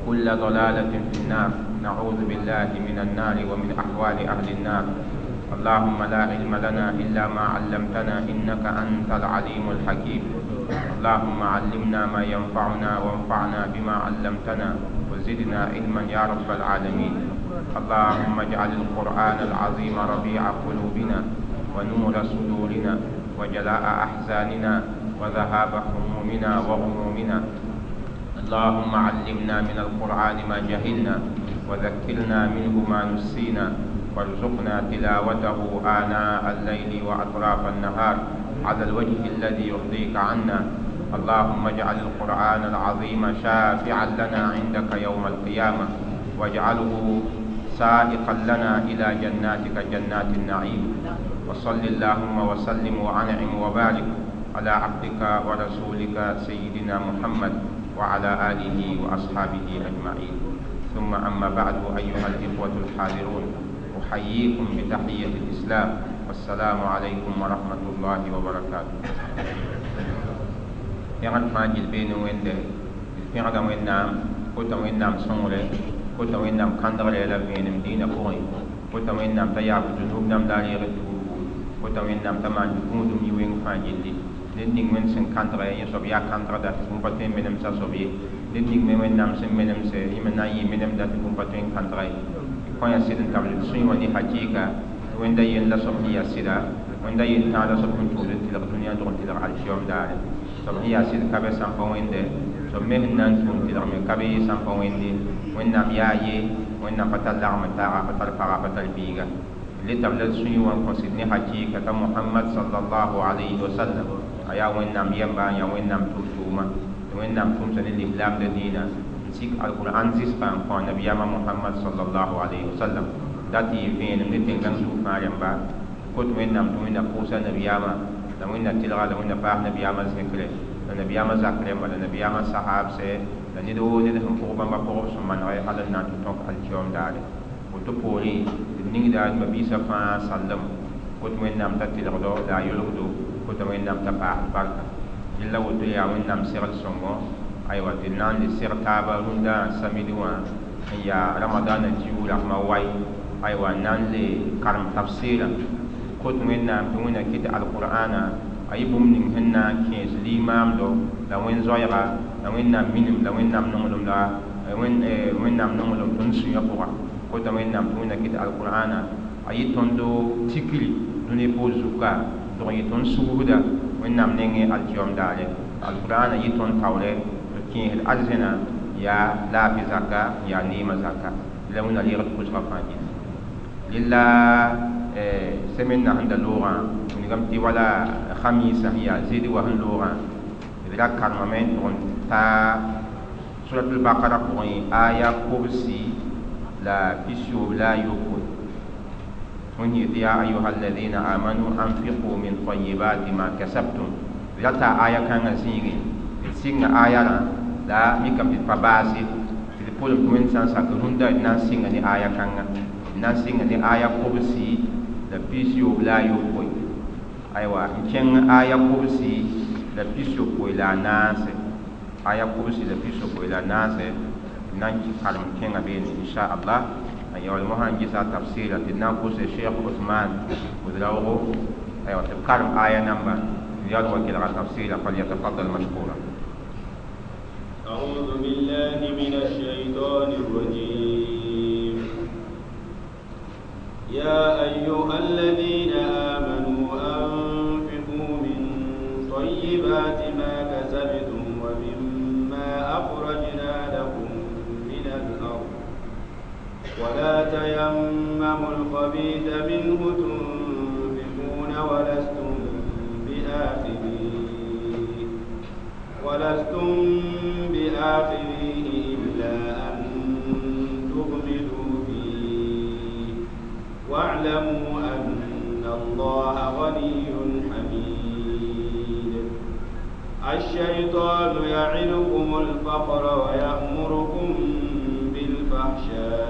وكل ضلالة في النار. نعوذ بالله من النار ومن أحوال أهل النار. اللهم لا علم لنا إلا ما علمتنا إنك أنت العليم الحكيم. اللهم علمنا ما ينفعنا وانفعنا بما علمتنا وزدنا علما يا رب العالمين. اللهم اجعل القرآن العظيم ربيع قلوبنا ونور صدورنا وجلاء أحزاننا وذهاب همومنا وغمومنا اللهم علمنا من القرآن ما جهلنا وذكرنا منه ما نسينا وارزقنا تلاوته آناء الليل وأطراف النهار على الوجه الذي يرضيك عنا. اللهم اجعل القرآن العظيم شافعا لنا عندك يوم القيامة واجعله سائقا لنا إلى جناتك جنات النعيم. وصل اللهم وسلم وأنعم وبارك على عبدك ورسولك سيدنا محمد. وعلى آله وأصحابه أجمعين. ثم أما بعد أيها الإخوة الحاضرون أحييكم بتحية الإسلام. والسلام عليكم ورحمة الله وبركاته. يغن فاجل بين وين يغن وين نام كتا وين نام سنغلي كتا وين نام كندر ليلا بين مدينة كوي كتا وين نام تياب جنوب نام داري رتو كتا وين نام تمان جكوندم يوين فاجل den ning men sen kantra ya so ya kantra da tum paten menem sa so bi den ning men men nam sen menem se yimen na yi menem da tum paten kantra yi ko ya sidin tabli sun wani hakika wanda yin la so ya sida wanda yin ta da so kun to den tilak dunya to tilak al shiyom da so ya sid ka be sam ko wende so men nan tum tilak me ka be sam ko wende wanda ya yi wanda patal la ma ta patal para patal biga litabla sun yi wan ko sidni hakika ta muhammad sallallahu alaihi wasallam aya wẽnnaam yɛmba n ya wẽnnaam tʋʋm-tʋʋma wẽnnaam tʋʋmsa ne lislaamda diinã n sik alquran zɩspa n kõ nabiyaamã mohamad salallahu alayhi wasallam dat yɩ vẽenem ne tẽngãng zuug fãa rẽmba kot wẽnnaam tɩ wẽnna pʋʋsa nabiyaamã la wẽnna tɩlga la wẽnna paas nabiyaamã zẽkre la nabiyaamã zak rẽmba la nabiyaamã sahaabsɛ la ned woo ned sẽn pʋg bãmba pʋgb sẽn manegɛ hal n na n tɩ tõk alkiom daare woto poorẽ tɩ d ningda mabiisã fãa sallem kot wẽnnaam t'a tɩlgdo la a yolgdo kota wẽnnaam t'a paas barka yella woto yaa wẽnnaam segl sõngo aywa tɩ na n le seg taaba rũndã samid wã n yaa ramadana tiuu ragma wai aywa na n le karem tabsɩɩrã kot wẽnnaam tɩ wẽna kɩt alqur'ana a yɩ bũmb ning sẽn na n kẽes limaamdo la wẽn-zoɛɛga la wẽnnaam minim la wẽnnaam nonglem la wẽnnaam nonglem tõnd sũyã pʋga kota wẽnnaam tɩ wẽna kɩt alqur'ana a yɩ tõndo tikri poor zuka tɩg yɩ tõnd sugsda wẽnnaam nengẽ alkiom daare alqurana yɩ tõnd taoorɛ tɩ kẽesd arzẽna yaa laafɩ zaka yaa neemã zaka la wẽnna rɩgd pʋsga fãa gis rɩla semaine na sẽn da loogã wingame tɩ wala xamiisã yaa zɩd wa sẽn loogã d ra karemame n tʋg n ta suratul bakara pʋgẽ aya kobsi la pisoob la a yokon هن يا أيها الذين آمنوا أنفقوا من طيبات ما كسبتم. لتا آية كان سيغي. سيغي آية لا ميكا بباسي في البول كوين سان ساكرون دا نا سيغي آية كان. نا سيغي آية كوبسي. دا بيسيو بلا يوكوي. أيوة كين آية كوبسي. دا بيسيو كوي لا ناس. آية كوبسي دا بيسيو كوي لا ناس. نانكي كارم كين أبين إن شاء الله. Inchallah n yaool mosã n gesa a tabsɩɩra tɩ d na n kʋse sheikh osman bd raoogo aywa tɩ b karem aya namba رياض وكيل تفسير فليتفضل مشكورا. أعوذ بالله من الشيطان الرجيم. يا أيها الذين آمنوا أنفقوا من طيبات ما كسبتم ومما أخرجنا لكم من الأرض. ولا تيمموا الخبيث منه تنفقون ولستم بآخذيه ولستم بآخذيه إلا أن تغمدوا فيه واعلموا أن الله غني حميد الشيطان يعدكم الفقر ويأمركم بالفحشاء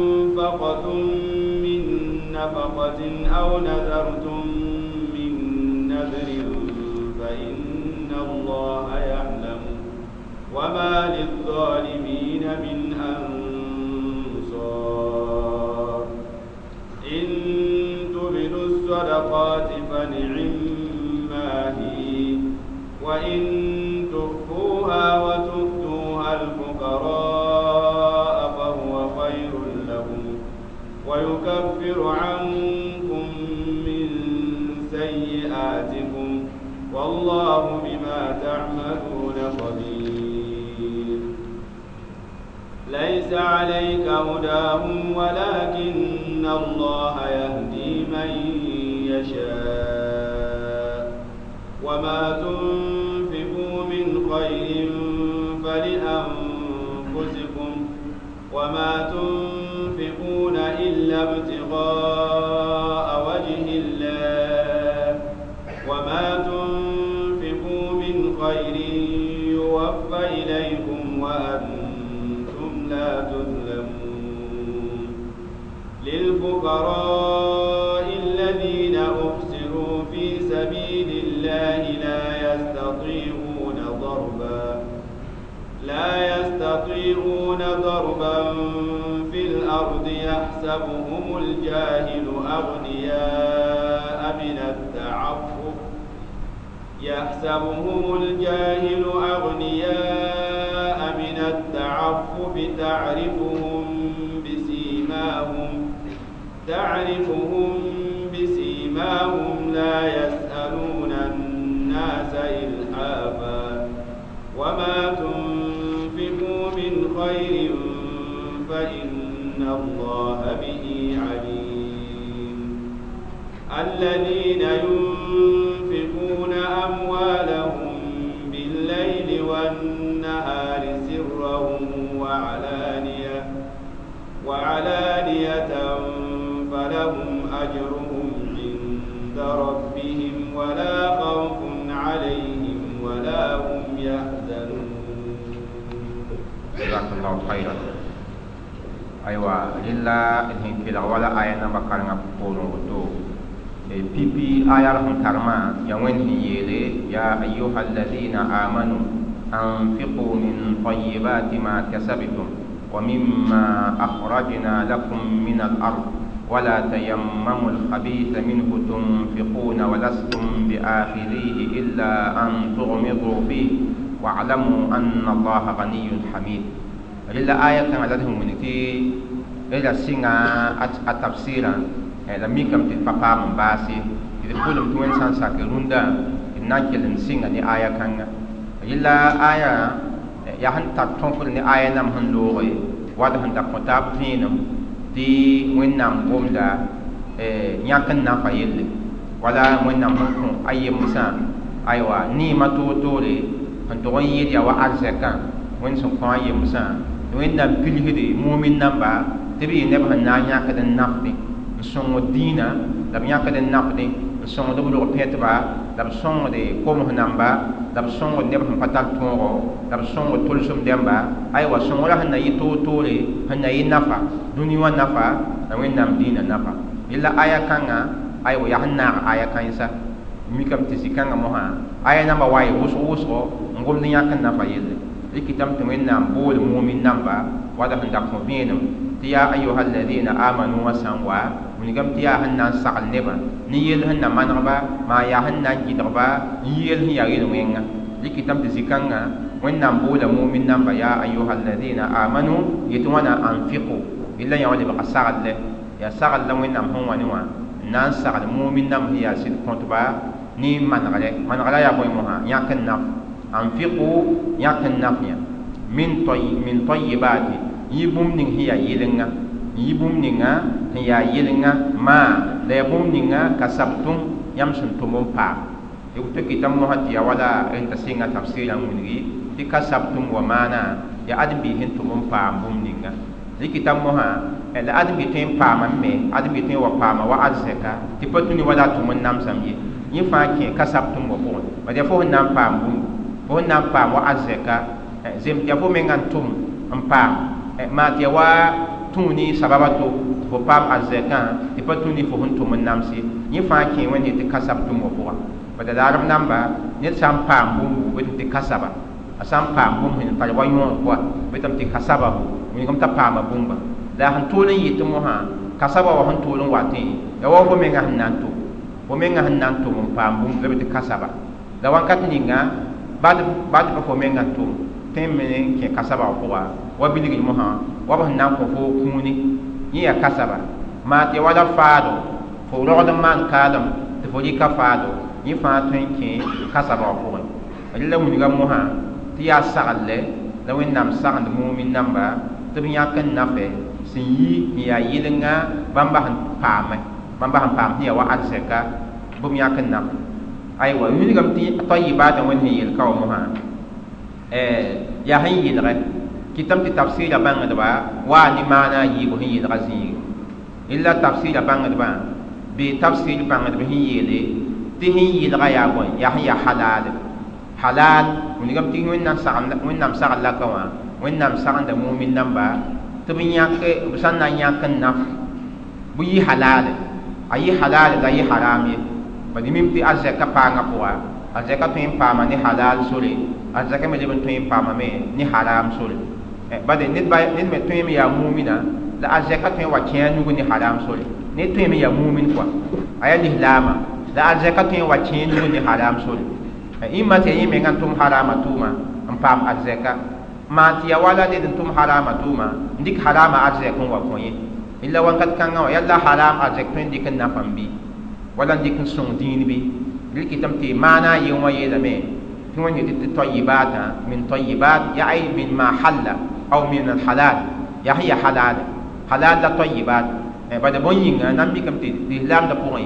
أنفقتم من نفقة أو نذرتم وما للظالمين من أنصار. إن تبدوا الصدقات فنعما هي وإن تخفوها وتؤتوها عنكم من سيئاتكم والله بما تعملون خبير. ليس عليك هداهم ولكن الله يهدي من يشاء. وما تنفقوا يحسبهم الجاهل أغنياء من التعفف يحسبهم الجاهل أغنياء من التعفف تعرفهم بسيماهم تعرفهم بسيماهم لا يسألون الناس إلحافا وما فإن الله به عليم. الذين ينفقون أموالهم بالليل والنهار سرا وعلانية وعلانية فلهم أجرهم عند ربهم ولا خوف عليهم ولا هم يحزنون. جزاك الله خيرا. أيوة إلا إنهم كلا ولا آية نما كارنا بقولون بتو إيه، بي بي آية رحم كارما يوين هي يا أيها الذين آمنوا أنفقوا من طيبات ما كسبتم ومما أخرجنا لكم من الأرض. ولا تيمموا الخبيث منه تنفقون ولستم بآخريه إلا أن تغمضوا فيه. واعلموا أن الله غني حميد. رلا آية كما لديه من كي رلا سينا التفسيرا لا ميكم تفابا من باسي إذا كلهم توين سان ساكروندا ناكل سينا ني آية كنا رلا آية يهن تطون كل ني آية نام هن لوري واد هن تكتاب فينم دي وين نام بومدا ياكن نافا يلي ولا وين نام هن أي مسا أيوة ني ما تو توري هن تغني يا وعزة كان وين سكان يمسان wẽnnaam pilsde mumin namba tɩ b yɩ neb sẽn na n yãkd n nafde n sõng dĩinã la b yãkd n nafde n sõngd b log pẽtba la b sõngde koms namba la b sõngd neb sẽn pa tar tõogo la b sõngd tolsem dẽmba aywa sõngrã sẽn na yɩ toor-toore sẽn na yɩ nafa dũni wã nafa la wẽnnaam dĩinã nafa yella aya kãngã aywa yaa sẽn naag aya kãensa mikame tɩ zĩ-kãngã mosã aya namba wa ye wʋsg-wʋsgo n gomd yãk n nafa yelle rɩkɩtame tɩ wẽnnaam bool mumin namba wada sẽn da kõ vẽenem tɩ yaa ayuha alladina amanu wã sãn wa wilgame tɩ yaa sẽn na n sagl nebã ne yell sẽn na manegba maa yaa sẽn na n gɩdgba n yel sẽn yaa yel-wẽngã rɩkɩtame tɩ zĩ-kãngã wẽnnaam boola mumin namba yaa ayuha alladina amanu yetɩ wãna anfiqu illa yã wa lebga saglle yaa sagl la wẽnnaam sẽn wa ne wã n na n sagl mumin nam sẽn yaa sɩd kõtba ne manegre manegra yaa bõe mosã yãk n naf yaa yɩlenga maa la ya bũmb ninga ka sabtʋm yãmb sẽn tʋm n paam woto kɩta mosã tɩ ya wala rẽnta sɩnga tabsɩɩrã n wilgi tɩ ka sabtʋm wa maana ya ãdem-biig sẽn tʋm n paam bũmb ninga rɩkɩta mosã la ãdem-bi tõe n paama me ãdem-bi tõe wa paama wa arzɛka tɩ pa tũ ne wala tʋm n namsame ye bũmb fo sẽn na n paam wa arzɛka zem tɩ ya fo menga n tʋm n paam maa tɩ ya wa tũuni sababa to tɩ fo paam arzɛkã tɩ pa tũni fo sẽn tʋm n namse yẽ fãa kẽ wẽnd tɩ ka sab tʋm wa pʋga ba da daarem namba ned sã n paam bũmb bɩtm tɩ ka saba a sã n paam bũmb sẽn tar wa yõor pʋa bɩtm tɩ ka saba wingame t'a paama bũmba la sẽn tool n yɩ tɩ mosã ka saba wa sẽn tool n watẽ ya wa fo menga sẽn na n tʋm fo menga sẽn na n tʋm n paam bũmb la bɩ tɩ ka saba la wãnkat ninga bad pa fo menga tʋm tõe me kẽ kasaba wã pʋga. Wa bilgd mosã wa b sẽn na n kõ fo kũuni. Yẽ kasaba. Maa tɩ wala faado. Fo rogd n maan kaalem tɩ fo rɩka faado. Yẽ fãa tõe n kẽ kasaba wã pʋgẽ rela wilga mosã tɩ yaa saglle la wẽnnaam sagend mumin namba tɩ b yãk n yi n wa n aywa wilgame tɩ tayibaatã wẽnd sẽn yel ka wa mosã yaa sẽn yɩlgɛ kɩtame tɩ tabsɩɩra bãngdba waa ne maana a yiibu sẽn yɩlga zĩige illa tabsɩɩra bãngdbã bɩ tabsɩɩr bãngdb sẽn yeele tɩ sẽn yɩlga yaa bõe yaa sẽn yaa halaal halaal wilgame tɩ wẽnnaam sagl la ka wã wẽnnaam sagenda mumin namba tɩ b yãk b sã n na n yãk n naf bɩ yɩ halaale a yɩ halaale la yɩ haraam ye bad mim tɩ a zɛka paangã pʋga a zɛka tõe n paama ne halaal sore a zɛka me leb n tõe n paama me ne haraam sore bade ned me tõe me yaa mumina la a zɛka tõe wa kẽ a nugu ne haraam sore ned tõe me yaa mumin kɔa a yaa lislaama la a zɛka tõe wa kẽ nugu ne haraam sore ĩmma tɩ ya yẽ menga n tʋm haraama tʋʋma n paam a zɛka maa tɩ ya wala ned n tʋm haraama tʋʋma n dɩk haraama a zɛk n wa kõ ye illa wãnkat kãngã wã yalla haraam a zɛk tõe n dɩk n nafã n bɩ wala dɩk n sõng dĩin bɩ rɩkɩtame tɩ maana a yen wã yeelame tɩ wẽnd yetɩ tɩ tayibaatã min tayibat ya ay min ma halla aw min alhalal ya sẽn ya halal halal la tayibat bada bõn yĩnga na n mikame tɩ lislaamdã pʋgẽ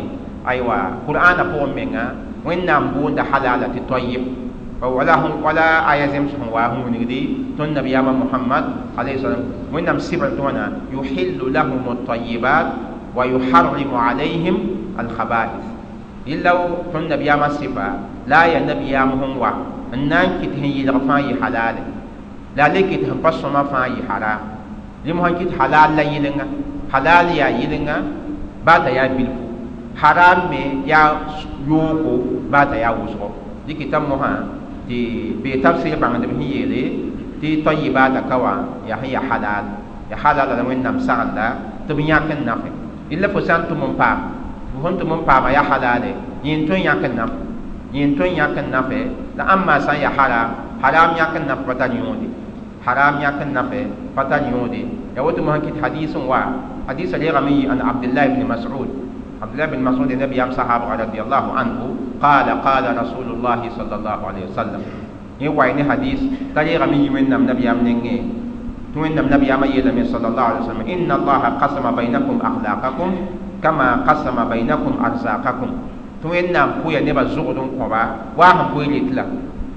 aywa qur'ana pʋgẽ menga wẽnnaam boonda halala tɩ aya zems sẽn wa sẽn wilgde tõnd nabiyaamã mohamad alayhi salam wẽnnaam sɩbr tɩ wãna yuhillu lahum altayibat wa yuharrimu alayhim alkhaba'is illa tõnd nabiyaamã sɩfa la a yaa nabiyaam sẽn wa n na n kɩt sẽn yɩlg fãa yɩ halaale la a le kɩt sẽn pa sõma fãa yɩ haram rɩm sẽn kɩt halaal la yɩlenga halaal yaa yɩlenga baata yaa bilfu haram me yaa yooko baata yaa wʋsgo dɩkɩta mosã tɩ bee tabsɩr bãngdb sẽn yeele tɩ tayibaata ka wã yaa sẽn ya halaal ya halaala la wẽnnaam sagenda tɩ b yãk n nafẽ illa fo sã n tʋm n paam fo sẽn tʋm n paama yaa halaale yẽn tõe yãk n naf yẽn tõe yãk n nafɛ la ãmb maa sã n ya haram haram yãk n naf pa tar yõode haram yãk n nafɛ pa tar yõode ya woto mosã kɩt hadis n wa hadisa reegame yɩ an abdullah ibn masud abdullah ibn masud nabiyam sahaba radiallahu anhu qala qala rasulullahi sal allahu alayhi wa sallam yẽ wa ne hadis t'a reegame yi wẽnnaam nabiyaam nengẽ tɩ wẽnnaam nabiyaamã yeelame sallallahu alaihi wasallam inna allaha qasama bainakum akhlaqakum kama qasama bainakum arzaqakum tɩ wẽnnaam pʋya nebã zʋgd n kõba waa sẽn pʋɩ ret la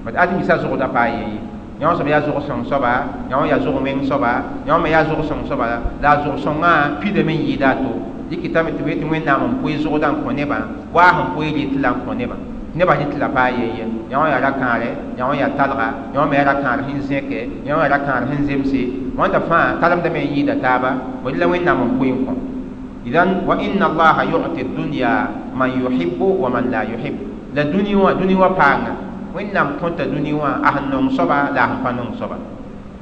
bad admisa zʋgda paa yeye yõ soab yaa zʋg-sõng soaba yõ yaa zʋg-wẽng soaba yõ me yaa zʋg-sõng soaba la a zʋg-sõngã pidame n yɩɩda a to dɩkɩtame tɩ wet wẽnnaam n pʋɩ zʋgda n kõ nebã waa sẽn pʋɩ ret la n kõ nebã nebã yẽ tɩ la paa yeye yõ yaa ra-kãare yõ yaa talga yõ me yaa ra-kãar sẽn zẽke yõ yaa ra-kãar sẽn zemse wãnda fãa talemdame n yɩɩda taaba bõe la wẽnnaam n pʋɩ n kõ إذن وإن الله يعطي الدنيا من يحب ومن لا يحب. لدنيا دنيا وبعنا وإن لم كنت دنيا أهل نمصبا لا أهل نمصبا.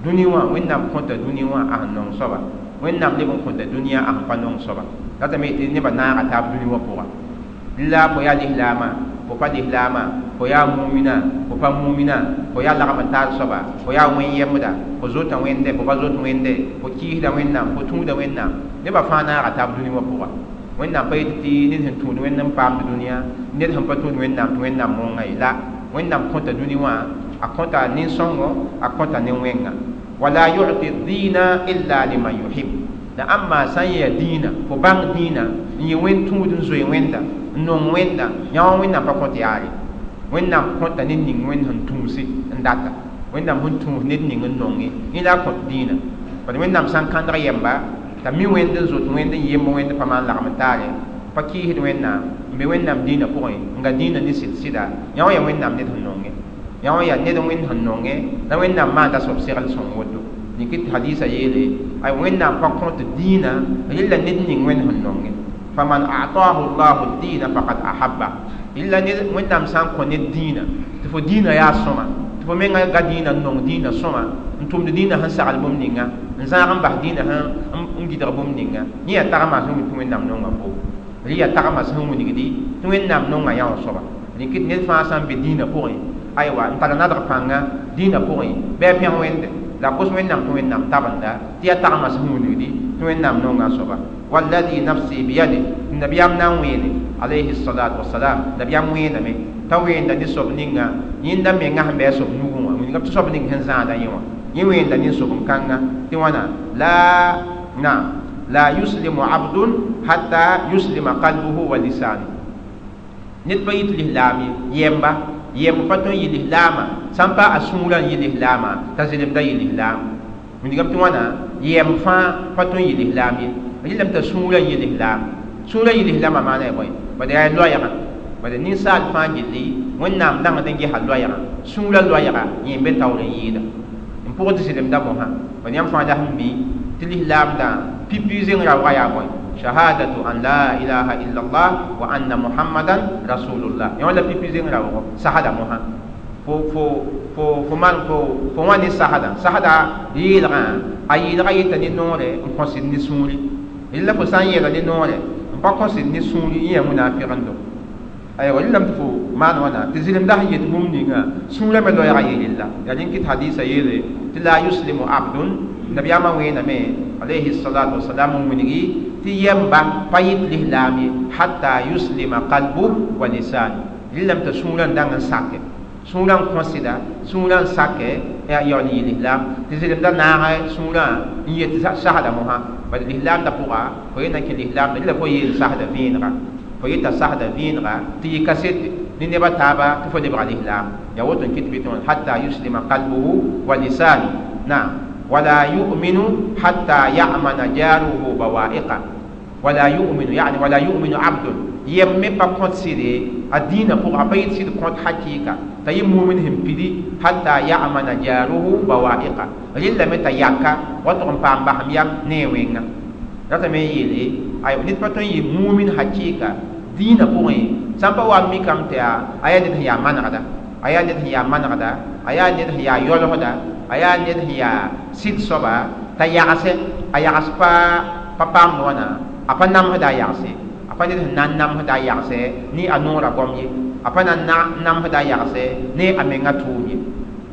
دنيا وإن لم دنيا أهل نمصبا. وإن لم لم دنيا أهل نمصبا. هذا ما يتنبى نار تاب دنيا وبعنا لا بيا لهلاما fo pa lislaamã fo yaa mumina fo pa mumina fo yaa lagm n taar soaba fo yaa wẽn yemda fo zota wẽnde fo pa zot wẽnde fo kiisda wẽnnaam fo tũuda wẽnnaam nebã fãa naaga taab dũni wã pʋga wẽnnaam pa yet tɩ ned sẽn tũud wẽnd n paamd dũniyã ned sẽn pa tũud wẽnnaam tɩ wẽnnaam mõngã ye la wẽnnaam kõta dũni wã a kõta nin-sõngo a kõta nin-wẽnga wala yu'ti dina illa liman yuhib la amma san ya dina fo bang dina ni wen tudun zoe wenda non wenda ya wenda pa konti ari. Wenda konta ne ning wen han tumsi ndata wenda hun tum ne ning nonge ni la kont dina. Pa wenda san kandra yamba ta mi wenda zo wenda yemma wenda pa man la kamtare pa ki hit wenda me wenda dina ko nga dina ni silsida ya wenda ne tan nonge ya wenda ne wen han nonge la wenda ma da sob siral son wodo. Tɩ hadiisa yeele ay wẽnnaam pa kõt dĩinã rɩla ned ning wẽnd sẽn nonge faman ataahu llahu dĩinã faqad ahabba rɩla ned wẽnnaam sã n kõ ned dĩinã tɩ fo dĩinã yaa sõma tɩ fo menga ga dĩinã n nong dĩinã sõma n tʋmd dĩinã sẽn sagl bũmb ninga n zãag n bas dĩinã n gɩdg bũmb ninga yẽ yaa tagma sẽn wing tɩ wẽnnaam nongã po rɩ yaa tagma sẽn wingdi tɩ wẽnnaam nongã yã wã soaba rɩkɩ tɩ ned fãa sã n be dĩinã pʋgẽ aywa n tara nadg pãnga dĩinã pʋgẽ bɩ a pẽg wẽnde la kos wẽnnaam tɩ wẽnnaam tabenda tɩ yaa tagma sẽn wingdi tɩ wẽnnaam nongã soaba والذي نفسي بيده النبي امنا وين عليه الصلاه والسلام نبي ام وين مي تا وين دا دي سوب نينغا يندا مي nga hambe sob nugu wa min gabto sob ning hen zanda yiwa yi ween da nin sob kanga ti wana la na la yuslimu abdun hatta yuslima qalbuhu wa lisanu nit pa yit lihlami yemba yem pa ton yi lihlama sampa asura yi lihlama ta zilim da yi lihlam min gabto wana yem fa pa ton yi lihlami rɩlame t'a sũurã yɩ lislaam sũurã yɩ lislaamã maana ya bõe bad yaa loɛɛgã bad ninsaal fãa gilli wẽnnaam dãngd n gesa loɛɛgã sũurã loɛɛga yẽ be taoor n yɩɩda n pʋg tɩ sɩlemda mosã bad yãmb fãa la sẽn mi tɩ lislaamdã pipi zengrã wa yaa bõe شهادة أن لا إله إلا الله وأن محمدا رسول الله يوم لا بيبي زين رأوه شهادة مها. فو فو فو فمان فو فمان الشهادة شهادة. يلغى. أي يلغى يتني نور مقص النسول إلا فسان يلغى نور مقص النسول إيه منافقان دو. أيوة. أي ولي لم تفو ما نوانا. تزيلم ده يتبوم دينا سولة ملو يغيي لله. يعني كت حديثة يلي. تلا يسلم عبد sũurã me loɛɛga yeel yella yaa rẽn kɩt hadisa yeele tɩ la yuslimu abdun nabiyaamã wẽename alayhi salatu wasalam n wilgi tɩ yɛmba pa yɩt lislaam ye hatta yuslima qalbu wa lisanu rɩlame t'a sũurã n dãng n sake sũurã n kõsda sũurã n sake yaool yɩ lislaam tɩ zɩlemda naagã sũurã n yet sagda mosã bad lislaamdã pʋga fo yetna kẽ lislaamda rɩla fo yeel sagda vẽenega fo yeta sagda vẽenega tɩ yɩ kasete ne nebã taaba tɩ fo lebga lislaam ya woto n kɩt bɩ tɩ hatta yuslima qalbuhu wa lisanu naam ولا يؤمن حتى يأمن جاره بوائقه ولا يؤمن يعني ولا يؤمن عبد. يم با كونت سيدي الدين فوق ابيت سيد كونت حقيقة. تي مؤمن هم بيدي حتى يأمن جاره بوائقه لله متى ياكا وتقم بام بام يام نيوينا rata me yele ay nit paton yi mumin hakika dina poe samba wa mi kam te aya nit ya manada aya nit ya manada aya nit ya yolhoda aya ned sẽn sɩd soaba t'a yagse a yags pa pa paamd wãna a pa namsda a yagse a pa ned sẽn na n namsda a yagse ne a noora gom ye a pa na n namsda a yagse ne a menga tʋʋm ye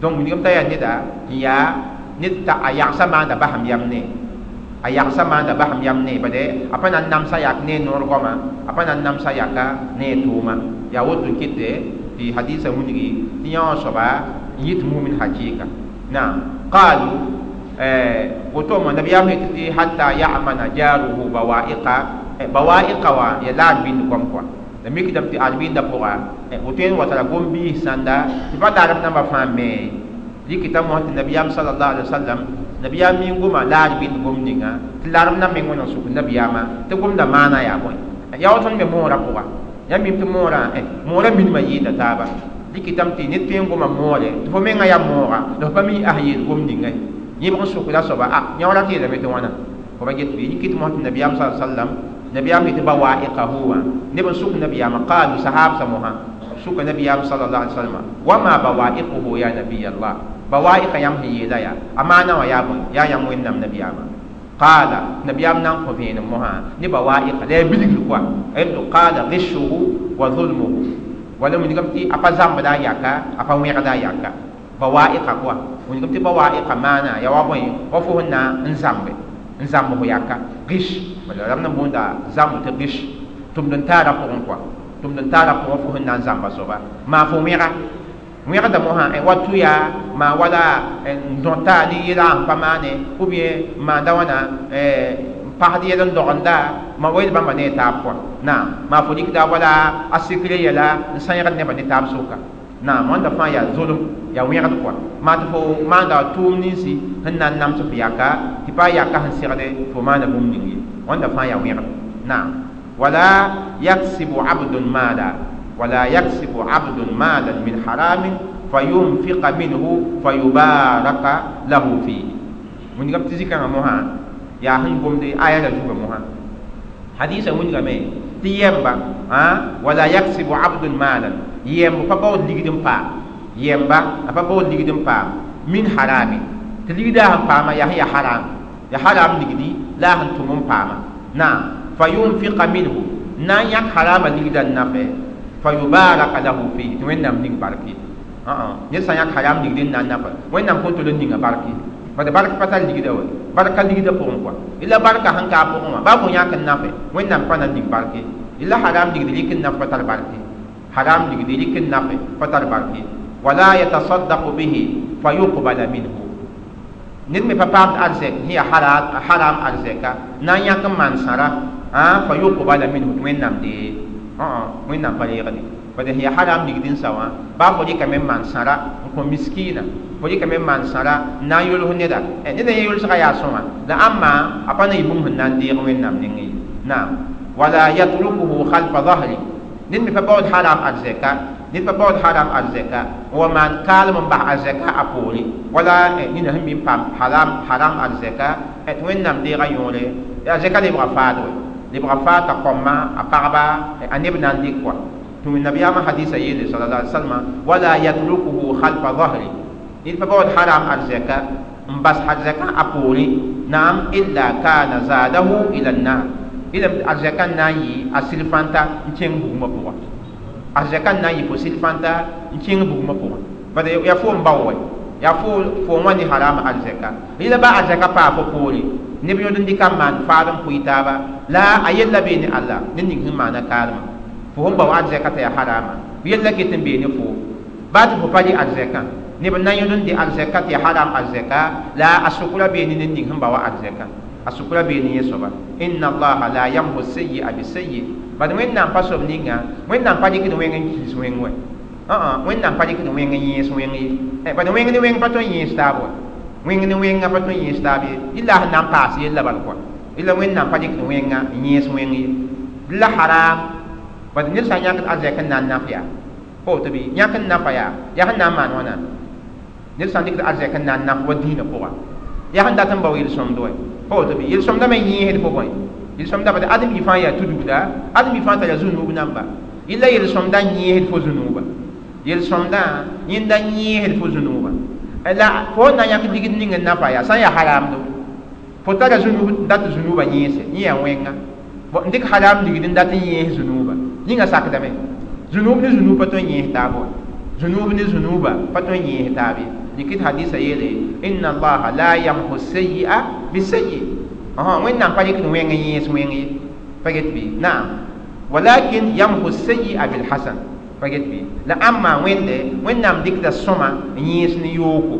donc wingame t'a yaa neda n ned t'a a yagsa maanda basem yam ne a yagsa maanda basem yam ne bade a pa na n namsa yak ne noor goma a pa na n namsa yaka ne tʋʋma yaa woto kɩte tɩ hadisa wilgi tɩ yã wã soaba yit mu'min hakika na qalu نعم. قالوا آه، وتوما نبي يامي حتى يعمل جاره بوائقة آه، بوائقة يلعب بين كومكو لم يكتب تي ادمين دبوا آه، وتين وتر بي ساندا تبدا رب نما فامي دي كتاب موت النبي صلى الله عليه وسلم نبي يامي غوما لار بين غومنيغا تلارم نما مينو سو النبي ياما. تقوم دا مانا يا بو يا وتن مورا بوا يامي تمورا مورا بين ما يي تابا. Dikitam tɩ ned tõe goma moore tɩ fo menga yaa mooga la fo pa mi as yeel gom ninga yẽbg n sʋkda soaba a yãwra tɩ yeelame tɩ wãna fo ba get bɩ yik tɩ mos tɩ nabiyaam sa sallam nabiyaam tɩ ba wa'iqahu wã neb n sʋk nabiyaamã sahabsa mosã sʋka nabiyaam sallallahu alaihi wasallam wama bawa'iquhu ya nabiyallah bawa'iqa yãmb sẽn yeela yaa a maana wã yaa bõe yaa yãmb wẽnnaam nabiyaamã qala nabiyaam na n kõ vẽenem mosã ne bawa'iqa la ya bilgr koa qala gishuhu wa dhulmuhu wala mun gam ti apa zamba da yaka apa wi da yaka bawa'iqa kwa mun gam ti bawa'iqa mana ya wa boy wa fu hunna nzambe nzambe ho yaka gish wala ramna bunda zambu te gish tum dan tara ko kwa tum dan tara ko fu hunna nzamba so ba ma fu mira mira da mo ha e watu ya ma wala ndonta ni ila pa mane ou bien ma da wana e pagd yɛl n dɔgenda ma wẽd bãmba ne taab pʋa naam maa fo dikda wala a sikre yɛla n sãyegd nebã ne taab soka naam wãnda fãa yaa zolem yaa wẽgd pʋa maa tɩ fo maanda tʋʋm ninsi sẽn na n nams f yaka tɩ pa yaka sẽn segde fo maanda bũmb ning ye wãnda fãa yaa wẽgd naam wala yaksibu abdun maala wala yaksibu abdun maalan min haramin fayunfiqa minhu fayubaraka lahu fihi wẽngame tɩ zikãngã mosã ya hun gomde aya da juga moha hadisa mun ga me ti yemba ha wala yaksibu abdun malan yemba pa bawo ligidin pa yemba pa bawo ligidin pa min harami ti ligida han pa ma ya ya haram ya haram ligidi la han tumun pa ma na fayunfiqa minhu na yak harama ligidan nafe fayubaraka lahu fi to wennam ning barki a a yesa yak haram ligidin nan nafa wennam kuntu ninga barki bada barka pata ligida wa barka ligida pʋgẽ kɔa ila barka sẽn kaa pʋgẽ wã baa fo yãk n nafe wẽnnaam pa na ning barke ila haram ligd rɩk n naf pa tar barke haram ligd rɩk n nafe pa tar barke wala yatasaddaqu bihi fa yuqbala minhu ned me pa paamd arzɛk sẽn yaa haram arzɛka na n yãk n maan sãra fa yuqbala minhu tɩ wẽnnaam de wẽnnaam pa reegde bada sẽn yaa haram ligd n sa wã baa fo rɩkame n maan sãra n kõ miskiinã fo rɩka me maan sãra n na n yʋls neda neda yẽ yʋlsga yaa sõma la ãmma a pa na yɩ bũmb sẽn na n deeg wẽnnaam ning ye naam wala yatrukuhu khalfa dhahri ned me pa baood haram arzɛka ned pa baood haram arzɛka wa maan kaalem n bas arzɛka a poore wala nina sẽn min paam haram haram arzɛka tɩ wẽnnaam deega yõore arzɛka lebga faad we lebga faad t'a kõmma a pagba a neb na n dɩk wa تم النبي أما حديث يد صلى الله عليه وسلم ولا يتركه خلف ظهري. إن فبعد حرام الزكاة بس حد زكاة أقولي نعم إلا كان زاده إلى النار. إلا الزكاة ناي أسلفانتا نتين بغم بوا. الزكاة ناي فسلفانتا نتين بغم بوا. بدا يفوم باوي. يفو فوماني حرام الزكاة إلا با الزكاة فافو قولي. نبيو دندي كمان فارم قويتابا لا أيلا بيني الله. نندي كمانا كارمان bao arzɛka t'a ya harama yella ket n bee ne fo baa tɩ fo pa dɩ arzɛkã neb na yõd n dɩ arzɛka tɩ ya haram arzɛka la a sʋkra bee ne ne ning sẽn bao arzɛka a sʋkra bee ne yẽ soaba inna allaha la yamhu sayyi'a bisayyi bad wẽnnaam pa dɩkd wẽng kiis wẽng ye bad wẽng ne wẽng pa tõe n yẽes taab wa wẽng ne wẽngã pa tõe n yẽes taab ye illa sẽn na n paas yella bal kɔa illa wẽnnaam pa dɩkd wẽngã n yẽes wẽng ye la haram bad ned sã n yãkd arzɛk n na n naf yaa fo tɩ bɩ yãk n nafa yaa yaa sẽn na n maan wãna ned sã n dɩkd arzɛk n na n naf wa dĩinã pʋga yaa sẽn dat n bao yel-sõmd wɛ fo tɩ bɩ yel-sõmdã me yẽesd fo bõe yel-sõmdã bad adem yɩ fãa yaa tudugda adem yɩ fãa tara zu-nuub namba illa yel-sõmdã n yẽesd fo zu-nuuba yel-sõmdã yẽnda n yẽesd fo zu-nuuba la fo na yãk ligd ning n nafa yaa sã n yaa haramdo fo tara zu-nuub dat zu-nuuba yẽese yẽ yaa wẽnga dɩk haram ligd n dat n yẽes zu-nuuba yĩnga sakdame zunub ne zunub pa tõe yẽes taab wa zunub ne zunuba pa tõe yẽes taab ye dikit hadisa yeele inna allaha la yamhu sayyi'a bisayyi wẽnnaam pa rɩkd wẽng n yẽes wẽng ye pa get bɩ naam walakin yamhu sayyi'a bilhasan pa get bɩ la ãmma wẽnde wẽnnaam dɩkda sõma n yẽes ne yooko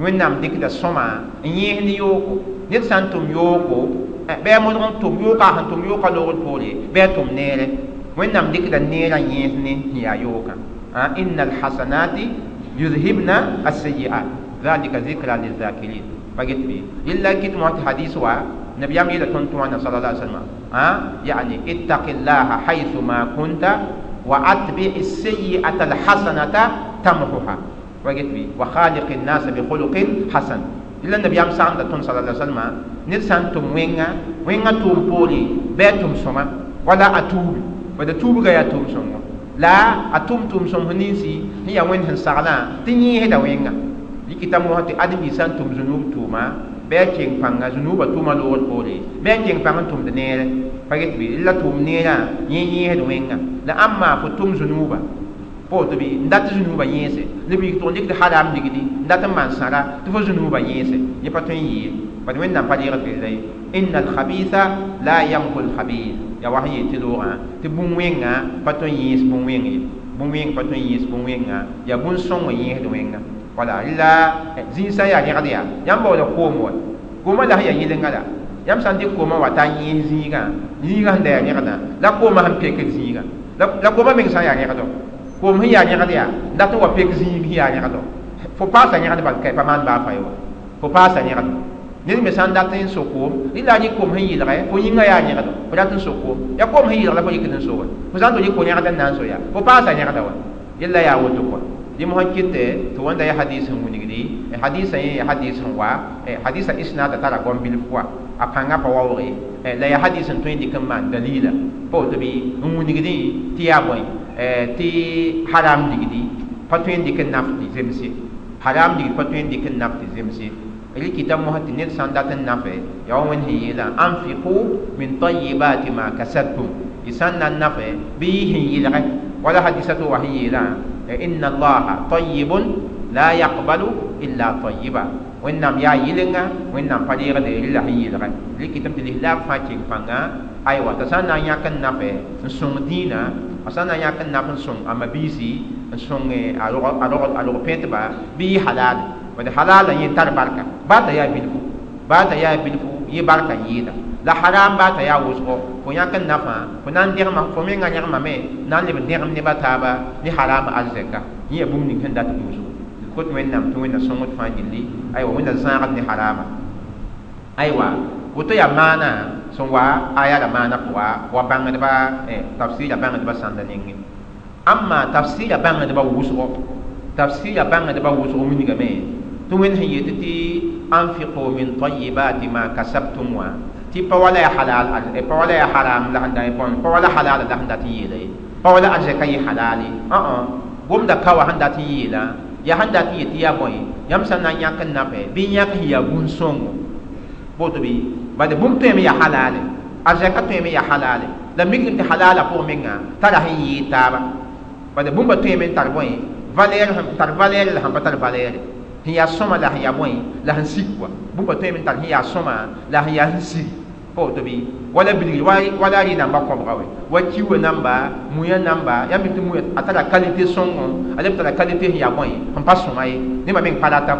wẽnnaam dɩkda sõma n yẽes ne yooko ned sã n tʋm yooko bɩ a modg n tʋm yooka sẽn tʋm yooka loogd poore bɩ a tʋm neere وينام ديك دا نيرا يهني يا يوكا. إن الحسنات يذهبن السيئات. ذلك ذكرى للذاكرين. فقلت بي إلا كنت موت حديث وا نبي أمي لتون توانا صلى الله عليه وسلم. ها؟ يعني اتق الله حيث ما كنت وأتبع السيئة الحسنة تمحها فقلت بي وخالق الناس بخلق حسن. إلا النبي أمي صلى الله عليه وسلم. نرسان توم وينغا وينغا توم بولي بيتم سما ولا اتوبي bada tuubga yaa tʋʋm sõngo la a tʋm tʋʋm sõms ninsi sẽn yaa wẽnd sẽn saglã tɩ yẽesda wẽnga yikita mosã tɩ adem-bi sã n tʋm zunub tʋʋma bɩ a keng pãnga zunubã tʋʋma loogr poore bɩ a keng pãng n tʋmd neere pa get bɩ la tʋʋm neerã yẽ yẽesd wẽnga la ãmma fo tʋm zunuba po tɩ bɩ n dat zunuba yẽese la bɩ tʋg dɩkd haram ligdi n dat n maan sãra tɩ fo zunuba yẽese yẽ pa tõe n yɩɩ bad wẽnnaam pa deegd bɩ la ye inna alhabitha la yamhu alhabith ya wa sẽn yeel tɩ loogã tɩ bũn-wẽngã pa tõe n yẽes bũn-wẽng ye bũn-wẽng pa tõe n yẽes bũn-wẽngã yaa bũn-sõng n yẽesd wẽnga wala la zĩnsã yaa rẽgd yaa yãmb baoola koom wa koomã la sẽn yaa yɩlenga la yãmb sã n dɩk koomã wa taa yẽes zĩigã zĩigã sẽn da yaa rẽgdã la koomã sẽn pekd zĩigã la koomã meng sã n yaa rẽgdɔ koom sẽn yaa rẽgd yaa n dat n wa pek zĩig sẽn yaa rẽgdɔ fo paasa rẽgd bal ka pa maan baa fa ye wa fo paasa rẽgd ned me sã n dat n sok koom rɩla a yɩ koom sẽn yɩlge fo yĩngã yaa rẽgd fo dat n sok koom ya koom sẽn yɩlg la fo yɩkd n soge fo sã n tɩ yɩk ko rẽgd n na n so yaa fo paasa rẽgda wa yella yaa woto kɔa dɩ mosã kɩtɛ tɩ wãnda ya hadis sẽn wilgdi hadisã yẽ ya hadis sẽn wa hadisã isnada tara gom bilf wa a pãngã pa waooge la ya hadis sẽn tõe n dɩk n maan dalila pa woto bɩ n wilgdẽ tɩ yaa bõe tɩ haram ligdi pa tõe n dɩk n naf tɩ zemse haram ligd pa tõe n dɩk n naf tɩ zemse rɩkɩta mosã tɩ ned sã n dat n nafe ya wa wẽnd sẽn yeelã anfiqu min tayibati ma kasabtum y sã n na n nafe bɩ yɩ wala hadisa wa sẽn yeelã inna allaha tayyibun la yaqbalu illa tayyiba wẽnnaam yaa yɩlenga wẽnnaam pa deegde rɩla sẽn yɩlge rɩkɩtame tɩ lislaam fãa keng pãnga aywa t'a sã n na n yãk n nafe n sõng dĩinã a sã n na n yãk n naf n a mabiisi n sõng a log pẽtba bɩ bad halaala yẽ tar barka baata yaa bilfu baata yaa bilfu yɩ barka yɩɩda la haram baata yaa wʋsgo fo yãk n nafã fo na n dẽgma fo menga yãgmame na n leb dẽgem nebã taaba ne haram arzɛka yẽ yaa bũmb ning sẽn dat buusu kot wẽnnaam tɩ wẽnna sõngd fãa gilli aywa wẽnna zãagd ne harama aywa woto yaa maana sẽn wa aya la maana pʋga wa bãngdba tafsira bãngdbã sãnda nengẽ amma tafsira bãngdbã wʋsgo tafsira bãngdbã wʋsgo wingame تمن هي تتي أنفقوا من طيبات ما كسبتم وا تي بولا حلال اي بولا حرام لا عندي بون بولا حلال لا عندي تي لي بولا أجي حلال اي أه. أه. بوم دا كاو عندي تي لا يا عندي تي تي يا بوين يم سنا يا نابي بين ياك يا بون سون بوتو بي. بعد بوم تي يا حلال أجي كات تي مي حلال لا ميك انت حلال فو مينا ترى هي تابا. بعد بوم تي مي تار بوين فالير تار فالير لا هم تار فالير. Sẽn yaa sõma la sẽn yaa la sẽn sik wa bũmba tõeme n tar sẽn yaa la sẽn yaa sẽn sik pa woto bɩ wala bilgr wala rɩ namba kõbga we wa namba muya namba. Ya mi tɩ muya a tara kalite sõngo a leb tara kalite sẽn yaa bõe sẽn pa sõma ye nebã meng pa rata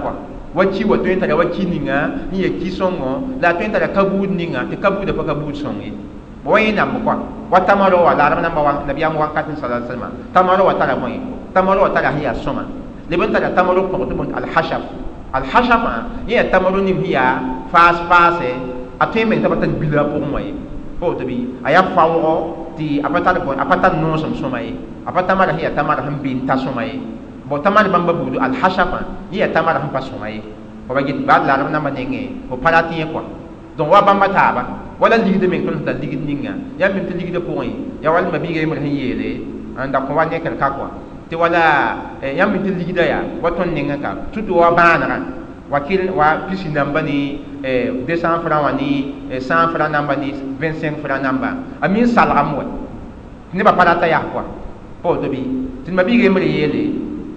wa ki wa tõe n wa ki ninga n ya ki sõngo la a tõe n tara kabuud ninga tɩ kabuudã pa kabuud sõng ye wa yẽ namb kɔa wa tamaro wa la namba wa nabiyam wakat n tamaro wa tara bõe tamaro wa tara sẽn yaa leb n tara tamaro tɩ bõn alhashaf alhashafã yẽ yaa tamaro nim sẽn yaa faas paase a tõe meng t'a pa tar bila a pʋgẽ wã ye pa woto bɩ a yaa faoogo tɩ a pa tar a pa tar noosem sõma ye a pa tamara sẽn yaa tamara sẽn ben ta sõma ye bo tamar bãmba buudu alhashafã yẽ yaa tamara sẽn pa sõma ye fa ba get baad larem namba nengẽ fo pa rat yẽ kɔa donc wa bãmba taaba wala ligda meng tõnd sẽn tar ligd ninga yaa meng tɩ ligda pʋgẽ ya wal mabiiga yembr sẽn yeele n da kõ wa nekr ka kɔa tɩ wala yãmb meng tɩ ligda yaa wa tõnd nengã ka tʋtʋ wa bãanega wa kil wa pisi namba ni eh, 200 francs wa ni eh, 100 francs namba ni 25 francs namba a min salgam wa ne ba parata ya kwa po to bi tin ma bi ge mri yele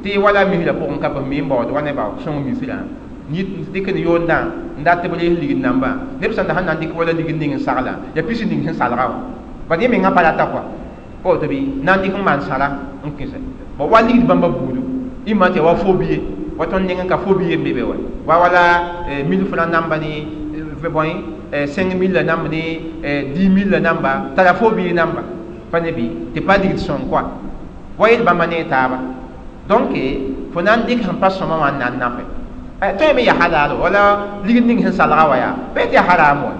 ti wala mi la pon ka ba mi mbo wa ne ba so mi sira ni dik ni yonda nda te bele ligi namba ne bisa na han dik wala ligi ning sagla ya pisi ning salga wa ba ni mi nga parata kwa po to bi nan dik man sara n kise bo wali bamba budu imma te wa fobi wa ton ninga ka fobi be be wa wa wala mil fula namba ni fe boy 5000 la namba ni 10000 la namba tala fobi namba pa ne bi te pas dik son quoi wa yel bamba ne taba donc fo nan dik han pas soma wan nan nafe to me ya halal wala ligin ning han salga wa ya be te haram wa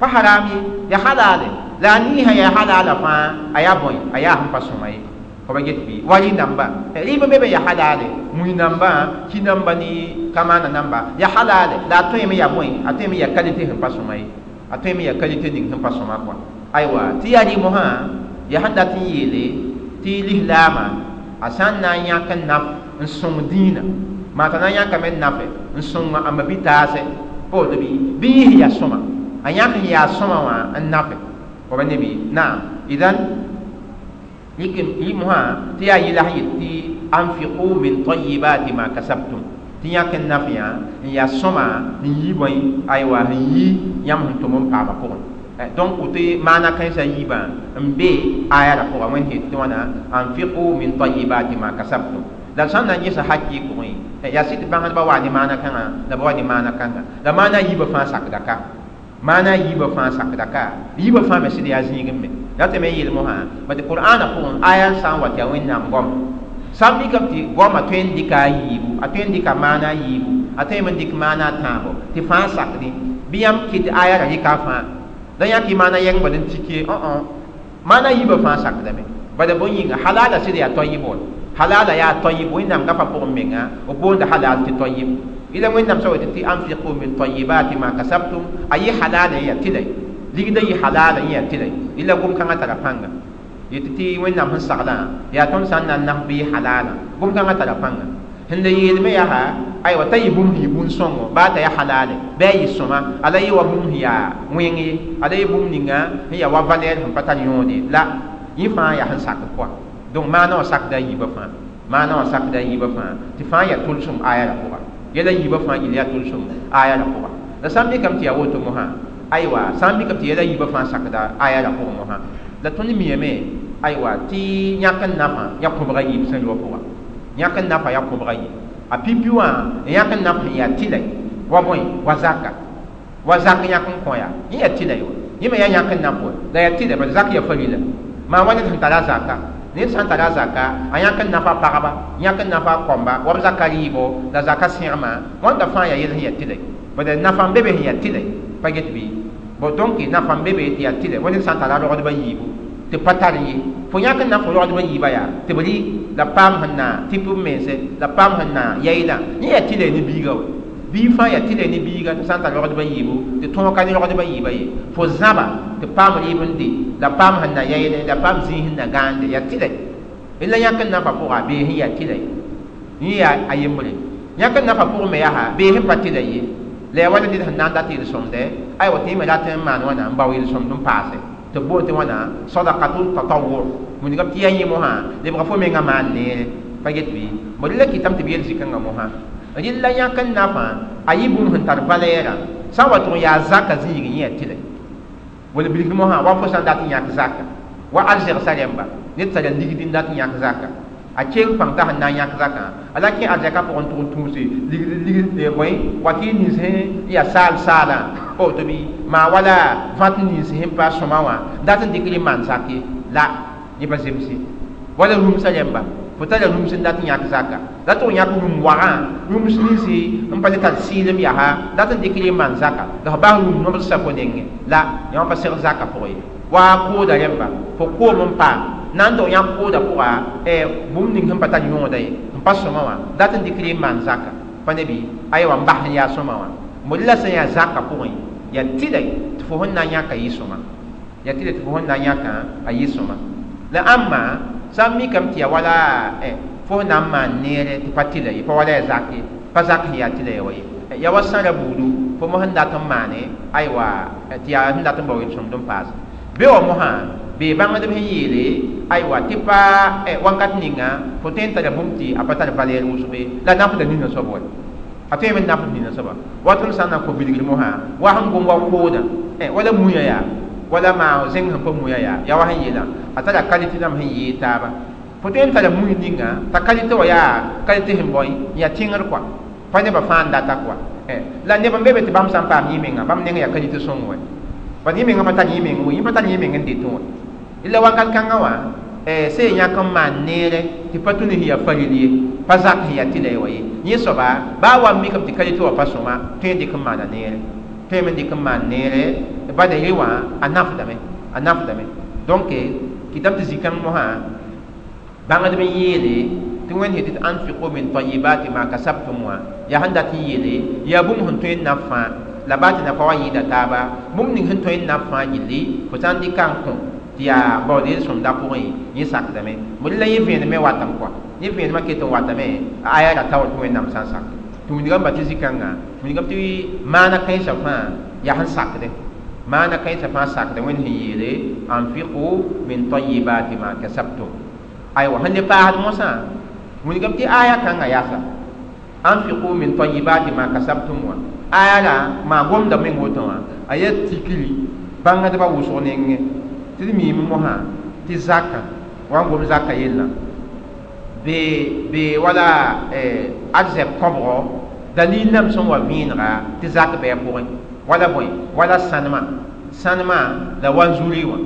fa harami ya halal la ni ha ya halal fa aya boy aya han pas soma yi ko ba get bi wali namba ri ba be ya halal mu namba ki namba ni kama na namba ya halal la to ya boy a to me ya qualité han pas soma yi a to me ya qualité ning han pas soma kwa aiwa ti ya di mo ha ya handa ti yele ti lihlama asan na ya kan naf n sõng dĩinã maata na yãka me nafe n sõng a mabi taase pood bi yɩs ya sõma a yãk n yaa sõma wã n nafe fa ba nebi naam idan yɩmsã tɩ yaa yɩla sẽn yet tɩ anfiqu min tayibati ma kasabtum tɩ yãk n naf yã n yaa sõma n yi bõe aywa n yi yãmb sẽn tʋm n paama pʋgẽ donc woto maana kãensã yiibã n be aya ra pʋga wẽnd tɩ wãna anfiqu min tayibati ma kasabtum la sãn na n yẽsa hakɩɩ pʋgẽ yaa sɩd bãngdbã wa ne maana kãngã la ba wa ne maana kãnga la maana yiibã fãa sakda ka maana yiibã fãa sakda ka yiibã fãa me sɩd yaa zĩigẽ me ya tɩ me n yelm sã ba tɩ qur'ana pʋgẽ aya sã n wa tɩ ya wẽnnaam gom sãn mikame tɩ goma tõe n dɩka a yiibu a tõe n dɩka maana a yiibu a tõe m n dɩk maana a tãabo tɩ fãa sakdẽ bɩ yãmb kɩt aya ra yɩka fãa la yãk y maana yɛng bad n tik ye õ maana yiibã fãa sakdame bala bõn yĩnga halala sɩd yaa toyɩb wa halala yaa toyɩb wẽnnaam gafã pʋgẽ menga b boonda halal tɩ toyɩb ila wẽnnaam sã wetɩ tɩ anfiqu min tayibati ma kasabtum a yɩ halala n ya tɩla ligda yɩ halala n ya tɩla ila gom-kãngã tara pãnga yetɩ tɩ wẽnnaam sẽn saglã yaa tõnd sã n na n halala gom-kãngã tara pãnga sẽn la yeelme yaa aywa t'a yɩ bũmb yɩ bũn-sõngo baa t'a ya halale a yɩ sõma ala wa bũmb yaa wẽng ye ala yɩ bũmb ninga sẽn ya wa valɛɛr sẽn pa tar yõode la yẽ fãa yaa sẽn sakd pʋa donc maana wã sakda a yiibã fãa maana wã sakda a yiibã fãa tɩ fãa ya tʋlsem aya ra pʋga yɛla yiibã fãa yɩl yaa tʋlsem aya ra pʋga la sã n mikame tɩ ya woto mosã aywa sã n mikame tɩ yɛla yiibã fãa sakda aya ra pʋgẽ mosã la tõnd miyame aywa tɩ yãk n nafã ya kõbga yiib sẽn wa pʋga yãk n nafã ya kõbga yiib a pipi wã n yãk n naf sẽn yaa tɩla wa bõe wa zaka wa zak yãk n kõ ya yẽ ya tɩla yo yẽ me ya yãk n naf wa la ya tɩla bala zak ya farila maa wa ned sẽn tara zaka ned sã n tara zaka a yãk n nafa pagba yãk n nafa kõmba wab zaka rɩɩbo la zaka sẽgma wãnda fãa ya yel sẽn ya tɩla bala nafa n be be pa get bɩ bo donc nafa n be be tɩ ya tɩla wa ned sã n tara rogdbã yiibu tɩ pa tar ye fo yãk n naf rogdbã yiibã yaa tɩ b rɩ la paam sẽn na tɩ p mense la paam sẽn na yaɩla yẽ ya tɩla ne biiga wa bii fãa ya tɩla ne biiga tɩ sã n tar rogdbã yiibu tɩ tõog ka ne rogdbã yiibã ye fo zãba tɩ paam rɩɩb n de la paam sẽn na yaɩle la paam zĩig sẽn na gãande ya tɩla la yãk n nafa pʋga bee sẽn ya tɩla ye yẽ yaa a yembre yãk n nafa pʋgẽ me yaa bee sẽn pa tɩla ye ya wala ned sẽn na n dat yel-sõmdɛ aywa tɩ yẽ me rat n maan wãna n bao yel-sõmd n paase tɩ b boon tɩ wãna sadakatul tatawur wingame tɩ ya yẽ mosã lebga fo menga maan neere pa get bɩ bõ rɩla kɩtame tɩ b yel zikãngã mosã rɩl la yãk n nafã a yɩ bũmb sẽn tar valɛɛrã sã n wa tʋg yaa zaka zĩig yẽ ya tɩla wala bilg mosã wa fo sã n dat n yãk zaka wa arzegsa rẽmba ned tara ligd n dat n yãk zaka a keng pãng t'a sẽn na n yãk zakã a la kẽ arzɛkã pʋgẽ tʋg n tũuse ligd bõe wa tɩ nins sẽn ya saal saalã pa woto bɩ maa wala vãt nins sẽn pa sõma wã dat n dɩk rẽ maan la yẽ pa zemse wala rũmsã rẽmba fo tara rũms n dat n yãk zaka la tʋg yãk rũm wagã rũms ninsi n pa le tar sɩɩlem yaa dat n dɩk rẽ zaka la f bas rũm nobsã fo nengẽ la yã pa seg zaka pʋgẽ ye wa kooda rẽmba fo koom n paam na n tʋg yãk kooda pʋga bũmb ning sẽn pa tar yõoda ye n pa sõma wã dat n dɩk rẽ maan zaka. Pa ne bɩ aywa n bas n yaa sõma wã bõ la sẽn yaa zaka pʋgẽ ya tɩda tɩ fo sẽn na n yãka yɩ sõma ya tɩda tɩ fo sẽn na n yãkã a yɩ sõma la ãmma sã n mikame tɩ ya wala fo na n maan neere tɩ pa tɩla ye pa wala ya zak ye pa zak sẽn yaa tɩla ya wa ye ya wa sãra buudu fo mo sẽn dat n maane aywa tɩ yaa sẽn dat n bao yel-sõmd n paase be mosã bee bãngd b sẽn yeele aywa tɩ pa wãnkat ninga fo tõe n tara bũmb tɩ a pa tar valɛɛr wʋsge la nafda nina soab wa a tõe me nafd nina soaba wa tõnd sã n na n kõ bilgr mosã wa sẽn gom wa kooda wala muya yaa wala ma zeng han pomu ya ya ya wa han yela atara kaliti nam han yi taba potem tara mu ninga ta kaliti wa ya kaliti hin boy ya tingar kwa pa ne ba fan data kwa eh la ne ba mbebe te bam sam pam yimenga bam ne ya kaliti songwe ba ni menga mata ni menga yi mata ni menga ndito illa wa kan kan wa eh se ya kan man nere ti patuni hiya fariliye pa zak hiya tila wa yi yi so ba ba wa mi kam ti kaliti wa pasoma tendi kan mana nere tendi di kan man nere ba da yiwa anaf dame anaf dame. Donc kitab ti zikam mo ha banga de yele ti wen hedi anfiqu min tayyibati ma kasabtum wa. Ya handa ti yele ya bum hun to nafa la bati na fa yida taba. Bum ning hun to nafa yili ko tan di kan ko ti ya bo de som da ko yi sak dame mo la yi vene me watam kwa ni vene ma keton watame aya da taw to wen nam san sak tu ni gamba ti zikanga tu ni gamba ti mana kai sa fa ya han sak de maana kãensã fãa sakda wẽnd sẽn yeele anfiqu min tayyibati ma kasabtum aywa sẽn le paasd mosã wilgame tɩ aya kãngã yasa anfiqu min tayyibati ma kasabtum wa aya la maa gomda meng woto wã a yaa tikri bãngdbã wʋsg nengẽ tɩ d miime mosã tɩ zaka. Wa n gom yella be be wala arzɛb kõbgɔ dalil nam sẽn wa vẽenega tɩ zak bɩ a pʋgẽ wala bõe wala sãnema sãnema la wanzuri wã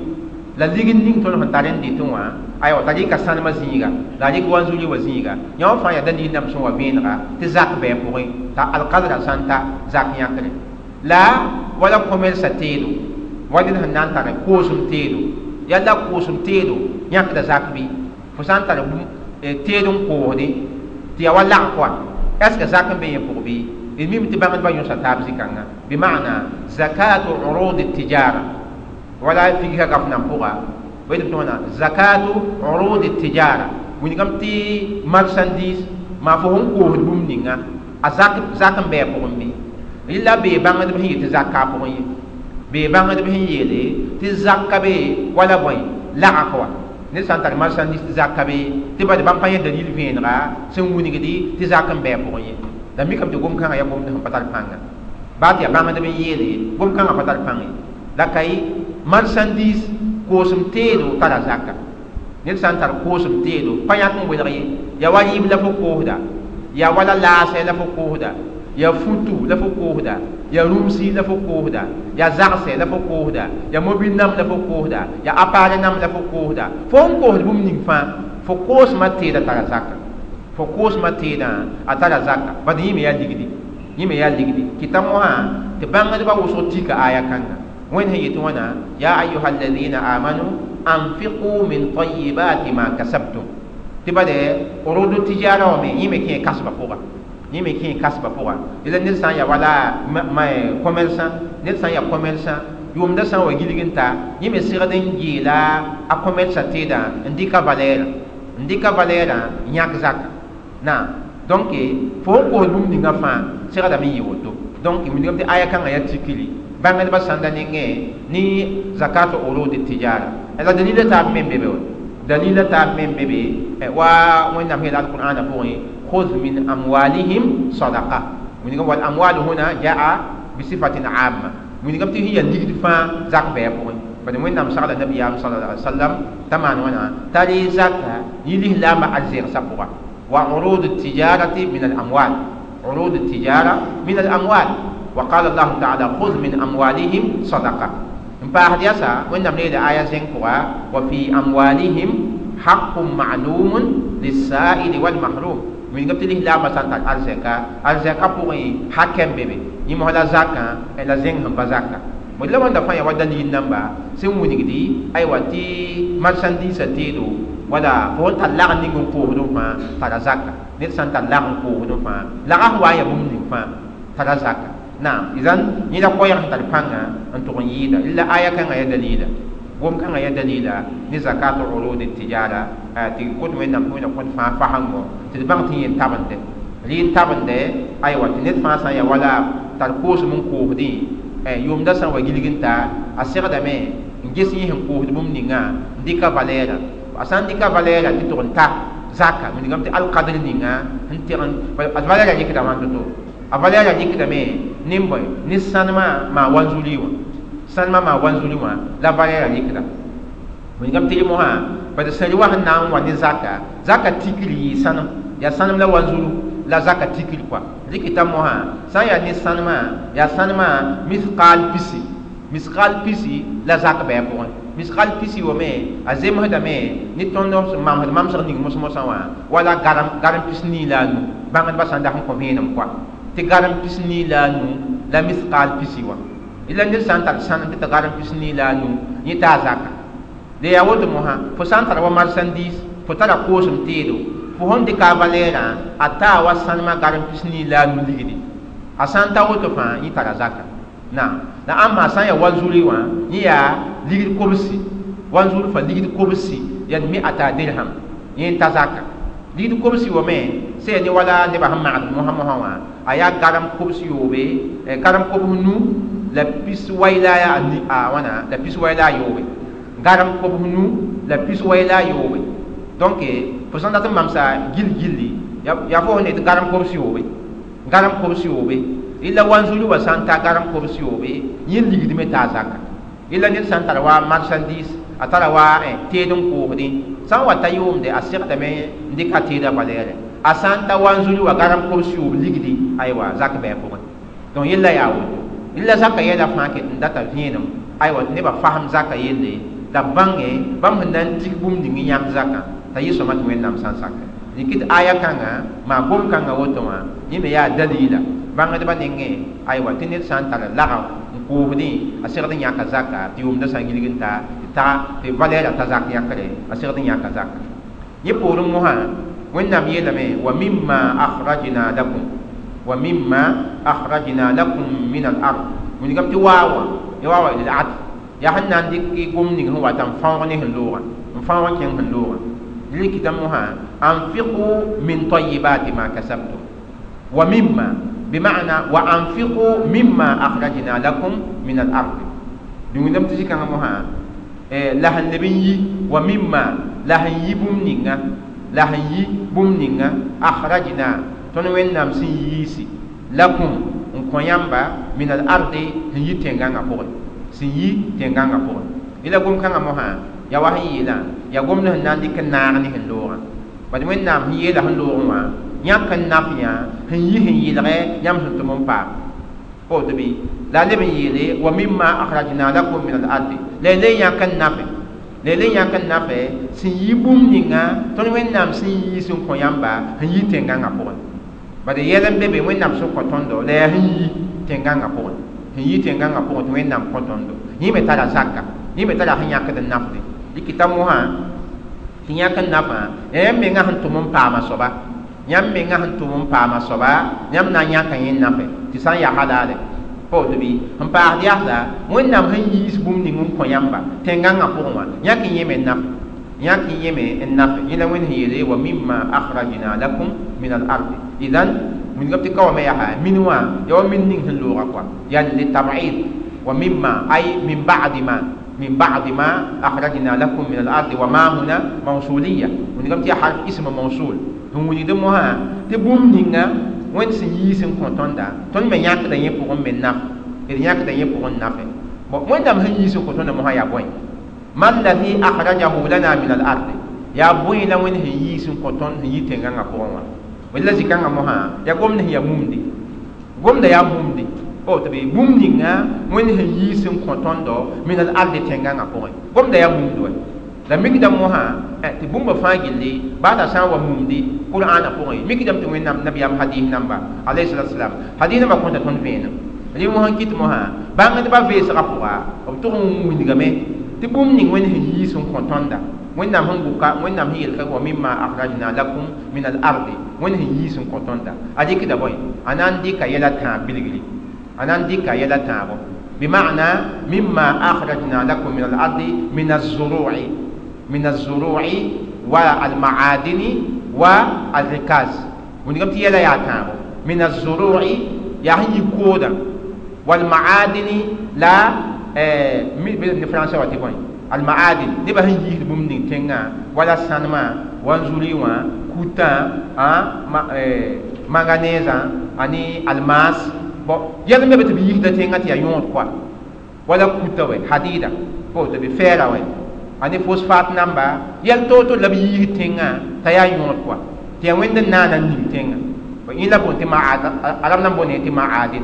la ligd ning tõnd sẽn tar n dɩtẽ wã aywa t'a rɩka sãnema zĩiga la a rɩk wanzuri wã zĩiga yã wã fãa yaa da nin nam sẽn wa vẽenega tɩ zak a pʋgẽ t'a alkadra sãn ta zak yãkre la wala kõmelsa teedo wa dẽd sẽn na n tar koosem teedo yalla koosem teedo yãkda zak bɩ fo sã n tar teed n koosde tɩ ya wa lagk wa que zak n be yẽ pʋg bɩ الميم تبان با يوسا تابزي كان بمعنى زكاة عروض التجارة. ولا فيها قفنا فوقا ويد بتونا زكاة عروض التجارة. وين كم تي مرسانديز ما فهم كوه بوم نينا أزاك زاك بيع بوم بي إلا بي بان دم هي تزكاة بوم بي بان دم هي يلي تزكاة بي ولا بوي لا أقوى ne san tar marchandise tɩ zaka be tɩ bad bãmb pa yẽ dalil vẽenega sẽn wilgdi tɩ zak n bɩ a pʋgẽ ye la mi kam tɩ gom-kãngã ya gomd sẽn pa tar pãnga baa tɩ ya bãngd b n yeele gom-kãngã pa tar pãnge la kay marchandise koosem teedo tara zaka ned sã n tar koosem teedo pa yãk n welg ye ya wa yɩɩb la fo koosda ya wala laasɛ la fo koosda la fo koosda ya mobil nam la fo koosda ya apare nam la fo koosda fo n koosd bũmb ning fãa fo koosmã teeda tara zaka fo koosmã teedã a tara zaka bad yĩme yaa ligdi yĩme yaa ligdi kɩta mosã tɩ bãngdbã wʋsg tika aya kãnga wẽnd sẽn yetɩ wãna ya ayuha alladina amanu anfiqu min tayibati ma kasabtum tɩ bade rodo tijara wã me yĩme kẽ kasba pʋga yĩme kẽ kasba pʋga yela ned sã n ya wala commerçã ned sã n ya commerçã yʋʋmda sã n wa gilg n ta yĩme segd n geela a commerçã teedã n dɩka valɛɛrã n dɩka valɛɛrã yãk zaka na donc fo n koos bũmb ninga fãa segdame n yɩ woto. Donc wingame tɩ aya kãngã ya tikri bãngdbã sãnda nengẽ ne zakat urud tijara. La dalila taab me n be be wa dalila taab me n be. Be wa wẽnnaam yeel alqur'ana pʋgẽ خذ من أموالهم صدقة. من يقول والأموال هنا جاء بصفة عامة من يقول هي الدكت فان زاق بيبوين فإن وين نمسك صلى الله عليه وسلم تمان وأنا تالي زاقة يليه لاما عزير سبقا وعروض التجارة من الأموال عروض التجارة من الأموال وقال الله تعالى خذ من أموالهم صدقة فأحد يسا وين نمسك على آية زنكوا وفي أموالهم حق معلوم للسائل والمحروم من قبل له لا مسان تك الزكاة الزكاة بوي حكم بيبي يمو هلا زكاة إلا زين هم بزكاة mo la wanda fa ya wada ni namba sin wunigdi ay wati marchandise tedo wala fo ta la ni ngum ko do fa para zakka ne san ta la ko do fa la ga wa ya bum ni fa para zakka na idan ni da ko ya ta panga an to yida illa aya kan ya dalila gom kan ya dalila ni zakatu urud tijara ti ko to men nam ko ko fa fa hango ti bang ti yin tabande li tabande ay wati ne fa sa ya wala tar ko su mun ko di yʋʋmda sã n wa gilg n ta a segdame n ges yẽ sẽn koosd bũmb ninga n dɩka valɛɛra a sã n dɩka valɛɛra tɩ tʋg n ta zaka wingame tɩ alkadr ninga n teg a valɛɛra yɩkda wãn to a valɛɛra yɩkdame ne bõe ne sãnema maa wanzuri wã sãnema maa wanzuri wã la valɛɛra rɩkda wẽngame tɩ yɩ mosã bad sẽn wa sẽn na n wa ne zaka zaka tikri yɩ sãnem yaa sãnem la wanzuru la zaka tikri kɔa rɩkɩta mosã sã n yaa ne sãnemã yaa sãnemã misqal pisi misqal pisi la zak bɩa pʋgẽ misqal pisi wame a zemsdame ne tõnd sẽn mamsd mamsg ning mos-mosã wã wala garem pis nii la a nu bãngdbã sã n dat n kõ vẽenem kɔa tɩ garem pis nii la a nu la misqal pisi wã ila ned sã n tar sãnem tɩ tɩ garem pis nii la a nu yẽ taa zaka de ya woto mosã fo sã n tara wa marsandiis fo tara koosem teedo fo fõn dɩka a valɛɛrã a taa wa sãnemã garem pis nii la a nu ligdi a sã n ta woto fãa yẽ tara zaka na la amma san ya wanzuri wa ni ya ligid kobsi wanzuri fa ligid kobsi ya mi ata dirham yin tazaka ligid kobsi wa me se ni wala ne ba hamma muhammad wa aya garam kobsi yobe e garam kobnu la pis waila ya ni a wana la pis waila yobe garam kobnu la pis waila yobe donc fo san dat mamsa gil gilli ya fo ne garam kobsi yobe garam kobsi yobe illa wanzuri wa san garam ko be yin ligidi me ta zaka. Illa ni san tar wa marchandise. Atara wa eh tedon ko di san wa tayum de asir da me ndika teda balere asan ta wanzuri wa garam ko siyo ligidi aywa zaka be ko don illa ya illa zaka yela fa ke ndata vinum aywa ne ba faham zaka yelle da bange bam nan tik bum dingi yam zaka ta yiso mat wen nam san saka nikit aya kanga ma bum kanga woto ma yime ya dalila bãngdbã nengẽ aywa tɩ ned sã n tar lagm n koosdẽ a segd n yãka zaka tɩ yʋʋmdã sã n yilg n ta tɩ ta tɩ valɛɛra t'a zak yãkre a segd n yãka zaka yẽ poorẽ mosã wẽnnaam yeelame wa mima akhrajna lakum lil ad yaa sẽn na n dɩk gom ning sẽn wata n fãog ne sẽn loogã n fãog kẽng sẽn loogã rɩkɩtã mosã anfiqu min tayibati ma kasabtum wa mima بمعنى وأنفقوا مما أخرجنا لكم من الأرض دون لم تجي كان مها لهن نبي ومما لهن يبوم نينا لهن يبوم نينا أخرجنا تنوين نام سن يسي لكم نكون يامبا من الأرض هي تنغانا فوق سن يي تنغانا فوق إلا قوم كان مها يا وحي لا يا قوم نهن ناندي كنارني هندورا بعد وين نام هي لهن لورما yãk n naf yã sẽn yi sẽn yɩlgɛ yãmb sẽn tʋm n paam poto bɩ la leb n yeele wa mima akhrajna lakum min al-ardi la le yãk n nafe la le yãk n nafe sẽn yi bũmb ninga tõnd wẽnnaam sẽn yi sẽn kõ yãmba sẽn yi tẽngãngã pʋgẽ bad yɛl n be be wẽnnaam sẽn kõ tõndo la yaa sẽn yi tẽngãngã pʋgẽ sẽn yi tẽngãngã pʋgẽ tɩ wẽnnaam kõ tõndo yẽ me tara zaka yẽ me tara sẽn yãkd n nafde dɩkɩta mosã tɩ yãk n nafã yãmb mengã sẽn tʋm n paama soaba yãmb menga sẽn tʋm n paama soaba yãmb na n yãka yẽ nafe tɩ sã n yaa halaale paoto bɩ n paasd yasda wẽnnaam sẽn yiis bũmb ning n kõ yãmba tẽngãngã pʋgẽ wã yãk n yẽme n يانك يمي إن نخ إلى وين هي لي ومما أخرجنا لكم من الأرض. إذن من قبل كوما يها من وا؟ يوم من نين هنلو غقوا يعني للتبعيد. ومما أي من بعد ما. من بعد ما أخرجنا لكم من الأرض. وما هنا؟ موصولية. من قبل يا حرف اسم موصول. هم يدموها تبوم نينا. وين سيسن كونتوندا تون ما يانك دا يبون من نخ إذا يانك دا يبون نخ وين دام هنيسن كونتوندا موها يا sẽn yiis n kõ tõnd sẽn yi tẽngãngã pʋgẽ wã bõe la zĩ-kãngã mosã yaa gomd sẽn yaa mumde gomda yaa mumde o tɩ b bũmb ninga wẽnd sẽn yiis n kõ tõndo min al ardi tẽngãngã pʋgẽ gomda yaa mumd wa la mikdam mosã tɩ bũmba fãa gilli baada sã n wa mumdi qur'ana pʋgẽ mikdame tɩ wẽnnaam nabiyaam hadis namba alayhi salatu wasalam hadis namba kõta tõnd vẽenem rẽ mosã kɩt mosã bãngdbã veesgã pʋga b tʋg n wingame tɩ bũmb ning wẽnd sẽn yiis n kõ tõnda wẽnnaam sẽn buka wẽnnaam sẽn yelka wa mima akhrajna lakum min al ardi wẽnd sẽn yiis n kõ tõnda a dɩkda bõe a na n dɩka yɛla tãab bilgri a na n dɩka yɛla tãabo بمعنى مما أخرجنا لكم من الأرض من الزروع من الزروع والمعادن والركاز ونقول تي لا يعتام من الزروع يعني كودا والمعادن لا من فرنسا وتبون المعادن دي بهن يجي بومنين تنغا ولا سانما وانزولي وا كوتا ا مانغانيزا اني الماس بو يلا مبت بيجي تنغا تي يون كوا wala kuta we hadida po to bi fera we ani phosphate namba yel to to labi yi tenga ta ya yõod koa tɩ ya wẽnd n naana ning tẽngã yẽ la boon tɩ arab nan boone tɩ maadil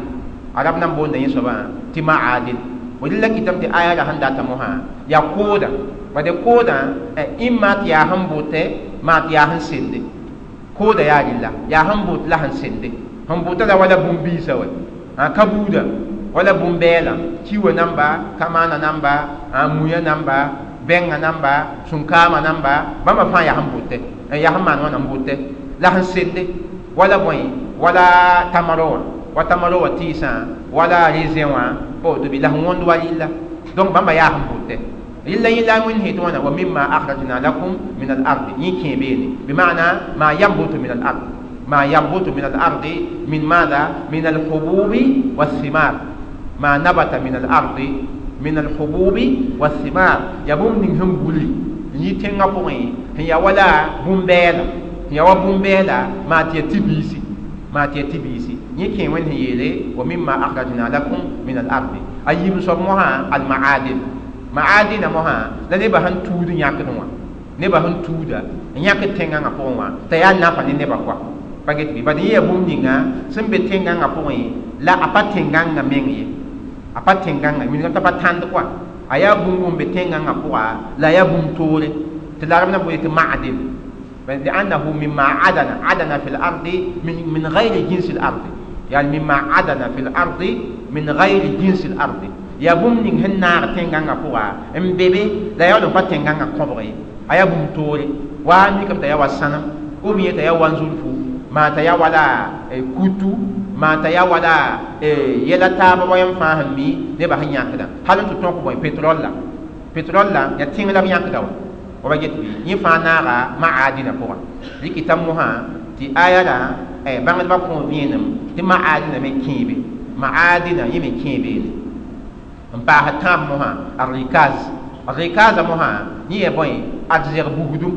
arab nan boonda yẽ soaba tɩ maadil wa dɩ la kɩtame tɩ aya la sẽn data mosã yaa kooda bade kooda ĩmma tɩ yaa sẽn bote maa tɩ yaa sẽn sende kooda yaa rɩlla yaa sẽn bot la sẽn sende sẽn bota la wala bũmb-biisã we ka buuda wala bũmb-bɛɛlã kiwa namba kamaana namba muya namba bɛnga namba sũnkaama namba bãmba fãa yaa sẽn bote yaa sẽn maan wãna n bote la sẽn sende wala bõe wala tamaro wã wa tamaro wã tɩɩsã wala rɩzẽ rɩlla yẽ la wẽnd sẽn wãna wa mima akhrajna lakum min al ardi yẽ kẽ beene bimana ma yambutu min al ard ma yambutu min al ardi min mada min al hububi والثمار ما نبت من الأرض من الحبوب والثمار يا بوم نين هم بولي ني تنغا بوي هي ولا بومبيلا هي وا بومبيلا ما تي تبيسي ما تي كين وين هي ومما أخرجنا لكم من الأرض. أيم سموها المعادن. معادن موها. لا نبا هن تود ياكنوا نبا هن تودا ياك تنغا بوي تا يا نافا نبا كوا paget bi badi ya bum ninga sembe tenganga pʋgẽ la a pa tenganga meng ye a pa tẽngãngã min t'a pa tãnd koa a yaa bũmb n be tẽngãngã pʋga la yaa bũmb toore tɩ larb na boye tɩ ma'din لأنه مما عدن. عدن في الأرض من من غير جنس الأرض. يعني مما عدن في الأرض من غير جنس الأرض. يا بوم نين نار تنغانغا فوا إم بيبي لا يولو با تنغانغا كوبري. أيا بوم توري. واني كم تيا وسنم أو مي تيا وانزولفو ما تيا ولا كوتو. maanta ya wala yɛla taaba wa yãmb fãa sẽn mi nebã sẽn yãkda hal n tɩ tõk bõe petrol la petrol la ya tẽng la b yãkda wa wa ba get bɩ yẽ tɩ aya la bãngdbã kõ vẽenem tɩ maadinã me kẽebe maadinã yẽ me kẽebeene n paasa tãab mosã a rɩkaz rɩkaza mosã yẽ ya bõe ad zɛg bugdum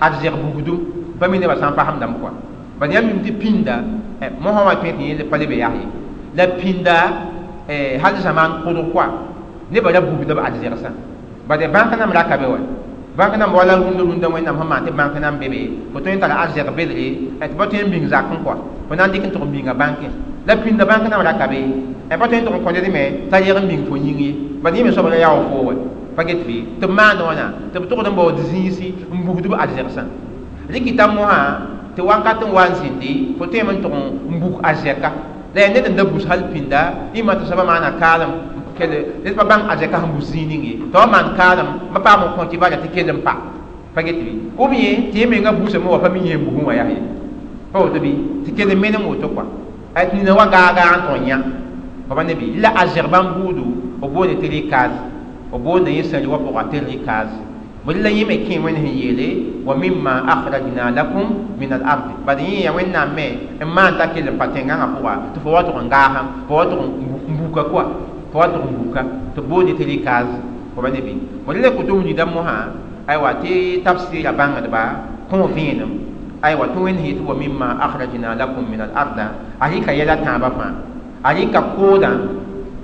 ad zɛg bugdum pa mi nebã sã n pasemdame kɔa bad yãmb mim tɩ pĩnda mosã wã tõe tɩ yẽ pa lebe yaa ye la pĩnda hal zamaan kʋdg koa nebã ra bugda b ad zɛgsã bad bãnk nam raka wa bãnk nam wala rũndã rũndã wẽnnaam sẽn maan tɩ bãnk nam be be fo tõe n tara ad zɛg bedre tɩ pa tõe n bĩng zakẽ koa fo na n dɩk n tʋg n bĩnga bãnkẽ la pĩnda bãnk nam raka be pa tõe n tʋg n kõ ned me t'a yeg n bĩng fo yĩng ye bad yẽ me soab ra yaa foo wa pa get bɩ tɩ b maand wãna tɩ b tʋgd n baood zĩisi n bugd b ad zɛgsã rɩkɩta mosã tɩ wakat n wa n zĩndi fo tõe n tʋg n bug a zɛka la ya ned n da bus hal pĩnda yĩma tɩ soaba maana kaalem kele ned pa bãng a zɛka sẽn bus zĩig ning ye tɩ wa maan kaalem pa paam n kõ tɩ bara tɩ kell n pa pa get bɩ b ye tɩ yẽ menga busame wa pa mi yẽ busẽ wa yaa ye pa woto bɩ tɩ kell n menem woto kɔa a tɩ nina wa gaagaa n tõn yã fa ba ne bɩ la a zɛg bãmb buudu b boone tɩ rɩkaaz b boonda yẽ sãri wa pʋga tɩ rɩkaaz bõe la yẽ me kẽ wẽnd sẽn yeele wa mima akhrajna lakum min al ard bad yẽ ya wẽnnaam me n maan t'a kell n pa tẽngãngã pʋga tɩ fo wa tʋg n gaasã fo wa tʋg n buka koa fo wa tʋg n buka tɩ boone tɩ rɩkaaz fo ba ne bɩ bõe la kʋtʋm rĩdã mosã aywa tɩ tabsɩɩra bãngdba kõ vẽenem aywa tɩ wẽnd sẽn tɩ wa mima akhrajna lakum min al arda a rɩka yɛla tãabã fãa a rɩka koodã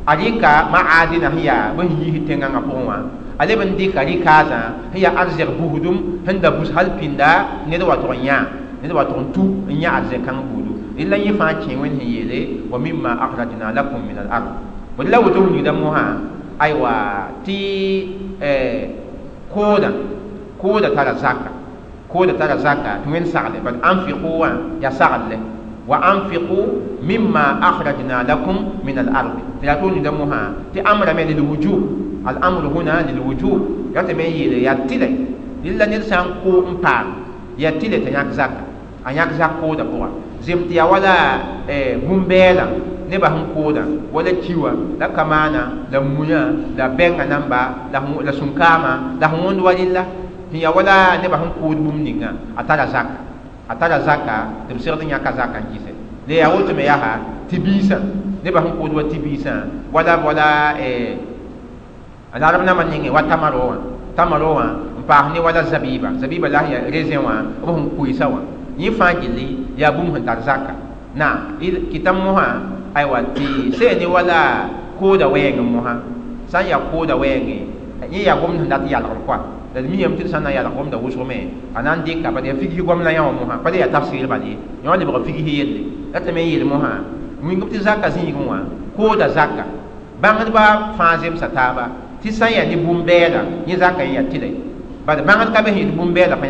a rɩka maadinã sẽn yaa bõe sẽn yiis tẽngãngã pʋgẽ wã a leb n dɩka rɩkaazã sẽn yaa ad zɛg busdum sẽn da bus hal pĩnda ned wa tʋg n yã ned wa tʋg n tu n yã ad zɛg-kãng buudu rẽla yẽ fãa kẽ wẽnd sẽn yeele wa mima akhrajna lakum min al bõe la woto wilgda mosã aywa tɩ koodã koodã tara zaka koodã tara zaka tɩ wẽnd sagle bal anfiqu wã yaa sagle wa anfiqu mimma akhrajna lakum min al ard tɩ la tʋʋm wilgda mosã tɩ amrame lil wujub الامر هنا للوجوب يات مي يلي ياتيله لله نيل سان كو امبار ياتيله تنياك زاك انياك زاك كو دا بوا زمتيا ولا بومبيلا نبا هم كودا ولا كيوا لا كمانا لا مويا لا بنغا نمبا لا لا سنكاما لا هون ولله هي ولا نبا هم كود بومنيغا اتالا زاك اتالا زاكا تبصير دنيا كزاكا جيسه le ya woto me yaha tibisa ne ba hun ko do tibisa wala wala eh alarab nama ninge wa tamaro wa tamaro wa pa ni wala zabiba zabiba la ya rezen wa o hum kuisa wa yi fa gili ya bum han tar zaka na kitam mo ha ay wa ti se ni wala kooda wɛɛngẽ mosã sã n yaa kooda wɛɛngẽ yẽ yaa gomd sẽn dat yalgr koa la d miyam tɩ d sã n na yalg gomda wʋsgme a na n dɩka figsi gom la yã wã mosã pa d yaa tafsɩɩr bal ye yã wa lebg figsi yelle la tɩ me n yel mosã wingb tɩ zaka zĩigẽ wã kooda zaka bãngdbã fãa zemsa taaba tɩ sã n yaa ne bũmb-bɛɛda yẽ zaka n yaa tɩla bad bãngd ka bes yẽd bũmb-bɛɛda pa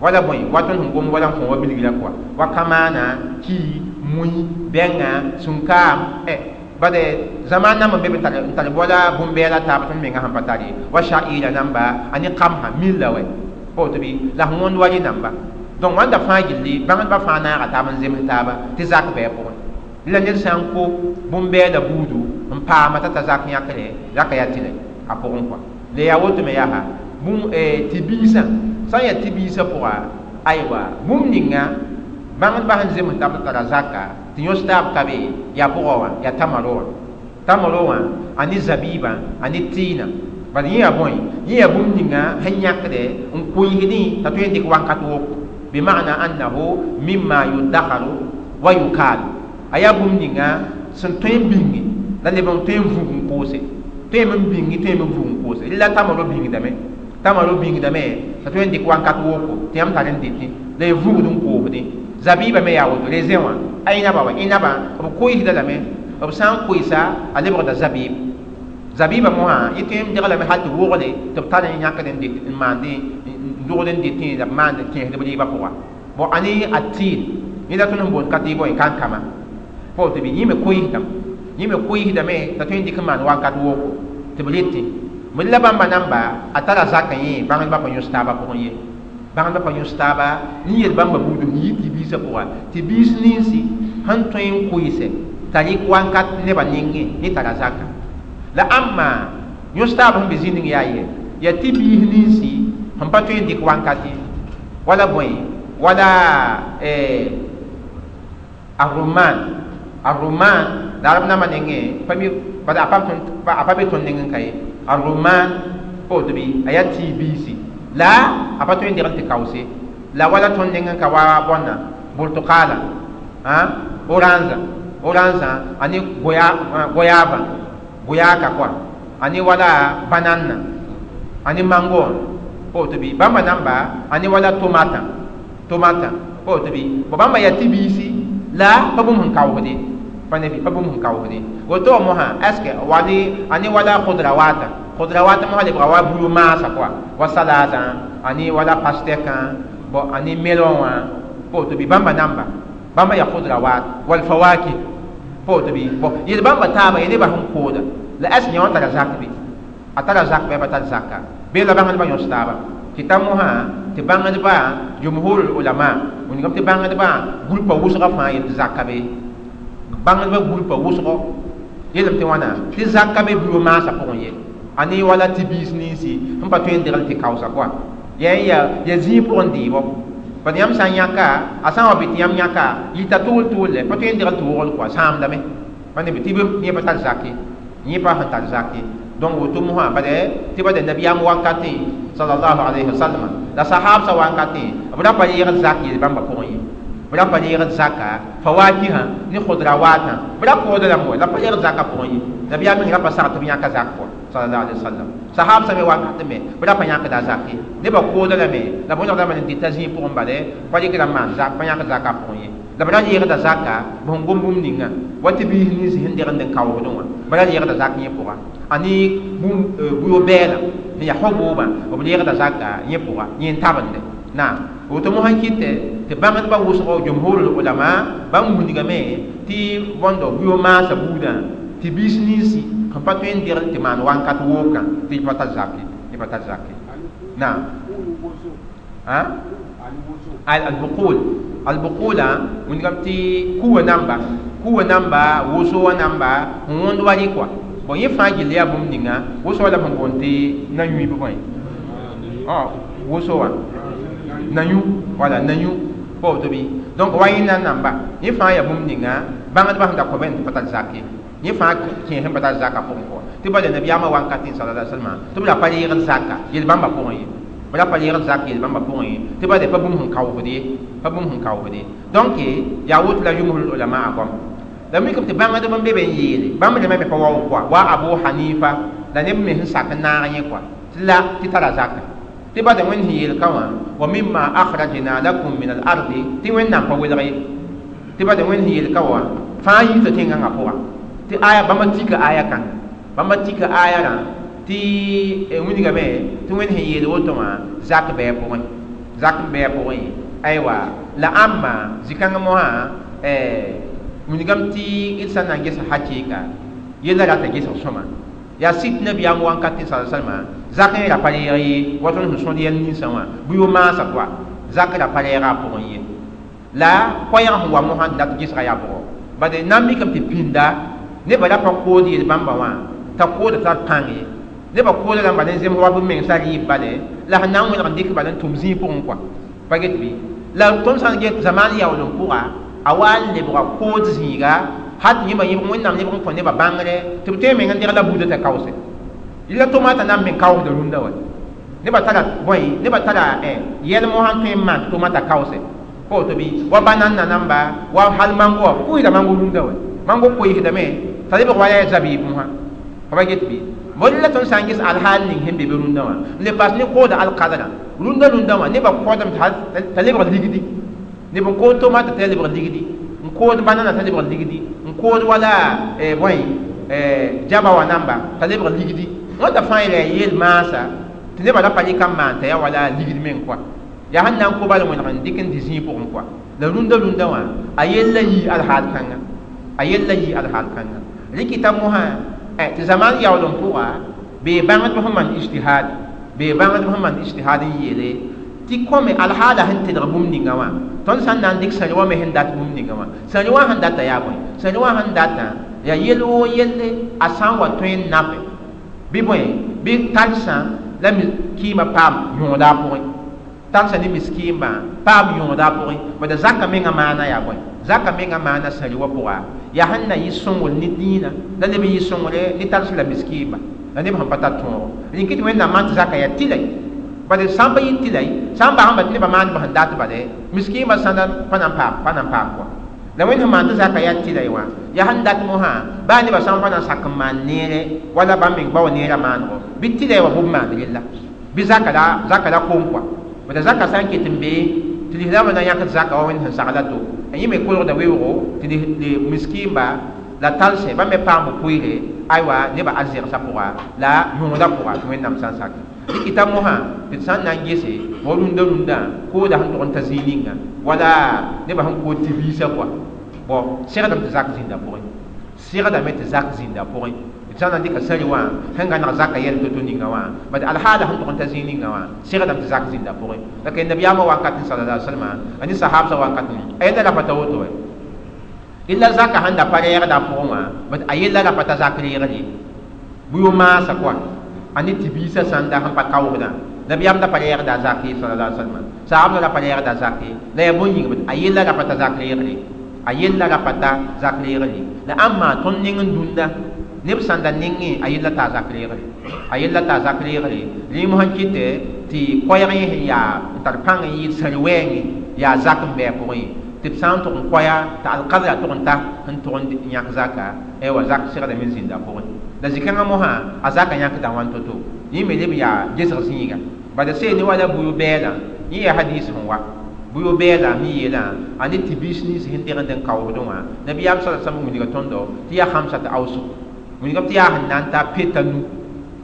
wala bõe wa tõnd sẽn wala la wa mui bɛnga sũnkaam bad zamaan nam n be n tar wala bũmb-bɛɛda taab tõnd menga sãn pa tar ye wa sha'ɩɩla namba a ne kamsã mil la wɛ pa woto bɩ la sẽn wõnd wa rẽ namba donc wãnda fãa gilli bãngdbã fãa naaga taab n zems taaba tɩ zak bɩa pʋgẽ la ned sã n ko bũmb-bɛɛda buudu n paama t'a ta zak yãkre raka yaa tɩle a pʋgẽ kɔa la yaa woto me yaa tɩ biisã sã n yaa tɩ biisã pʋga aywa bũmb ninga bãngdbã sẽn zems tɩ tara zaka tɩ yõs taab ka be yaa pʋga wã yaa tamaro wã tamaro wã a ne zabɩɩbã a ne tɩɩna bad yẽ yaa bõe yẽ yaa bũmb ninga sẽn yãkde n kʋɩsdẽ t'a tõe n dɩk wãnkat woko bima'na annahu mimma yudakharu wa yukalu. Aya bũmb ninga sẽn tõe n bingi. La leb tõe n vũg n koose tõe n bingi tõe n vũg n koose la tamaro bĩngdame tamaro bĩngdame t'a tõe n dɩk wãnkat woko tɩ yãmb tar n dɩtẽ la y vũgd n koosdẽ zabiiba me yaa woto rezẽ wã a yẽnaba wa yẽnaba b koɩsda lame b sã n koɩsa a lebgda zabiib zabiiba mosã yẽ tõe n deglame hal tɩ wogle tɩ b tar yãkd n maande dugd n dɩtẽ la b maand n kẽesd b rɩɩbã pʋga bõ a ne a tɩɩl yẽ la tõnd n boond ka tɩ bõe kãn-kãma pa woto bɩ yẽ me koɩsdame yẽ me koɩsdame t'a tõe n dɩk n maan wakat woko tɩ b rɩtẽ bd la bãmba namba a tara zak yẽ bãngdbã pa yõs taaba pʋgẽ ye bãngdbã pa yõs taaba n yel bãmba buudu n yɩ tɩ biisã pʋga tɩ biis ninsi sẽn tõe n koɩsɛ t'a rɩk wãnkat nebã nengẽ yẽ tara zaka la ãmma yõs taab sẽn be zĩning yaa ye. Yaa tɩ biis ninsi sẽn pa tõe n dɩk wãnkat ye wala bõe wala a roman a roman darb nama nengẽ pa mi a pa be tõnd neng n ka ye. A roman pa woto bɩ a yaa tɩ biisi la a pa tõe n degl tɩ kaoose la wala tõnd neng n ka wa bõnna bortokala oranza. Oranza ani goyaaba goyaaka kɔa ani wala bananna ani mango. Po to bi. Bãmba namba ani wala tomata. Tomata. Po to bi. Bo bãmba yaa tɩ-biisi la pa bũmb sẽn kaoosde pa ne pa bũmb sẽn kaoosde woto mosã ɛske wali ani wala khudrawata khudrawata mosã lebga wa buyo maasa kɔa wa saladã ani wala pastɛkã bo ani melon wã po to bi bãmba namba bãmba yaa khudrawat wal fawakih po to bi bo yel bãmba taaba ye nebã sẽn kooda la ɛs yẽ wã tara zak be a tara zak bɩ a pa tar zaka bee la bãngdbã yõs taaba tɩ ta mosã tɩ bãngdbã jumhur ulama wingame tɩ bãngdbã gulpa wʋsga fãa yetɩ zaka be bãngdbã gulpa wʋsgo yeelame tɩ wãna tɩ zaka be bulo maasã pʋgẽ ye a ne wala tɩ biis ninsi n pa tõe n degl tɩ kaosa koa ya ya ya zĩig pʋgẽ dɩɩbɔ bad yãmb sã n yãka a sã n wa bɩ tɩ yãmb yãka yɩta tʋʋl tʋʋlle pa tõe n tɩ wogl koa sãamdame pa ne bɩ tɩ yẽ pa tar zake yẽ pa sẽn tar zake donc woto mosã bad tɩ bad nabiyaam wãnkatẽ salallahu alayhi wa sallam la sahabsa wãnkatẽ b ra pa yegd zak yel bãmba pʋgẽ ye b ra pa yegd zaka fawakihã ne khudrawatã b ra kood rãmb la pa yegd zaka pʋgẽ ye nabiyaam meng ra pa sag tɩ b yãka alayhi wa sallam sahabsa me wãnkatẽ me b ra pa yãkda zake nebã kood rame la bõe rame n dɩta zĩig pʋgẽ bale pa rɩk rãmb maan zak pa yãk zaka pʋgẽ ye la b ra yegda zaka b sẽn gom bũmb ninga wa tɩ biis nins sẽn degd n kaoosdẽ wã b ra yegda zak yẽ pʋga ani buyo bɛɛla ne ya fo booba b yegda zaka yẽ pʋga yẽ n tabende na woto mosã kɩtɛ tɩ bãngdbã wʋsgo jumhurul ulama bãmb wilgame tɩ bõndo buyo maasa buudã tɩ biis ninsi sẽn pa tõe n degd tɩ maan wãnkat wookã tɩ y pa tar zake y pa tar zake na. Albukul albukula wingam tɩ kuwa namba. Kuwa namba woso wa namba n wõnd wa rɩkwa bon yẽ fãa gill yaa bũmb ninga woso wala fõn boond tɩ na-yũi bɩ bõe woso wa. Na-yũ wala na-yũ pa woto bɩ donc wa yẽ na namba. Yẽ fãa yaa bũmb ninga bãngdbã sẽn da kõ bẽn tɩ pa tar zake yẽ fãa kẽes sẽn pa tar zaka pʋgẽ kɔ tɩ bala nabiyaamã wãnkatẽ sala salma tɩ b la pa yɩgd zaka yel bãmba pʋgẽ ye b ra pa yɩgd zak yel bãmba pʋgẽ ye tɩ bala pa bũmb sẽn kaoofd ye pa bũmb sẽn kaoofd ye donc yaa woto la yʋmsl ulama a gom la mikam tɩ bãngd bõn be ben yeele bãmb lame me pa wa wa wa abu hanifa la neb me sẽn sak n naag kɔa tɩ la tɩ tara zaka tɩ bada wẽnd sẽn yeel ka wã wa mima akhrajna lakum min al ardi tɩ wẽnnaam pa welg ye tɩ bada wẽnd sẽn yeel ka wã fãa yiisa tẽngãngã pʋga tɩ aya bãmba tika aya kãng bãmba tika aya rã tɩ wingame tɩ wẽnd sẽn yeel woto wã zak bɩa pʋgẽ. Zak bɩa pʋgẽ. Aywa la ãmba zĩ-kãngã mosã wingame tɩ d sã n na n ges hakɩɩka yella rata gesg sõma. Yaa sit nabiyaam wãnkat tɩ sa salma zak n ra pa reeg ye wa tõnd sẽn sõd yɛl ninsã wã bɩ maasa pʋa zak ra pa reega a pʋgẽ ye. La koɛɛg sẽn wa mosã dat gesga yaa bʋgɔ bade nan mikame tɩ pĩnda nebã ra pa kood yel bãmba wã t'a kooda tar pãng ye nebã kooda rãmba ne zems meng bale la sẽn na n welg n pa bɩ la tõnd sã n get zamaan yaool n pʋga a wa n lebga kood zĩiga hat yẽmba yẽb wẽnnaam lebg n kõ nebã bãngre tɩ b meng n deg la buda t'a tomata rũndã tara bõe nebã tara n maan tomata kaoose ko to bi wa banana namba wa hal mango mango lunda wa da me tali ba wala zabi mu ha ba get bi bolla ton sangis al hal ning hembe be lunda wa le pas ne ko da al qadara lunda lunda wa ne ba ko da tali ba ligidi ne ba ko to ma ta tali ba ligidi ko da banana tali ba ligidi ko wala e boy e jaba wa namba tali ba ligidi wanda fa ile yel masa tene ba da pa kam man ta ya wala ligidi men kwa ya han nan ko bala mo nan dikin di zĩ pʋgẽ kɔa la rũndã rũndã wã a yella yi alhaal kãnga a yella yi alhaal kãnga rɩkɩta mosã tɩ zamaan yaool n pʋga bee bãngd sẽn man ijtihad bee bãngd man ijtihad n yeele tɩ kome alhaala sẽn tɩdg bũmb ninga wã tõnd sã n na n dɩk sãre wã me sẽn dat bũmb ninga wã sãre wã sẽn data yaa bõe sãre wã sẽn data yaa yel woo yelle a sã n wa tõe n nape bɩ bõe bɩ tarsã la kiimã paam yõoda a pʋgẽ tagsa ne miskɩɩmbã paam yõoda a pʋgẽ bada zaka menga maana yaa bõe zaka menga maana sãri wa pʋga yaa sẽn na yɩ sõngl ne dĩinã la leb n yɩ sõngre ne tars la miskɩɩmbã la neb sẽn pa tar tõogo rẽn kɩ tɩ wẽnnaam maan tɩ zaka yaa tɩla bad sã n pa yɩ tɩla sã n basẽn ba tɩ nebã maan bã sẽn dat bale miskɩɩmbã sã pa na n paam pa na n paam kɔa la wẽnd sẽn maan tɩ zaka yaa tɩla wã yaa sẽn dat mosã baa nebã sã n pa na n sak n maan neere wala bãmb meng ba wa neerã maanego bɩ tɩla wa bʋb maand rella bɩ zaka la kom kɔa bada zaka san ketin be tɩ lislaamã na yãkd zaka wa wẽnd sẽn sagla to a yẽ me kolgda weoogo tɩ miskɩɩmba la talsẽ bãmb me paam pʋɩɩre aywa nebã a zegsã pʋga la yõoda pʋga tɩ wẽnnaam sã n sak rɩkɩta mosã tɩ d sã n na n gese wa rũndã rũndã kooda sẽn tʋg n ta zĩig ninga wala nebã sẽn kood tɩ biisã pʋa bɔ segdame tɩ zak zĩnda zãna dɩka sari wã sẽn gãneg zaka yɛl to-to ninga wã bad alhaala sẽn tʋg n ta zĩig ninga wã segdame tɩ zak zĩnda pʋgẽ la ka nabiyaamã wakat sala la salma a ne sahabsã wakat a yella la pa ta woto wɛ illa zaka sẽn da pa rɛɛgda a pʋgẽ wã bad a yella la pa ta zak ye bɩ maasa kɔa a ne tɩ-biisã sãn da sẽn pa kaoogdã nabiyaam da pa rɛɛgda a zak ye sala la salma sahabsã la pa rɛɛgda a zak ye la yaa bõn yĩng a yella la ta zak reegd ye a yella la ta zak reegd ye la ãmma tõnd ning n dũnda neb sãn da nengẽ a yella t'a zak reegre a yella t'a zak reegre rɩɩm sẽn kɩtɛ tɩ koɛɛg yẽ sẽn yaa n tar pãng n yɩɩd sãr wɛɛngẽ yaa zak n bɩa pʋgẽ tɩ b sã n tʋg n koɛya t'a alkadra tʋg n ta sẽn tʋg n yãk zaka wa zak segdame zĩnda pʋgẽ la zĩ-kãngã mosã a zaka yãkda wãn to-to yẽ me leb yaa gesg zĩiga bada see ne wala buyo bɛɛlã yẽ yaa hadis sẽn wa buyo bɛɛla sẽn yeelã a ne tɩ biis nins sẽn degd n kaoosdẽ wã nabiyaam sa sam wilga tõndo tɩ yaa hamsat ausuk wingam tɩ yaa sẽn na n ta peta nu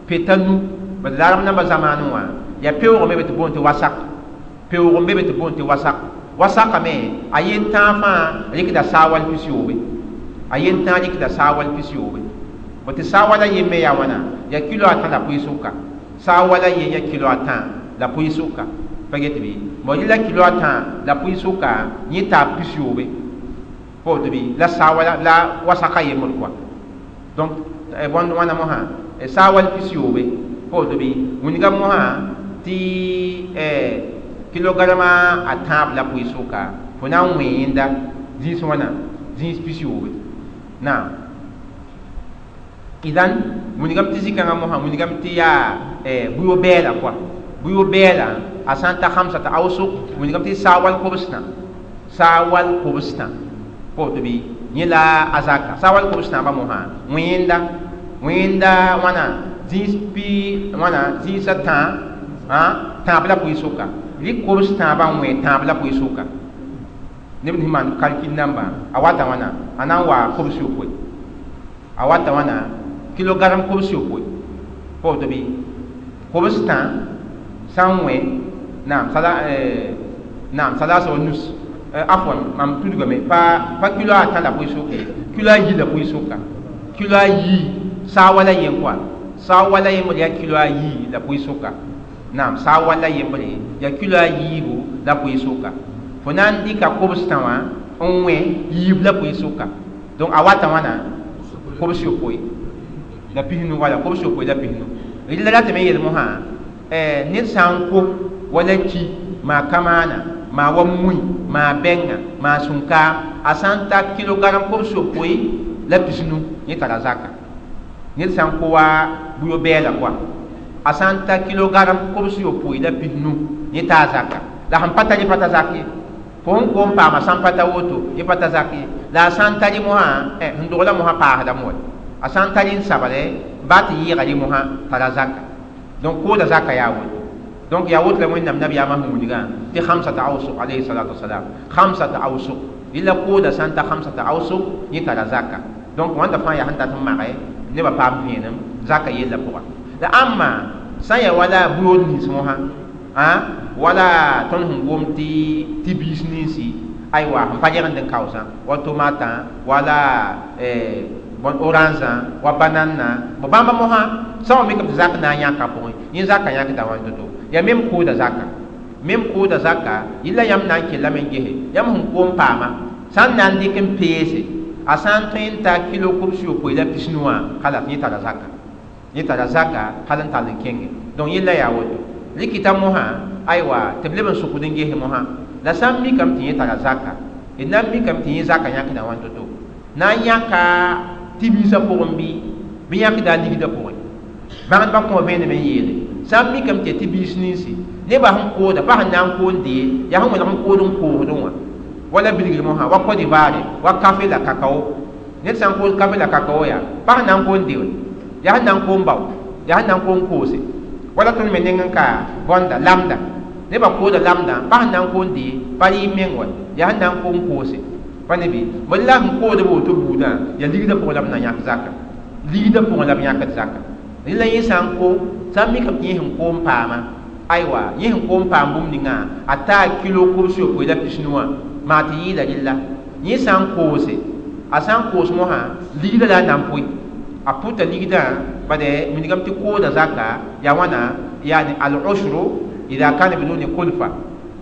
peta nu bad larem namba zamaanẽ wã yaa peoog me be tɩ boon tɩ wasak peoog me be tɩ boon tɩ wasak wasakame a yen tãag fãa rɩkda saawal pis yoobe a yen tãag rɩkda saawal pis yoobe bõ tɩ saawala yen me yaa wãna yaa kilo a tã la pʋɩ sʋka saawala yaa kilo a tã la pʋɩ sʋka pa get bɩ rɩ la kilo a tã la pʋɩ sʋka yẽ taa pis yoobe tɩ bɩ la saawala la wasaka yembr kɔa donc bõnd wãna mosã saawal pis yoobe fo tɩ bɩ wĩnga mosã tɩ kilograma a tãab la pʋɩ sʋka fo na n wẽ yẽnda zĩis wãna zĩis pis yoobe naam idan wingame tɩ zĩ-kãngã mosã wingame tɩ yaa buyo bɛɛla kɔa buyo bɛɛla a sã n ta hamsata ausuk wingame tɩ saawal kobstã saawal kobstã fo tɩ bɩ yẽ la a zaka sa wal kobs tãabã mosã wẽenda wẽenda wãna zĩis pi wãna zĩisã tã tãab la pʋɩ-soka rɩk kobs tãabã n wẽ tãab la pʋɩ-soka neb nin maan kalkil namba a wata wãna a na n wa kobs yopoe a wata wãna kilogram kobs yopoe pa woto bɩ kobs tã sã n wẽ naam sala naam salasa wa nus afwan mam tudgame pa pa kilo a tã la pʋɩ-soke kilo a yi la pʋɩ-soka kilo a yi saa wala yen koa saa wala yembr yaa kilo a yi la pʋɩ-soka naam saa wala yembre ya kilo a yiibu la pʋɩ-soka fo na n dɩka kobs tã wã n wẽ yiib la pʋɩ-soka donc a wata wãna kobs yopoe la pisnu wala kobs yopoe la pisnu rɩla ratame yel mosã ned sã n ko wala ki maa kamaana maa wa mui maa bɛnga maa sũnkaa a sã n ta kilogram kobs yopoe la pisnu yẽ tara zaka. Ned sã n ko wa buyo bɛɛla koa a sã n ta kilogram kobs yopoe la pisnu yẽ taa zaka. La sẽn pa ta yẽ pa ta zak ye. Fo n paama sã n woto yẽ pa ta zak ye. La a sã n ta rɩ mosã sẽn dogla mosã paasdame wa a sã n ta rɩ n sabre ba tɩ yɩɩga rɩ mosã tara zaka. Donc kooda zaka yaa woto donc yaa woto la wẽnnaam nabiyaamã sẽn wilgã tɩ hamsata ausuk alayhi salatu wasalam hamsata ausuk rɩla kooda sã n ta hamsata ausuk yẽ tara zaka donc wãnda fãa yaa sẽn tat n mage nebã paam vẽenem zaka yella pʋga la ãmma sã n ya wala buyood nins mosã wala tõnd sẽn gom tɩ tɩ biis ninsi aywa sẽn pa yẽgend n kaoosã wa tomatã wala orange wa banana bo bãmba mosã sã wa mikame tɩ zak na n yãka pʋgẽ yẽ zaka yãkda wãn to-to ya mem kooda zaka mem kooda zaka yɩla yãmb na n kellame n gese yãmb sẽn koom paama sã n na n dɩk n peese a sã n tõe n ta kilo kobs yopoe la pisnu wã kala yẽ tara zaka yẽ tara zaka hal n tall n kẽnge donc yella yaa woto rɩkɩta mosã aywa tɩ b leb n sʋkd n gese mosã la sã n mikame tɩ yẽ tara zaka d na n mikame tɩ yẽ zaka yãkda wãn to-to na n yãka tibisa pʋgẽ bɩ bɩ yãkda a ligda pʋgẽ bãgdbã kõ vẽenem n sãn mikame tɩ tɩ-biis ninsi nebã sẽn kooda pa sẽn na n koon ye yaa sẽn welg n kood n koosdẽ wã wala bilgr mosã wa cote d'ivoire wa kafe la kakao. Ned sã n koos kafe la kakao yaa pa sẽn na n koon deoe yaa sẽn na n koon bao yaa sẽn na n koon koose. Wala tõnd me neng n ka bõnda lamda. Nebã kooda lamdã pa sẽn na n koon dee pa rɩɩb meng wa. Yaa sẽn na n koon koose. Pa ne bɩ bõe la sẽn koodb woto buudã yaa ligdã pʋgẽ la b na yãk zaka. Ligdã pʋgẽ la b yãkd zaka. Rẽ la yẽ sã n ko sã n mikame tɩ yẽ sẽn koom paama. Aywa yẽ sẽn koom paam bũmb ningã a taa kilo kobs yopoe la pisnu wã maa tɩ yɩɩla rɩlla yẽ sã n koose. A sã n koos mosã ligda la a na n pʋɩ a puta ligdã bade minigam tɩ kooda zaka ya wãna yani al-ushru idha kana biduni kulfa.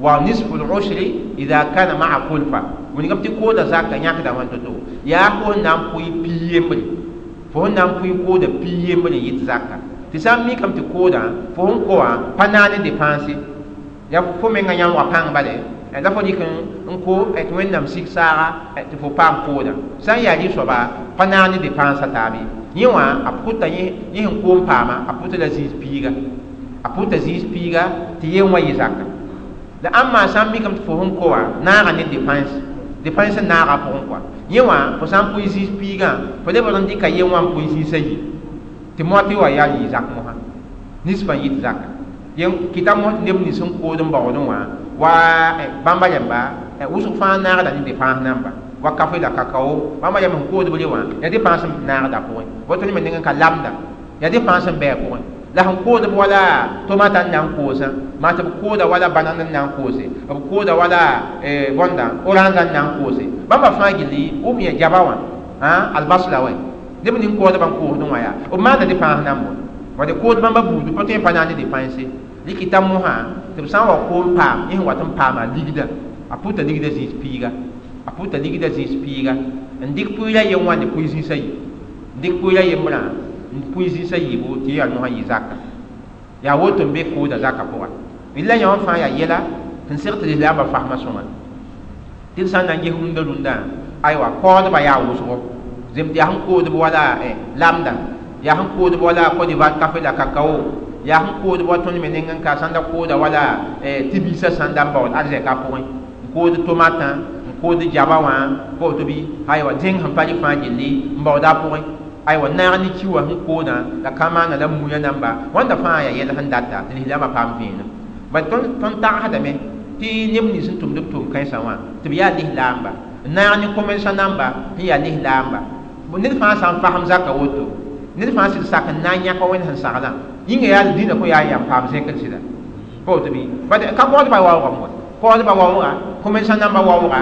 Wa nisfu al-ushri idha kana ma'a kulfa. Minigam tɩ kooda zaka yãkda wãn to-to. Yaa fo n na n pʋɩ pii yembre fo n na n pʋɩ kooda pii yembre n yɩt zaka tɩ sã n mikame tɩ kooda fo n ko wã pa naane dépense ya fo menga yãmb wa pãng bale la fo dɩk n ko tɩ wẽnnaam sig saaga tɩ fo paam kooda sã n yaa rɩ soaba pa naane dépensa taabe yẽ wã a puta yẽ sẽn koom paama a puta la zĩis piiga a puta zĩis piiga tɩ yen wã yɩ zaka. La ãmma sã n mikame tɩ fo sẽn ko wã naaga ne dépense dépense naaga pʋgẽ koa. Yẽ wã fo sã n pʋɩ zĩis piigã fo lebg n dɩka yen wã n pʋɩ zĩisã yi tɩ mo tɩ wa yaa yɩ zak mosã ninsbã yɩt zaka kɩta mo neb nins sẽn kood n baood n wã wa bãmba yãmba wʋsg fãa naagda ne dépense namba wa kafe la kakao bãmba yãmb sẽn koodb re wã ya dépense n naagda pʋgẽ woto ne me ning n ka lamda ya dépense n bɩa pʋgẽ la sẽn koodb wala tomata n na n koosã maa tɩ b kooda wala banan n na n koose b kooda wala bõnda orange n na n koose bãmba fãa gilli b yã jaba wã albas la wɛ neb ning koodbã n koosd wã yaa b maanda dépense nambõ wa de kood bãmba buudu pa tõe pa na ne dépense rɩkɩta mosã tɩ b sã n wa koom paam yẽ sẽn wat n paama ligda. A puta ligda zĩis piiga a puta ligda zĩis piiga n dɩk pʋɩɩra yen wã ne pʋɩ zĩisã yi. N dɩk pʋɩɩra yembrã n pʋɩ zĩisã yiibu tɩ yaa mosã yɩ zaka. Yaa woto n be kooda zaka pʋga rɩla yã wã fãa yaa yɛla tɩ n seg tɩ lislaambã fasmã sõma tɩ d sã n na n ges rũndã rũndã aywa yaa wʋsgo zem tɩ yaa sẽn koodb wala lamda yaa sẽn koodb wala kodivar kafe la kakao yaa sẽn koodb wa tõnd me ning n ka sãn da kooda wala tɩ-biisã sãn da n baood arzɛka pʋgẽ n kood tomatã n kood jaba wã po tɩ bɩ aywa dẽng sẽn pa rɩ fãa gilli n baooda a pʋgẽ aywa naag ne kiwa sẽn koodã la ka maana la muya namba wãnda fãa yaa yɛl sẽn data tɩ lislaamã paam vẽenem bal tõnd tagsdame tɩ neb nins sẽn tʋmd b tʋʋm kãensã wã tɩ b yaa lislaamba n naag ne commersa namba sẽn yaa lislaamba ned fãa sã n fasem zaka woto ned fãa sɩd sak n na n yãka wẽnd sẽn saglã yĩnga yaa dĩnã kõ yaa yam paam zẽkr sɩda pa woto bɩ ka koodba waooga m wa koodba waooga commersa namba waooga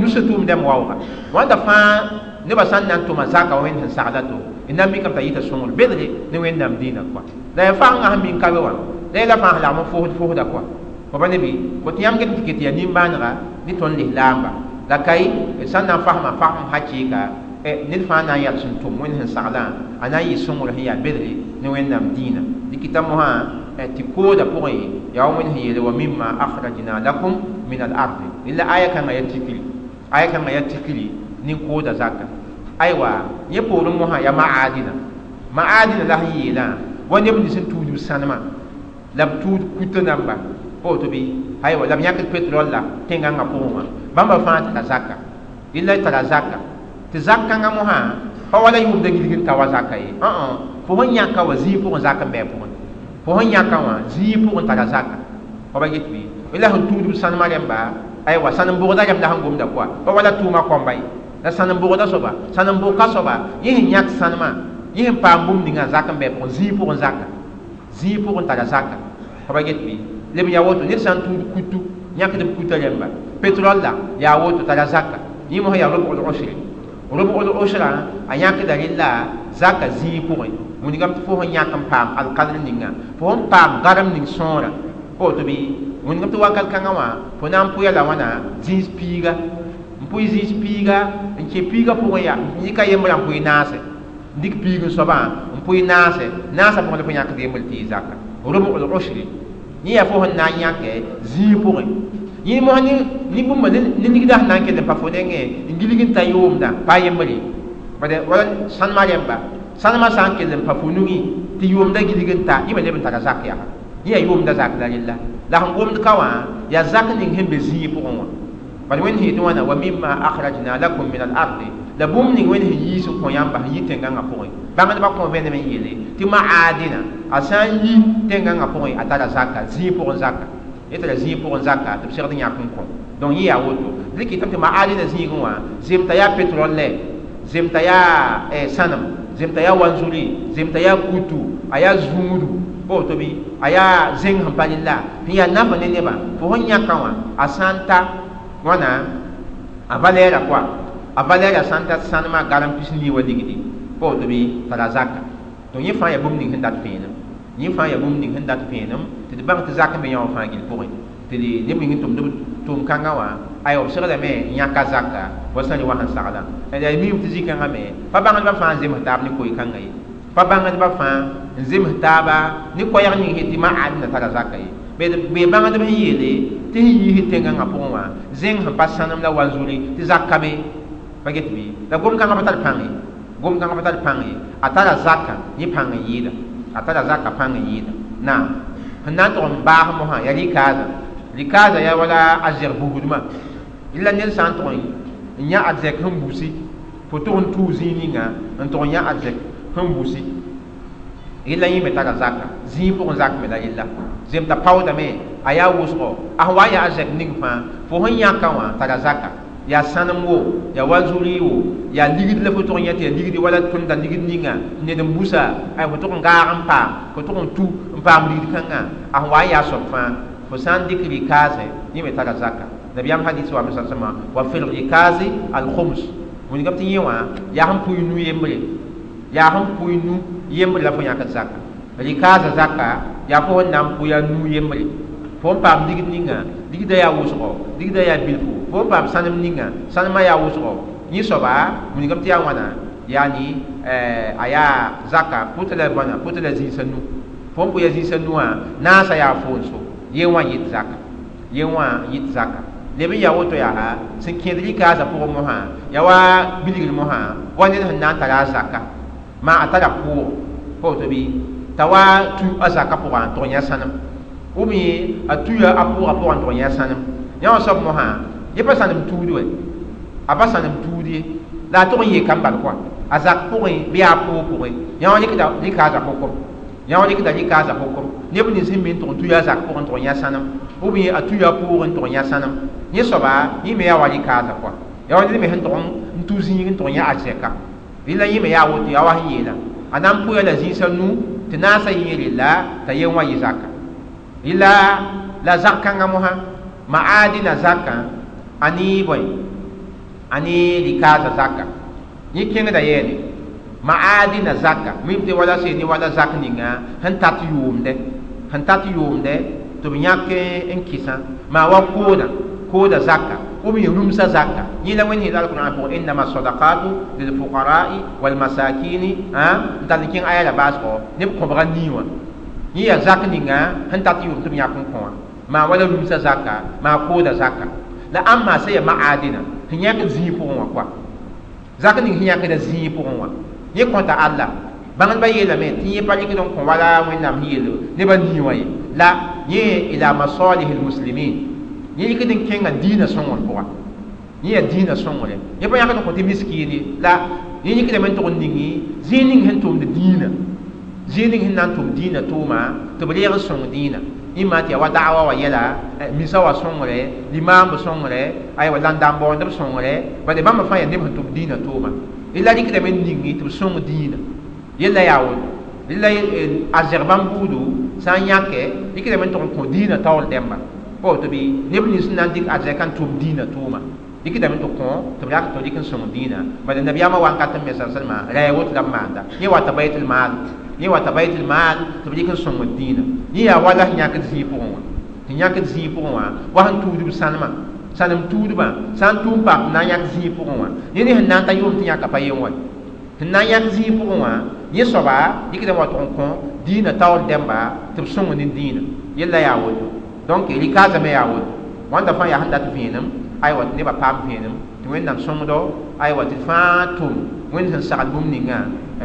nusa tʋʋm dɛm waooga wãnda fãa nebã sã n na n tʋma zaka wẽnd sẽn sagla to n na n mikame t'a yɩta sõngl bedre ne wẽnnaam dĩinã koa la ya fãngã sẽn min ka be wã la yɛla fãa sẽn lagm n fosd fosda koa fo ba nebi fo tɩ yãmb get tɩ ket yaa nin-bãanega ne tõnd lislaamba la kay d sã n na n fasma fasm hakɩɩka ned fãa na n yal sẽn tʋm wẽnd sẽn saglã a na n yɩ sõngr sẽn yaa bedre ne wẽnnaam dĩinã dɩkɩta mosã tɩ kooda pʋgẽ yaa wa wẽnd sẽn yeele wa mima akhrajna lakum min al ardi illa aya kãngã ya tikri aya kãngã ya tikri nin-kooda zaka aywa yẽ poorẽ mosã yaa maadina maadina la sẽn yeelã wa neb nins n tuud b sãnema la b tuud kuta namba pa woto bɩ aywa la b yãkd petrol la tẽngãngã pʋgẽ wã bãmba fãa tara zaka illa tara zaka tɩ zak kãngã mosã pa wala yʋʋmda gilg n ta wa zaka ye. Ã fo sẽn yãka wa zĩig pʋgẽ zak n bɩ a pʋgẽ fo sẽn yãka wã zaka. Get bɩ la sẽn tuudb sãnema rẽmba aywa sãn n bʋgda la sẽn gomda koa pa wala tʋʋma kõmba ye la sãn n bʋgda zaka zĩig pʋgẽ tara zaka. Fa ba get bɩ leb ya woto ned sã kutu yãkd b kuta petrol la yaa woto zaka. Yẽ mosã robgd osrã a yãkda rẽlla zaka zĩig pʋgẽ wingame tɩ fo sẽn yãk n paam alkadr ninga fo sẽn paam garem ning sõora pa woto bɩ wingame tɩ wakat kãngã wã fo na n pʋya la wãna zĩis piiga n pʋɩ zĩis piiga n kẽ piiga pʋgẽ yaa yɩka yembrã n pʋɩ naase n dɩk piig n soabã n pʋɩ naase naasã pʋgẽ fo yãkd yembr tɩ y zaka robgd osre yẽ yaa fo sẽn na n yãkɛ zĩig pʋgẽ yẽ mos ne bũmba ne ligda sẽn na n kell n pa fo nengẽ n gilg n ta yʋʋmda pa yembre bad wala sãnema rẽmba sãnema sã n kell n pa fo nugi tɩ yʋʋmda gilg n ta yẽ me leb n tara zak yaa yẽ yaa yʋʋmda zak la rella la sẽn gomd ka wã yaa zak ning sẽn be zĩig pʋgẽ wã bad wẽnd sẽn yetɩ wãna wa mima akhrajna lakum min al ardi la bũmb ning wẽnd sẽn yiis n kõ yãmba sẽn yi tẽngãngã pʋgẽ bãngdbã kõ vẽnem n yeele tɩ maadina a sã n yi tẽngãngã pʋgẽ a tara zaka zĩig pʋgẽ zaka yẽ tara zĩig pʋgẽ zaka tɩ b segd yãk n kõ donc yẽ yaa woto. Dɩk yetame tɩ maadina zĩigẽ wã zemta yaa petrol lɛ zemta yaa sãnem zemta yaa wanzuri zemta yaa kutu a yaa zũudu pa woto bɩ a yaa zẽng sẽn pa rẽlla sẽn yaa namba ne nebã fo sẽn yãka wã a sã n ta wãna a valɛɛra koa a valɛɛra sã n ta sãnemã garam pis nii wa ligdi pa woto bɩ tara zaka. Donc yẽ fãa yaa bũmb ning sẽn dat vẽenem yẽ fãa yaa bũmb ning sẽn dat vẽenem tɩ d bãng tɩ zak n be yãwã fãa gil pʋgẽ tɩ neb ning n tʋmd tʋʋm kãngã wã aywa b segdame n yãka zaka wa sã ne wa sẽn sagla la mim tɩ zĩ-kãngã me pa bãngdbã fãa n zems taab ne koy-kãngã ye pa bãngdbã fãa n zems taaba ne koɛɛg ning tɩ maadna tara zaka ye bee bãngdb sẽn yeele tɩ sẽn yiis tẽngãngã pʋgẽ wã zẽng sẽn pa sãnem la wanzuri tɩ zak ka be pa get bɩ la gom-kãngã pa tar pãng ye gom-kãngã pa tar pãng ye a tara zaka yẽ pãng n yɩɩda a tara zaka pãng yɩɩda naam. Sẽn na n tʋg n baas mosã yaa rɩkaaza rɩkaaza yaa wala a zɛg busdmã illa ned sã n tʋg n yã a zɛk sẽn busi fo tʋg n tuu zĩig ninga n tʋg n yã a zɛk sẽn busi yella yẽ me tara zaka zĩig pʋgẽ zak la yella zemta paoodame a yaa wʋsgɔ a sẽn wa n yaa a zɛk ning fãa fo sẽn yãka wã tara zaka yaa sãnem wo yaa wanzuri wo yaa ligd la fo tʋg n yã tɩ yaa ligdi wala tõnda ligd ninga ned n busa ay fo tʋg n gaag n paam fo tʋg n tu n paam ligd kãngã a sẽn wa n yaa soab fãa fo sã n dɩk rɩkaase yẽ me tara zaka nabiyam hadis wa masa sama wa fil rikazi al khums mun gam tin yewa ya han puy nu yembre ya han puy nu yembre la fo yaka zaka rikaza zaka ya fo nam puy ya nu yembre fo pam dig ninga dig da ya wusgo dig da ya bilfu fo pam sanam ninga sanama ya wusgo ni soba mun gam tiya wana yani eh aya zaka putala bana putala zi sanu fo puy ya zi sanu na sa ya fo so yewa yit zaka yewa yit zaka leb n ya woto yaa sẽn kẽed rɩkaasã pʋgẽ mosã ya wa bilgr mosã wa ned sẽn na n tara a zaka ma a tara pʋʋg pa woto bɩ t'a wa tu a zaka pʋgã n tʋg yã sãnem wʋme a tuya a pʋʋgã pʋgã n tʋg yã sãnem yã wã soab mosã yẽ pa sãnem tuud we. A ba sã nem tuud ye. La a tʋg n yee kam bal kɔa a zak pʋgẽ bɩ yaa pʋʋg pʋgẽ yã wã rɩkda rɩka a zak kom. Yã wã rɩkda rɩka a zak kom. Neb nins sẽn me n tʋg n tu yaa zak pʋgẽ tʋg n yã sãnem b bɩ a tu yaa pʋʋgẽ tʋg n yã sãnem yẽ soaba yẽ me yaa wa rɩka a zak kɔa ya wa me tʋg n tu zĩig n tʋg yã a zɛka rɩla yẽ me yaa woto yaa wa sẽn yeela a na n pʋya la zĩisã nu tɩ naasã yẽ rella t'a yen wa yɩ zaka rɩla la zak kãngã mosã ma'adina zakã a ne bõe a ne rɩkaaza zaka yẽ kẽngda yɛɛne ma'adina zaka mim tɩ wala see ne wala zak ninga sẽn tat yʋʋmdɛ sẽn tat yʋʋmdɛ tɩ b yãk n kɩsã maa wa kooda kooda zaka ومن يرمس زكاة يلا وين هي القرآن فوق إنما الصدقات للفقراء والمساكين ها دالكين آية لباس فوق نبقى بغنيوا هي زكاة نيجا هنتاتي يوم تبي يكون كون ما ولا رمس زكاة ما كودا زكاة لا أما سيا ما عادنا هي كذي فوق وقوا زكاة نيجا هي كذا زي فوق وقوا يكون تا الله bangan ba yela me tiye pa yiki don ko wala wẽnnaam yelo ne ba wã ye la yẽ ila masalih almuslimin yẽ yik din kẽnga diinã sõngr pʋga yẽ yaa diinã sõngre yẽ pa yãk n kõ tɩ miskiine la yẽ yikdame n tʋg n ningi zĩig ning sẽn tʋmd diinã zĩig sẽn na n tʋm diinã tʋʋma tɩ b reeg n sõng diinã yĩmma tɩ ya wa da'awa wa yɛla misa wa sõngre limaamb sõngre aywa la n dãn baoondb sõngre bade bãmb fãa yaa neb sẽn tʋm diinã tʋʋma la rɩkdame n ningi tɩ b sõng diinã yella yaa woto rɩla a zɛg bãmb buudu sã n yãkɛ rɩkdame n tʋg n kõ diinã taool dẽmba po to bi neb nins nan dik a kan tum dina tuma dikidame tɩ kõ tɩ b rak tɩ dɩk n sõng dĩinã bala nabiyaamã wa n kat n me sã sẽlma ra ya woto la b maanda yẽ wa ta baytl maal yẽ wa ta baytl maal tɩ b dɩk n sõng dĩinã yẽ yaa wala wã tɩ yãk d zĩig pʋgẽ wã wa sẽn tuudb sãnema sãnem tuudbã sã n tʋʋm paam tɩ na n yãk zĩig pʋgẽ wã yẽ ne sẽn na n ta yʋʋm tɩ yãka pa yen wa tɩ na n yãk zĩig pʋgẽ wã yẽ soaba dɩkdame wa tʋg n kõ dĩinã taoor dẽmba tɩ b sõng ne dĩinã yella yaa woto donc rɩkaazame yaa woto wãnda fãa yaa sẽn dat vẽenem aywa tɩ nebã paam vẽenem tɩ wẽnnaam sõngdo aywa tɩ fãa tʋm wẽnd sẽn sagl bũmb ninga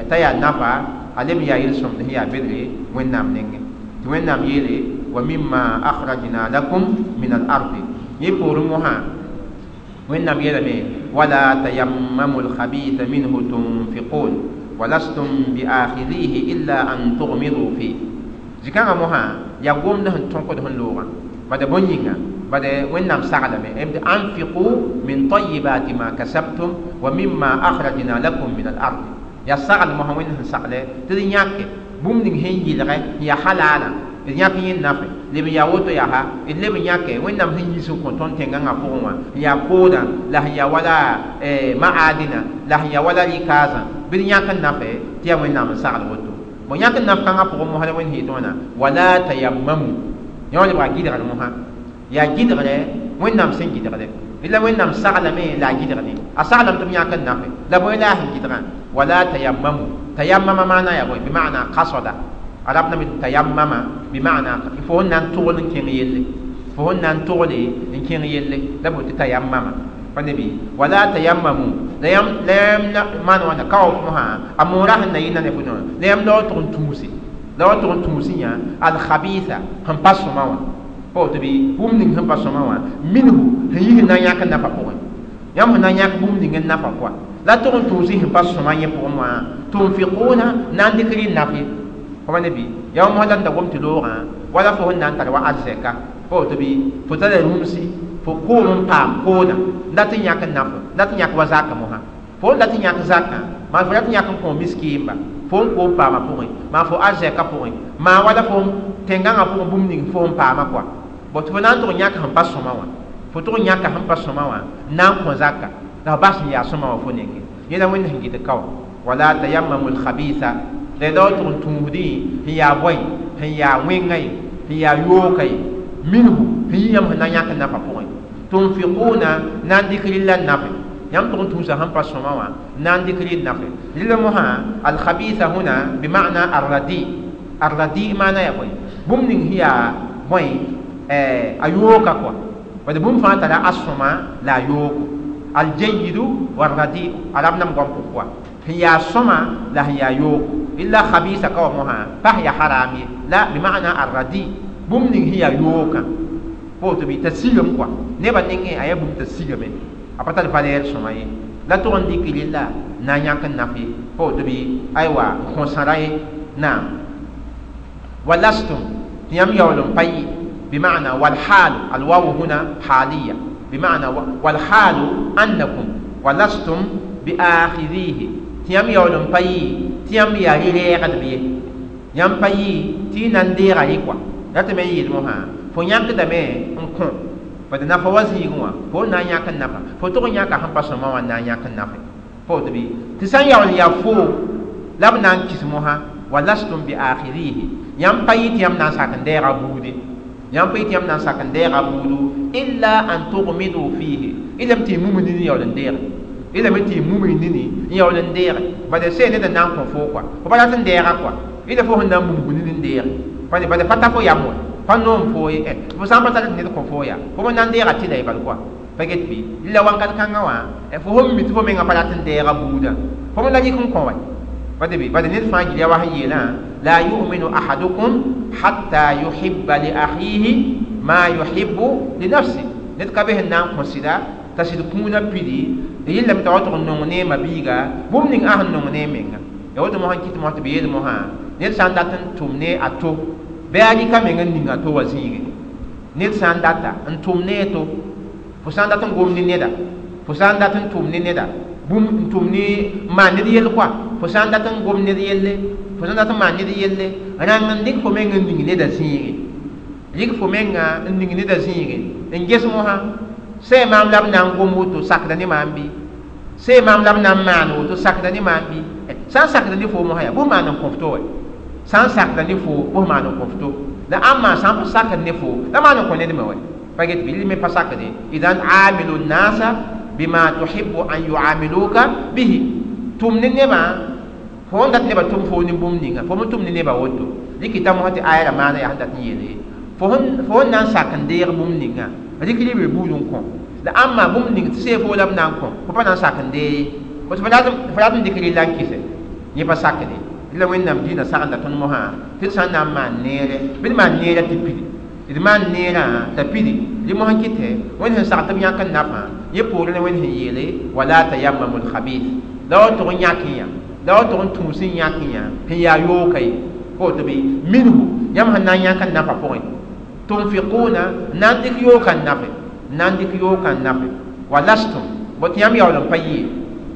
t'a yaa nafa a leb n yaa yel-sõmd sẽn yaa bedre wẽnnaam nengẽ tɩ wẽnnaam yeele wa mima akhrajna lakum min al ardi yẽ poorẽ mosã wẽnnaam yeelame wala tayammamu alkhabitha minhu tunfiqun ولستم بآخذيه إلا أن تغمضوا فيه zikãngã mosã yaa gomd sẽn tõkd sẽn loogã بعد بنيك بعد وين نام سعلمة أمد أنفقوا من طيبات ما كسبتم ومما أخرجنا لكم من الأرض. يا سعلمة وين نام سعلمة تدينك بوم دين هنجي لغة يا حلالا. إذن يكن ينفع لما يوتو يها إذن لما يكن وين نام هنجي سكون تون تنغان أفوما يا قودا لها يا ولا ما عادنا لها يا ولا ليكازا بدن يكن نفع تيا وين نام سعلمة وين يكن نفع كان أفوما هل وين هيتونا ولا تيمموا. Wa lebga gɩdgr mosã yaa gɩdgre wẽnnaam sẽn gɩdgde la wẽnnaam saglame la a gɩdgde a saglam tɩ b yãk n nafe la bõe la a sẽn gɩdgã wala tayammamu tayammama maana yaa bõe bimana kasada arab na tayammama bimana fo sẽn na n tʋgl n kẽng yelle fo sẽn na n tʋgle n kẽng yelle la bo tɩ tayammama pa nebi wala tayammamu la yam la yam man wana kaw mo ha amura han nayi na ne buno la yam do to tumusi la wa to tumusi ya al khabitha han passo ma wa po to bi bum ning han passo ma wa minhu hayi na yak na pa ko yam na yak bum ning na pa ko la to tumusi han passo ma ye po ma tunfiquna nan dikri nafi ko nebi yam mo lan da gom ti lo wala fo nan tar wa azeka po to bi fo ta da rumsi fo koom n paam koodã dat n yãk n nafo dat n yãk wa zakã mosã fo n dat n yãk zakã maa fo dat n yãk n kõ miskiimba fo n koom paamã pʋgẽ maa fo azɛka pʋgẽ maa wala fo tẽngãngã pʋgẽ bũmb ning fo n paamã kɔa bõ tɩ fo na n tʋg n yãk sẽn pa sõma wã fo tʋg n yãka sẽn pa sõma wã n na n kõ zaka la f bas n yaa sõma wã fo nenge yẽla wẽnd sẽn gɩd ka wa wala tayammamu lkhabisa la da wa tʋg n tũusdẽ sẽn yaa bõe sẽn yaa wẽngã ye sẽn yaa yooka ye minhu sẽn yɩ yãmb sẽn na yãk n nafa pʋgẽ tunfiquna nan dikri la nafe yam يام تون توزا هم باش نوما نان دي كريد نافي ليلا موها الخبيثه هنا بمعنى الردي الردي معنى يا بوي. بوم نين هي بوي آه، ا ايوكا كو بعد بوم فانتا لا اسوما لا يوك. الجيد والردي علام نم غوم كو هي اسوما لا هي يوك. إلا خبيثه كو موها فهي حرامي. لا بمعنى الردي بوم نين هي يوكا بوتو بي تسيلم كو نيبا نين اي بوم تسيلم إيه. Tasigam kwa neba ninge aya bum tasigame a pa tar valɛɛr sõma ye la tʋg n dɩk rɩlla na n yãk n nafe pa woto bɩ aywa n kõ sãra ye naam wa lastum tɩ yãmb yaool n pa yɩ بمعنى والحال الواو هنا حالية بمعنى والحال أنكم ولستم بآخذيه تيام يولم باي تيام يا ريغد بيه يام باي تي ننديرا يكوا يتمي يدمها فو يانك دمي نكون bad nafa wa zĩigẽ wã fo na n yãk n nafa fo tʋg n yãka sẽn pa sõma wã na n yãk n nafe fo tɩ bɩ tɩ sã n yaool yaa foo la b na n kis mosã wa lastum bi akhirihi yãmb pa yɩ tɩ yãmb na n sak n dɛɛga buude yãmb pa yɩ tɩ yãmb na n sak n dɛɛga buudu illa an tugmidu fiihi ilm tɩ y mum nini yaool n deege ilame tɩ y mum y nini n yaool n deege bad see ned n na n kõ foo kɔa fo pa rat n dɛɛga kɔa ila fo sẽn na n mumgu nini n deege bad pa ta fo yam wa pa noom fo ye fo sã n pa tar tɩ ned kõ fo ya fo me na n deega tɩ la bal bɩ la wãnkat kãngã wã fo fo mi tɩ fo menga pa rat n dɛɛga buuda fo me la yik n kõ wa bade bɩ bad ned fãa gil ya wa sẽn yeelã la yuminu ahadukum hatta yuhibba li akhihi ma yuhibbu li nafsi ned ka be sẽn na n kõ sɩda t'a sɩd kũunã pidi yɩllame t'a wa tʋg n nong neemã biiga bũmb ning a sẽn nong ne menga ya woto mosã kɩt mos tɩ b yeel mosã ned sã n dat n tʋm ne a to bɩ a rɩka meng n ning a to wa zĩige ned sã n data n tʋm ne to fo sã n dat n gom ne neda. Fo sã n dat n tʋm ne neda. Bũmb n tʋm ne maan ned yell koa fo sã n dat n gom ned yelle. Fo sã n dat n maan ned yelle. Rãng n dɩk fo meng n ning neda zĩige rɩk fo menga n ning neda zĩige n ges mosã sẽn maam la b na n gom woto sakda ne maam bɩ sẽn maam la b na n maan woto sakda ne maam bɩ sã n sakda ne fo mosã ya. Bʋ maan n kõ f to wa sã n sakda ne fo bʋ maan n kõ f to ãmma sã n pa ne fo la maan n kõ ned me wa pa get bɩ me pa sakde idan amilu nasa bima tuhibu an yuamiluka bihi tʋm ne nebã fo n dat nebã tʋm fo ne bũmb ninga fo me tʋm ne nebã woto rɩkɩta mosã tɩ aya ra maana yaa sẽn dat n yeele fo n na n sak n deeg bũmb ninga rɩk rɩbre buud n kõ la ãmma bũmb ning tɩ see foo la b na n kõ fo pa na n sak n dee woto fo rat n dɩk rɩla n kɩse yẽ pa sakde la wẽnnaam dĩinã sagenda tõnd mosã tɩ d sã n na n maan neere bɩ d maan neera tɩ pidi d maan neerã t'a pidi rɩ mosã kɩtɛ wẽnd sẽn sag tɩ b yãk n nafã yẽ poorẽ wẽnd sẽn yeele wala tayamamu lkhabith la wa tʋg n yãk n yã la wa tʋg n tũus n yãk n yã sẽn yaa yooka ye fo tɩ bɩ minhu yãmb sẽn na n yãk n nafa pʋgẽ tunfiquna na n dɩk yooka n nafe na n dɩk yooka n nafe wa lastum bot yãmb yaool n pa yɩɩ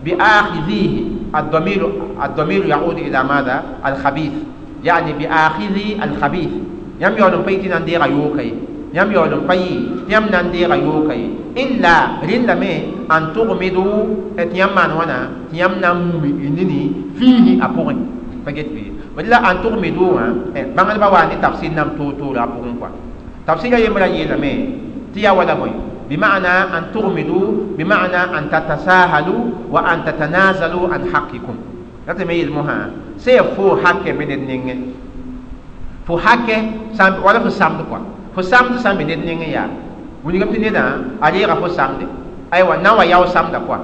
bi akhidhihi الضمير الضمير يعود إلى ماذا؟ الخبيث. يعني بآخذ الخبيث. يم يولم بيتي ننديغا يوكي يم يولم بي يم ننديغا يوكي إلا رلا مي أن تغمدوا اتيم مان وأنا يم نمومي إنني فيه ابوغي فجت بي. ولا أن تغمدوا بانغال بواني تفسير نم تو تو لا تفسير يمرا يلمي تيا ولا موي بمعنى أن تغمدوا بمعنى أن تتساهلوا وأن تتنازلوا عن حقكم. نتمي المها. سيفو حق من النين فو حق سام ولا فو سامد كوا فو سامد سام من النين يا. ونيغم تنيدا عليغا فو سامد. أيوة نوا ياو سامد كوا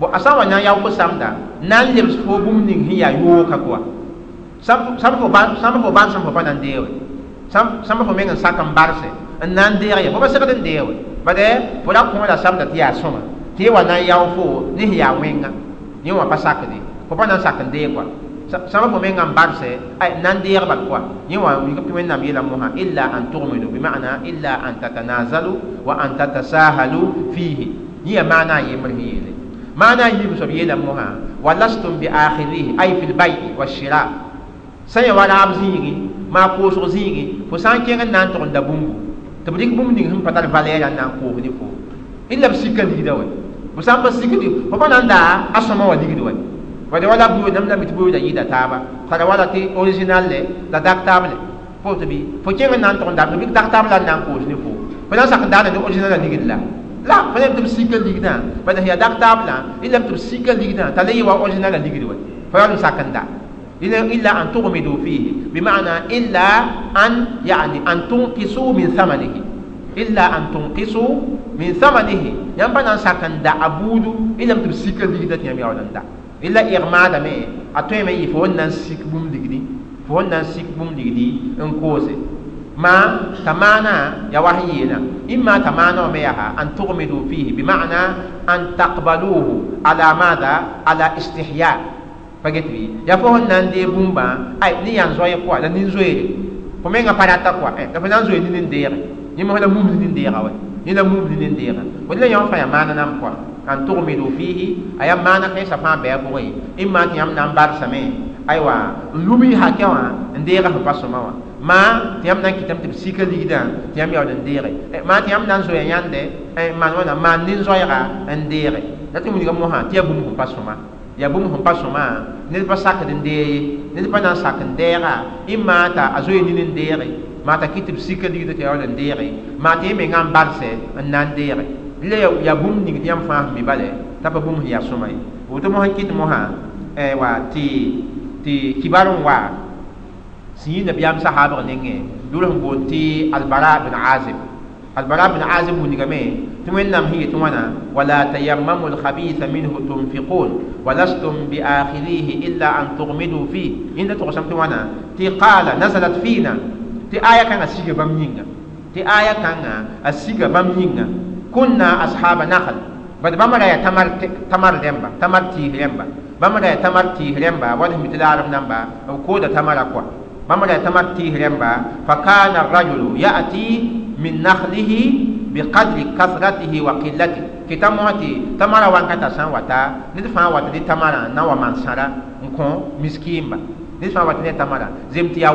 bo asan wa nan yaw fo samda nan lebs fo bum ning hiya yoka kwa sam sam fo ban sam fo ban sam fo ban dewe sam sam fo mengan sakam barse n na n deeg ya fo ba bade fo la kõo la samda tɩ yaa sõma tɩ y wa na n fo ne sẽn wẽnga yẽ wã pa sakde fo pa na n sak n kɔa sãma fo menga n barse na n deeg bal kɔa yẽ wã wingame tɩ wẽnnaam yeela mosã illa an tugmidu bimana illa an tatanazalu wa an tatasahalu fiihi yẽ ya maana a yembr sẽn yeele maana a yib soab yeela mosã wa lastum bi akhirihi ay fi lbayti washira sã ya wa raab zĩigi maa koosg zĩigi fo sã n kẽng n na da bũmbu tɩ b dɩk bũmb ning sẽn pa tar valɛɛrã n na n koos ne fo illa b sika ligda wa fo sã n pa sikdi fo pa na n daa a sõma wa ligd wa wala wala buo nam la mi tɩ buoda yɩɩda taaba tara wala tɩ original le la dak taab le fo tɩ bɩ fo kẽng n na n tʋg n da bɩ dak taab la n na n koos ne fo fo na n sak n daana ne original la ligd la la fo lem tɩ b sika ligdã bala ya dak taab la illa tɩ b sika ligdã t'a la yɩ wa original la ligd wa fo yaa n sak n da إلا أن تغمدوا فيه. بمعنى إلا أن يعني أن تنقصوا من ثمنه. إلا أن تنقصوا من ثمنه. ينبغي أن سكن دا أبودو إلا تبسيك لغدا يمي أولا دا. إلا إغماد مي أتوي مي فهون نسيك بوم لغدي فهون نسيك بوم لغدي انكوسي. ma tamana ya wahyina imma tamana me ya an tughmidu fihi bima'na an taqbaluhu ala madha ala istihya pagetwi ya fo nan de bumba ay ni yan zoye kwa la ni zoye fo me nga parata kwa eh da fa nan zoye ni ni ndere ni mo la mum ni ndere wa ni la mum ni ndere wala yan fa ya mana nam kwa an tughmidu fihi aya mana kai sa fa be boy imma ti am nan bar same aywa lumi hakɛ wã n deega fo pa sõma wã ma tɩ yãmb na n kɩtame tɩ b sika ligdã tɩ yãmb yaood n deege ma tɩ yãmb na n zoya yãnde maan wãna maan nin-zoɛɛga n deege la tɩ wilga mosã tɩ yaa bũmb sẽn pa sõma yaa bũmb sẽn pa sõma ned pa sakd n dee ye ned pa na n sak n deega y maata a zoe nin n deege maata kɩ tɩ b sika ligda tɩ yaood n deege maa tɩ y menga n barse n na n deege la yaa bũmb ning tɩ yãmb fãa sẽn mi bale t'a pa bũmb sẽn yaa sõma ye woto mosã kɩt mosã wa tɩ tɩ kibar n wa sẽn yɩ nabiyam sahabg nengẽ dʋr sẽn boond tɩ albara bin azib البراب بن عازم بن جمي تمنم هي تمنا ولا تيمموا الخبيث منه تنفقون. ولستم بآخذيه إلا أن تغمدوا فيه. إن تغشم تمنا تي قال نزلت فينا. تي آية كان أسيجة بمينا تي آية كان أسيجة بمينا كنا أصحاب نخل. بعد بما رأي تمر تمر لمبا تمر تيه لمبا بما رأي تمر تيه لمبا وده متلارم نمبا. أو تمر أقوى. Tamar rẽmba tamar tiis rẽmba bãmb ra tamar tiis rẽmba wad sẽn mi tɩ daarb namba b kooda tamara kɔa bãmb ra tamar tiis rẽmba fa kana rajulu ya'ti min nakhlihi biqadri kasratihi wa qillati kɩta mosã tɩ tamara wãnkata sã n wata ned fãa wata dɩ tamara na wa maan sãra n kõ miskiimba ned fãa wata ne tamara zem tɩ yaa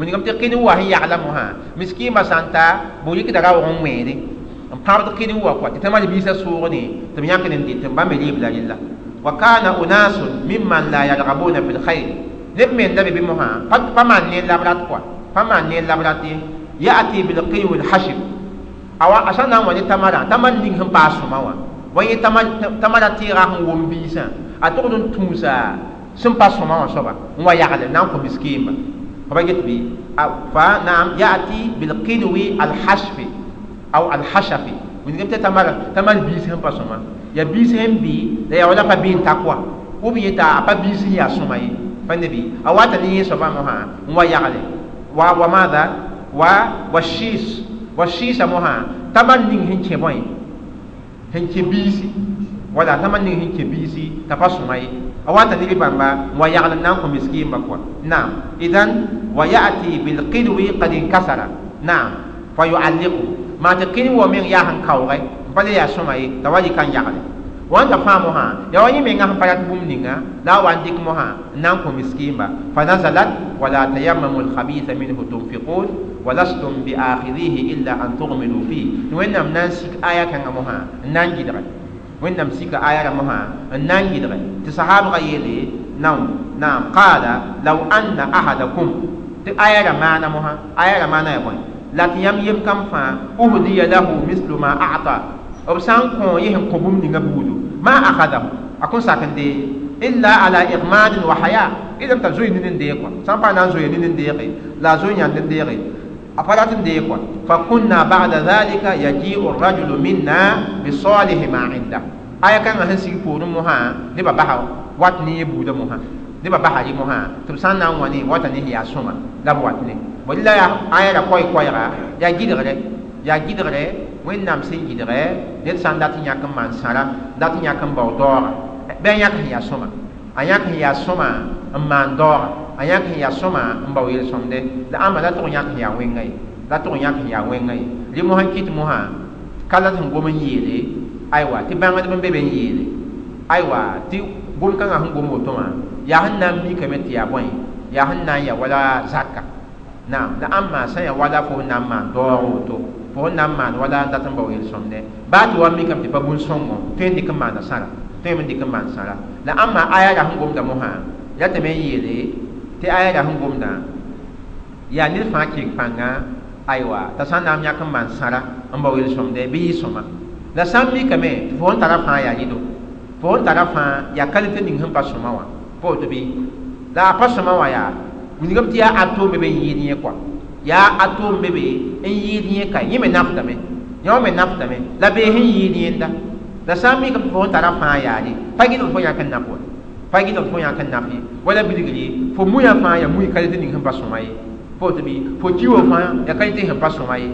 نعم من قمت قين وهي يعلمها مسكين مسانتا بوليك دغا وميري ان بارد قين هو كو تتمال بيسا سورني تم يمكن ان تم باملي بلا لله وكان اناس ممن لا يرغبون في الخير من نبي بمها قد فمن ني لابرات كو فمن ني لابرات ياتي بالقيو الحشب أو عشان نواني تمارا تمن دين هم باسو ماوا tʋgd n tũusa sẽn pa sõma wã soaba n wa yagle na n kõ miskiimba رجت بي. فنعم يأتي بالقدو الحشف أو الحشف. من جبت تمر تمر بيسهم بسما يا بيسهم بي لا يا ولا فبين تقوى. وبي يتا فبيسه يا سماي فنبي أو تني سبحان الله. وما يعلم. و وماذا؟ و وشيس وشيس مها تمر نين هنچ بوي هنچ بيسي. ولا تمر نين هنچ بيسي. تفسماي أوانت نبي بامبا ويعلن نامكم مسكين بقوة. نعم. إذن ويأتي بالقدوي قد انكسر. نعم. فيعلقه ما تقين ومن يهن كوغي بل يا سمعي تواجي كان يعلن وانت فاموها يواني من يهن فلات بومنين لا وانتك موها نامكم مسكين با. فنزلت ولا تيمم الخبيث منه تنفقون ولستم بآخذيه إلا أن تغمنوا فيه. نوين نام آيات كان أموها كان نم سيك آية مها نانجي دغ تصحاب غيلي نعم. نعم. قال لو أن أحدكم. آية معنى مها. آية معنى يبون. لكن يم يم كم فا. أهدي له مثل ما أعطى. وبسان كون يهم قبوم نغبودو ما أخذه. أكون ساكن دي. إلا على إغماد وحياة. إذا تزوي نين ديكو سامبا نزوي نين أفرات ديكوا فكنا بعد ذلك يجيء الرجل منا بصالح ما عنده. آية كان هن سيك فور مها نبا بها واتني بودا مها. نبا بها يي مها. تبسان نان واني واتني هي سوما لا واتني. ولا آية لا كوي كوي را يا جيدغري يا جيدغري sẽn yɩdgɛ ned sã n dat n yãk n maan sãra dat n yãk n bao daooga bɩ a yãk sẽn yaa sõma a yãk sẽn yaa sõma n sẽn n bao yel-sõmde la ãmba la tʋg yãk sẽn yaa wẽnga ye la tʋg yãk sẽn yaa wẽnga ye rɩ mosã kɩt mosã ka la sẽn gom n yeele aywa tɩ bãngdb n be be n yeele aywa tɩ gom-kãngã sẽn gom woto yaa sẽn na n mikame tɩ yaa bõe yaa sẽn na n ya wala zaka naam la ãmba sã n ya wala fo sẽn na n maan daoog woto fo n na n maan wala dat n bao yel-sõmdɛ baa tɩ wa mikame tɩ pa bũn-sõngo tõe n dɩk n maana sãra tõe n dɩk n maan sãra la ãmba aya ra sẽn gomda mosã ratame n yeele tɩ aya ra sẽn gomda yaa ned fãa kɩɩg pãnga aywa t'a sã n na n yãk n maan sãra n bao yel-sõmdɛ bɩ yɩ sõma la sã mikame tɩ fo n tara fãa yaa yɩdo fo n tara fãa yaa kalite ning sẽn pa sõma wã pa woto bɩ la a pa sõma wã yaa wilgame tɩ yaa a tʋʋm be n yɩɩd yẽ kɔa yaa a tʋʋm be n yɩɩd yẽ ka yẽ me naftame yã wã me naftame la bee sẽn yɩɩd yẽnda la sã mikame tɩ fo n tara fãa yaare pa gɩdg fo yãk n nap wa pa gɩdg fo yãk n nap ye wala bilgri fo muya fãa yaa muy kalite ning sẽn pa sõma ye fo tɩ bɩ fo kiwo fãa yaa kalite sẽn pa sõma ye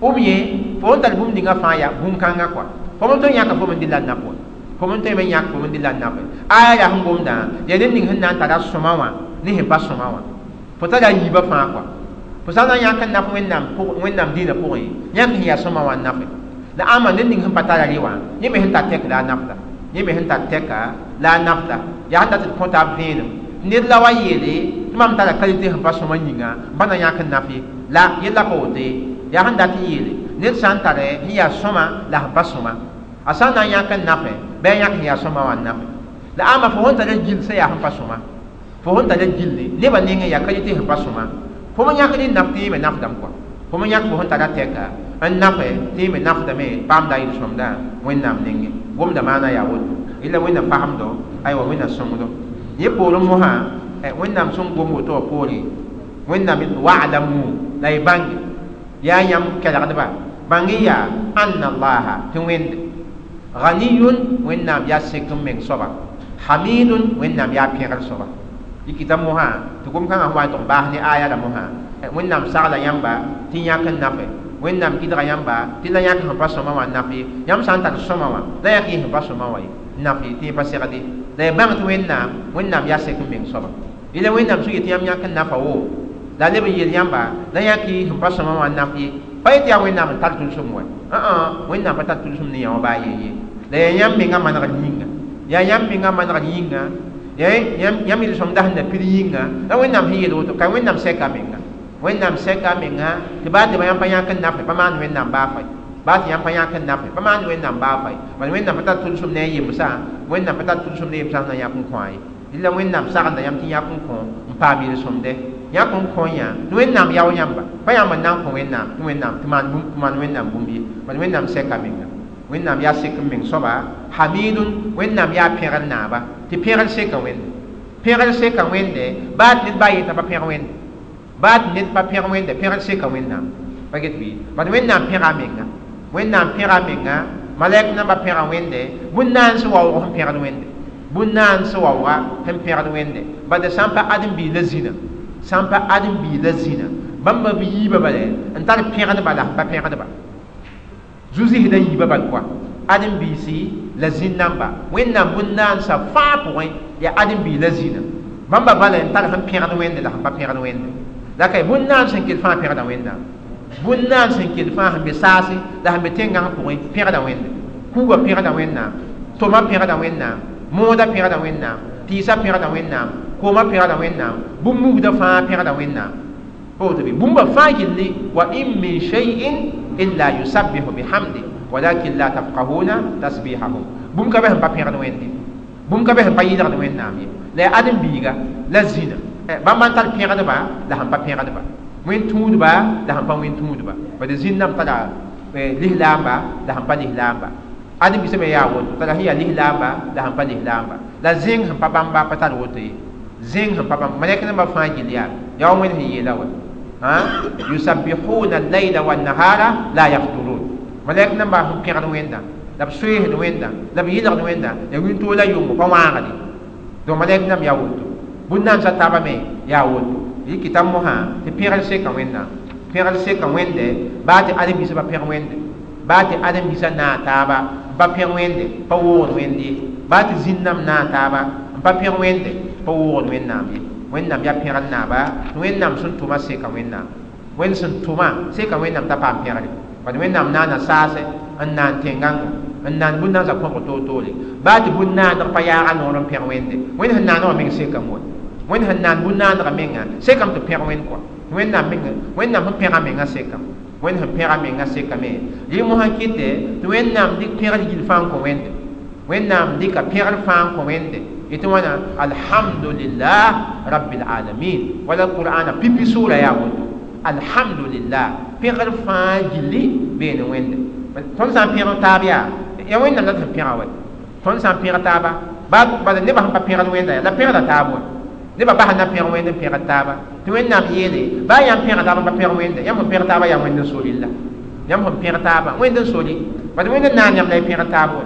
b yẽ fo n tar bũmb ninga fãa yaa bũn-kãngã kɔa fo m tõe yãka fo m n dɩ la n nap wa fo m tõe me yãk fo m n dɩ la n nap aya yaa sẽn gomdã yaa ned ning sẽn na n tara sõma wã ne sẽn pa sõma wã fo tara yiibã fãa kɔa fo sã n na n yãk n nap wẽnnaam dĩinã pʋgẽ yãk sẽn yaa sõma wã n nafe la ãmba ned ning sẽn pa tara rɩ wã yẽ me sẽn tar tɛk la a nafda yẽ me sẽn tar tɛka la a nafda yaa sẽn dat d kõta b vẽenem ned la wa yeele tɩ mam tara kalite sẽn pa sõma yĩnga pa na yãk n naf ye la yella pa woto ye yaa sẽn dat n yeele ned sã n tare sẽn yaa sõma la sẽn pa sõma a sã n na n yãk n nafe bɩ a yãk sẽn yaa sõma wã n nafe la ãmba fo sẽn tara gill sẽn yaa sẽn pa sõma fo sẽn tara gilli nebã ning n yaa kalite sẽn pa sõma fo me yãk d naf tɩ yẽ me nafdame kɔa fo me yãk fo sẽn tara tɛka n nafe tɩ yẽ me nafdame paamda yɩl sõmda wẽnnaam nengẽ gomda maana yaa woto yella wẽnna pasemdo aywa wẽnna sõngdo yẽ poorẽ mosã wẽnnaam sẽn gom woto wã poore wẽnnaam wa'lamu la y bãnge yaa yãmb kelgdba bãng-y yaa anna allaha tɩ wẽnde ganiyun wẽnnaam yaa sek n meng soaba hamidun wẽnnaam yaa pẽgr soaba y kɩta mosã tɩ gom-kãngã sẽn wa n tʋg baas ne aya la mosã wẽnnaam sagla yãmba tɩ yãk n nafe wẽnnaam gɩdga yãmba tɩ la yãk sẽn pa sõma wã naf yãmb sã n tar sõma wã la yãk yẽ sẽn pa sõma wã ye naf tɩ yẽ pa segde la y bãng tɩ wẽnnaam wẽnnaam yaa sẽk n meng soaba yɩla wẽnnaam sẽn yetɩ yãmb yãk n nafa wo la leb n yel yãmba la yãk y sẽn pa sõma wã naf ye pa yetɩ yaa wẽnnaam n tar tʋlsem wa ãã wẽnnaam pa tar tʋlsem ne yã wã baa ye ye la ya yãmb menga manegd yĩnga yaa yãmb menga manegd yĩnga yãmb yel sõm sẽn pir yĩnga la wẽnnaam sẽn yel woto ka wẽnnaam sɛka menga wẽnnaam sɛka menga tɩ baa tɩ ba yãmb pa yãk n nafe pa maan wẽnnaam baa fa baa tɩ yãmb pa yãk n nafe pa maan wẽnnaam baa fa bal wẽnnaam pa tar tʋlsem ne a yemsã wẽnnaam pa tar tʋlsem ne yemsã sẽn na yãk n kõ ye rɩla wẽnnaam sagenda yãmb tɩ yãk n kõ n paam yel-sõmdɛ yãk n kõ yã tɩ wẽnnaam yao yãmba pa yãmb n na n kõ wẽnnaam tɩ wẽnnaam tɩ maan wẽnnaam bũmb ye bala wẽnnaam sɛka menga wẽnnaam yaa sek n meng soaba hamidun wẽnnaam yaa pẽgr naaba tɩ pẽgr seka wẽnde pẽgr seka wẽnde baa tɩ ned baa yeta pa pẽg wẽnde baa tɩ ned pa pẽg wẽnde pẽgr seka wẽnnaam pa get bɩ bad wẽnnaam pẽga menga wẽnnaam pẽga menga malɛk namba pẽga wẽnde bũn-naan sẽn waoog sẽn wẽnde bũn-naan sẽn waooga sẽn pẽgd wẽnde bad sã n pa ãdem-bii la zĩna sã n pa ãdem-bii la zĩna bãmba b yiiba bale n tar pẽgdba la sẽn pa pẽgdba zu-zɩsda yiiba bal koa ãdem-biisi la zĩn namba wẽnnaam bũn-naan sã fãa pʋgẽ yaa ãdem-bii la zĩna bãmba bala n tar sẽn pẽgd wẽnde la sẽn pa pẽgd wẽnde la kay bũn-naan sẽn kell fãa pẽgda wẽnnaam bũn-naan sẽn kell fãa sẽn be saase la sẽn be tẽngã pʋgẽ pẽgda wẽnde kuga pẽgda wẽnnaam toma pẽgda wẽnnaam mooda pẽgda wẽnnaam tɩɩsa pẽgda wẽnnaam kooma pẽgda wẽnnaam bũmb-mugda fãa pẽgda wẽnnaam pa woto bɩ bũmba fãa gilli wa in min shay'in illa yusabbihu bihamdi walakin la tafqahuna tasbihahum bũmb ka bɩ sẽn pa pẽgd wẽnde bũmb ka bɩ sẽn pa yɩlgd wẽnnaam ye la yaa ãdem-biiga la zĩna bãmb n tar pẽgdba la sẽn pa pẽgdba وين تود با ده هم وين تود با بده زين نام تلا ليه لام با ده هم بني لام با أدي بسمة يا ود تلا هي ليه لام با ده هم بني لام با لا زين هم بابام با بتال ودي زين هم بابام ما يكنا ما فان جليا يا ومن هي لا ها يسبحون الليل والنهار لا يفترون ما يكنا ما هم كيرن وين دا لب سويه وين دا لب يلاق وين دا يوين تولا يوم فما عادي دوم ما يكنا يا ود بندان ستابا مي يا yɩ kɩta mosã tɩ pẽgd seka wẽnnaam pẽgd seka wẽnde baa tɩ ãdem-biisã pa pẽg wẽnde ba tɩ ãdem-biisã naag taaba n pa pẽg wẽnde pa woogd wẽnd ye ba tɩ zĩnnam naag taaba n pa pẽg wẽnde pa woogd wẽnnaam ye wẽnnaam yaa pẽgd naaba tɩ wẽnnaam sẽn tʋma seka wẽnnaam wẽnd sẽn tʋma seka wẽnnaam t'a paam pẽgre bad wẽnnaam naana saase n naan tẽngango n naan bũn-naan za kõg toor-toore baa tɩ bũn-naandg pa yaaga noor n pẽg wẽnde wẽnd sẽn naanã wã meng sekame wa wẽnd sẽn naan bũn-naandgã menga sekame tɩ pẽg wẽnd kɔa wẽnnaam menga wẽnnaam sẽn pẽga menga sekame wẽnd sẽn pẽga menga sekame yɩ mosã kɩtɛ tɩ wẽnnaam dɩk pẽgd gil fãa n kõ wẽnde wẽnnaam dɩka pẽgd fãa n kõ wẽnde yetɩ wãna alhamdulillah rabbil alamin wala qur'ana pipi sura ya woto alhamdulillah pẽgd fãa gilli beene wẽnde tõnd sã n pẽg taab yaa ya wẽnnaam la tɩ sẽn pẽga wa tõnd sã n pẽg taaba bala nebã sẽn pa pẽgd wẽnda ya la pẽgda taab wa nebã basa na pẽg wẽnd n pẽgd taaba tɩ wẽnnaam yeele baa yãmb pẽg taaba pa pẽg wẽnda yãmb sẽn pẽg taaba yaa wẽnd n sori la yãmb sẽn pẽg taaba wẽnd n sori bad wẽnd n naan yãmb la y pẽg taab wa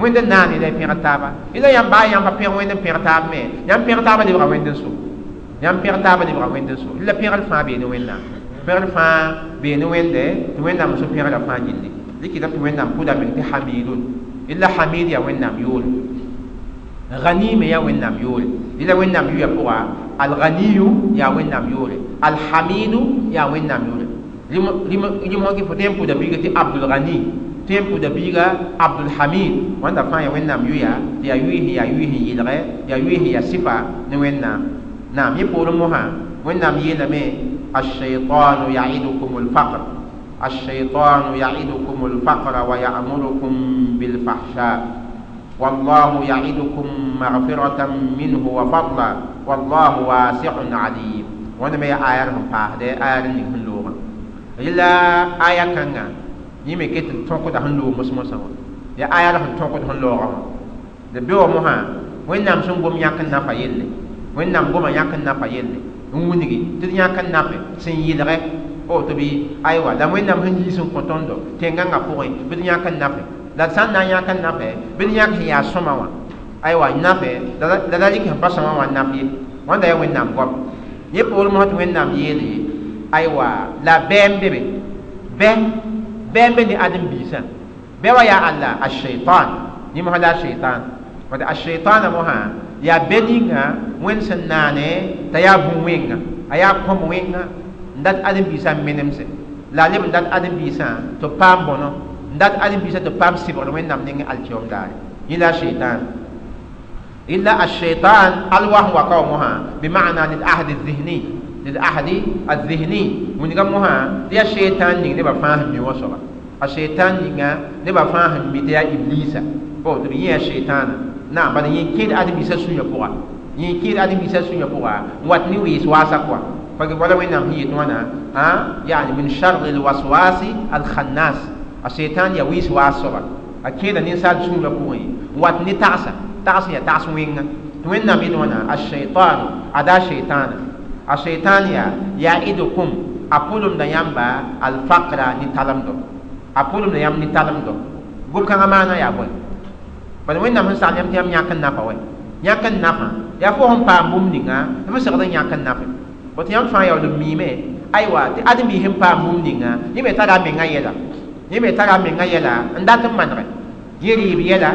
wẽnd n naan la y pẽg taaba ila yãmb baa yãmb pa pẽg wẽnd n pẽg taab me yãmb pẽg taaba lebga wẽnd n so yãmb pẽg taaba lebga wẽnd n so la pẽgd fãa beene wẽnnaam pẽgd fãa beene wẽnde tɩ wẽnnaam sõ pẽgda fãa gilli likita tɩ wẽnnaam pʋdame tɩ hamidun illa hamid ya wẽnnaam yoole ganime ya wẽnnaam yoole ila wẽnnaam yu ya pʋga alganiyu ya wẽnnaam yoole alhamidu ya wẽnnaam yoole rɩm wãkɩ fo tɩ n pʋda biiga tɩ abdulgani tɩ n pʋda biiga abdulhamid wãnda fãa ya wẽnnaam yu ya tɩ ya yuɩsẽ ya yuɩsẽ yɩlgɛ ya yuɩsẽ ya sifa ne wẽnnaam naam yẽ poorẽ mosã wẽnnaam yeelame الشيطان يعدكم الفقر الشيطان يعدكم الفقر ويأمركم بالفحشاء والله يعدكم مغفرة منه وفضلا. والله واسع عليم. وأنا ما آية هم فاهد آية نهم لوغا إلا آية كان يمي كيت تنقو ده هنلو مسمسا يا آية هم تنقو ده هنلوغا لبيو مها وين نام سنقوم يكن نفا يلي. وين نام قوم يكن نفا يلي. ونغي تدنيا كن نفا سن يلغي o to bi aywa la wẽnnaam sẽn yiis n kõ tõndo tẽngãngã pʋgẽ bɩ d yãk la d sã n na n yãk n nafe bɩ d yãk sẽn yaa sõma wã aywa nafe la la rɩk sẽn pa sõma wã naf ye wãnda ya wẽnnaam goam yẽ poor mosã tɩ wẽnnaam yeele aywa la bɛɛm be be bɛ bɛɛm be ne adem-biisã bɛ wa yaa alla a shaitan yẽ mosã la a shaitan wat a shaitana mosã yaa bɛ ninga wẽnd sẽn naane t'a yaa bũ-wẽnga a yaa kõm wẽnga dat adam bisa menemse la leb dat adam bisa to pam bono dat adam bisa to pam sibor wen nam ning al tiom dar ila shaytan illa ash-shaytan alwah wa qawmuha bima'na lil ahd adh-dhihni lil ahd adh-dhihni mun gam moha ya shaytan ning ne ba fahim mi wasala ash-shaytan ninga ne ba fahim mi ya iblisa o to yi ya shaytan na ba yin kid adam bisa sunya poa yin kid adam bisa sunya poa wat ni wi swasa kwa فقال ولا وين هي توانا ها يعني من شر الوسواس الخناس الشيطان يويس واسوا أكيد الإنسان شو يقول وات نتعسى تعسى يا تعسى وين وين نبي توانا الشيطان أدا شيطان الشيطان يا يعيدكم أقولم ديامبا الفقر نتعلم دو أقولم ديام نتعلم دو قول كان معنا يا بوي بل وين نحن سالم تيام يأكل نافع وين يأكل نافع يا فهم بام بوم دينا نفسه كذا يأكل نافع bot yãmb fãa yaool n miime aywa tɩ adem-biis sẽn paam bũmb ninga yẽ me tara a yẽ me tara a menga yɛla n dat n manege yẽ rɩɩb yɛla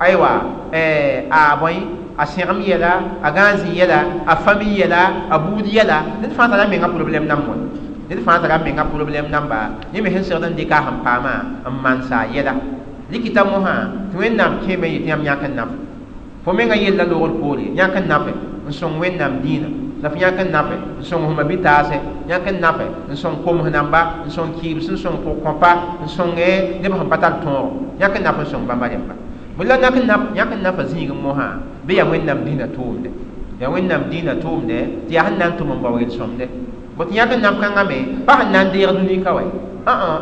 aywa a bõe a sẽgem yɛla a gãanzĩ yɛla a fami yɛla a buud yɛla ned fãa tara menga problɛm nam wa ned fãa tara a menga problɛm namba yẽ me sẽn segd n dɩka sẽn paama n mansa a yɛla likita mosã tɩ wẽnnaam kẽeme yetɩ yãmb yãk n naf fo menga yella loogr poore yãk n nafe n sõng wẽnnaam dĩinã la f yãk n nafe n sõng fma bɩ taase yãk n nafe n sõng koms namba n sõng kiibs n sõng pʋg-kõpa n sõng neb sẽn pa tar tõogo yãk n naf n sõng bãmba rẽmba bõe la yãk n nafa zĩigẽ mosã bɩ ya wẽnnaam dĩinã tʋʋmde ya wẽnnaam dĩinã tʋʋmde tɩ yaa sẽn na n tʋm n bao yel-sõmde bõt yãk n naf kãngã me pa sẽn na n deeg dũnika wa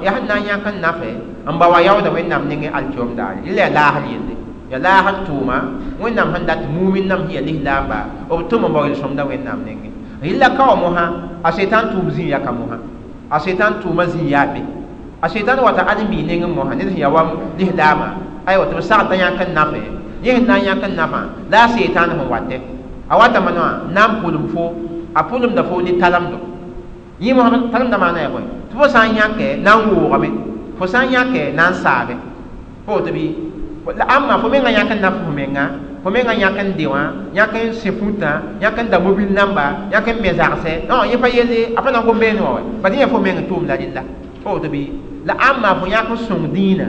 yaa sẽn na n yãk n nafe n bao a yaooda wẽnnaam nengẽ alkiom daare yẽla ya laasr yelle ya laasd tʋʋma wẽnnaam sẽn dat mumin nam sẽn ya lislaamba b tʋm n bao yel-sõmda wẽnnaam nengẽ rɩla ka wa mosã a setan tʋʋm zĩig yaka mosã a setan tʋʋmã zĩig yaa be a setan wata ãdem-biis nengẽ mosã ned sẽn ya wa lislaamã aywa tɩ b sagd t'a yãk n nafe yẽ sẽn na n yãk n nafã la a setan sẽn watɛ a wata manã na n pʋlem fo a pʋlemda fo ne talemdo yẽ mosã talemda maana ya bõe tɩ fo sã n yãkɛ na n woogame fo san yãke nan saabe fo tɩ bɩ la amma fo menga yãk n naf fo menga fo menga yãk n de wã yãk n se fũtã yãk n da mobil namba yãk n me zagsɛ non yẽ pa yelle a pa na n gom beene wã wa bad yẽ fo meng tʋʋm la rɩlla fo tɩ bɩ la amma fo yãk n sõng dĩinã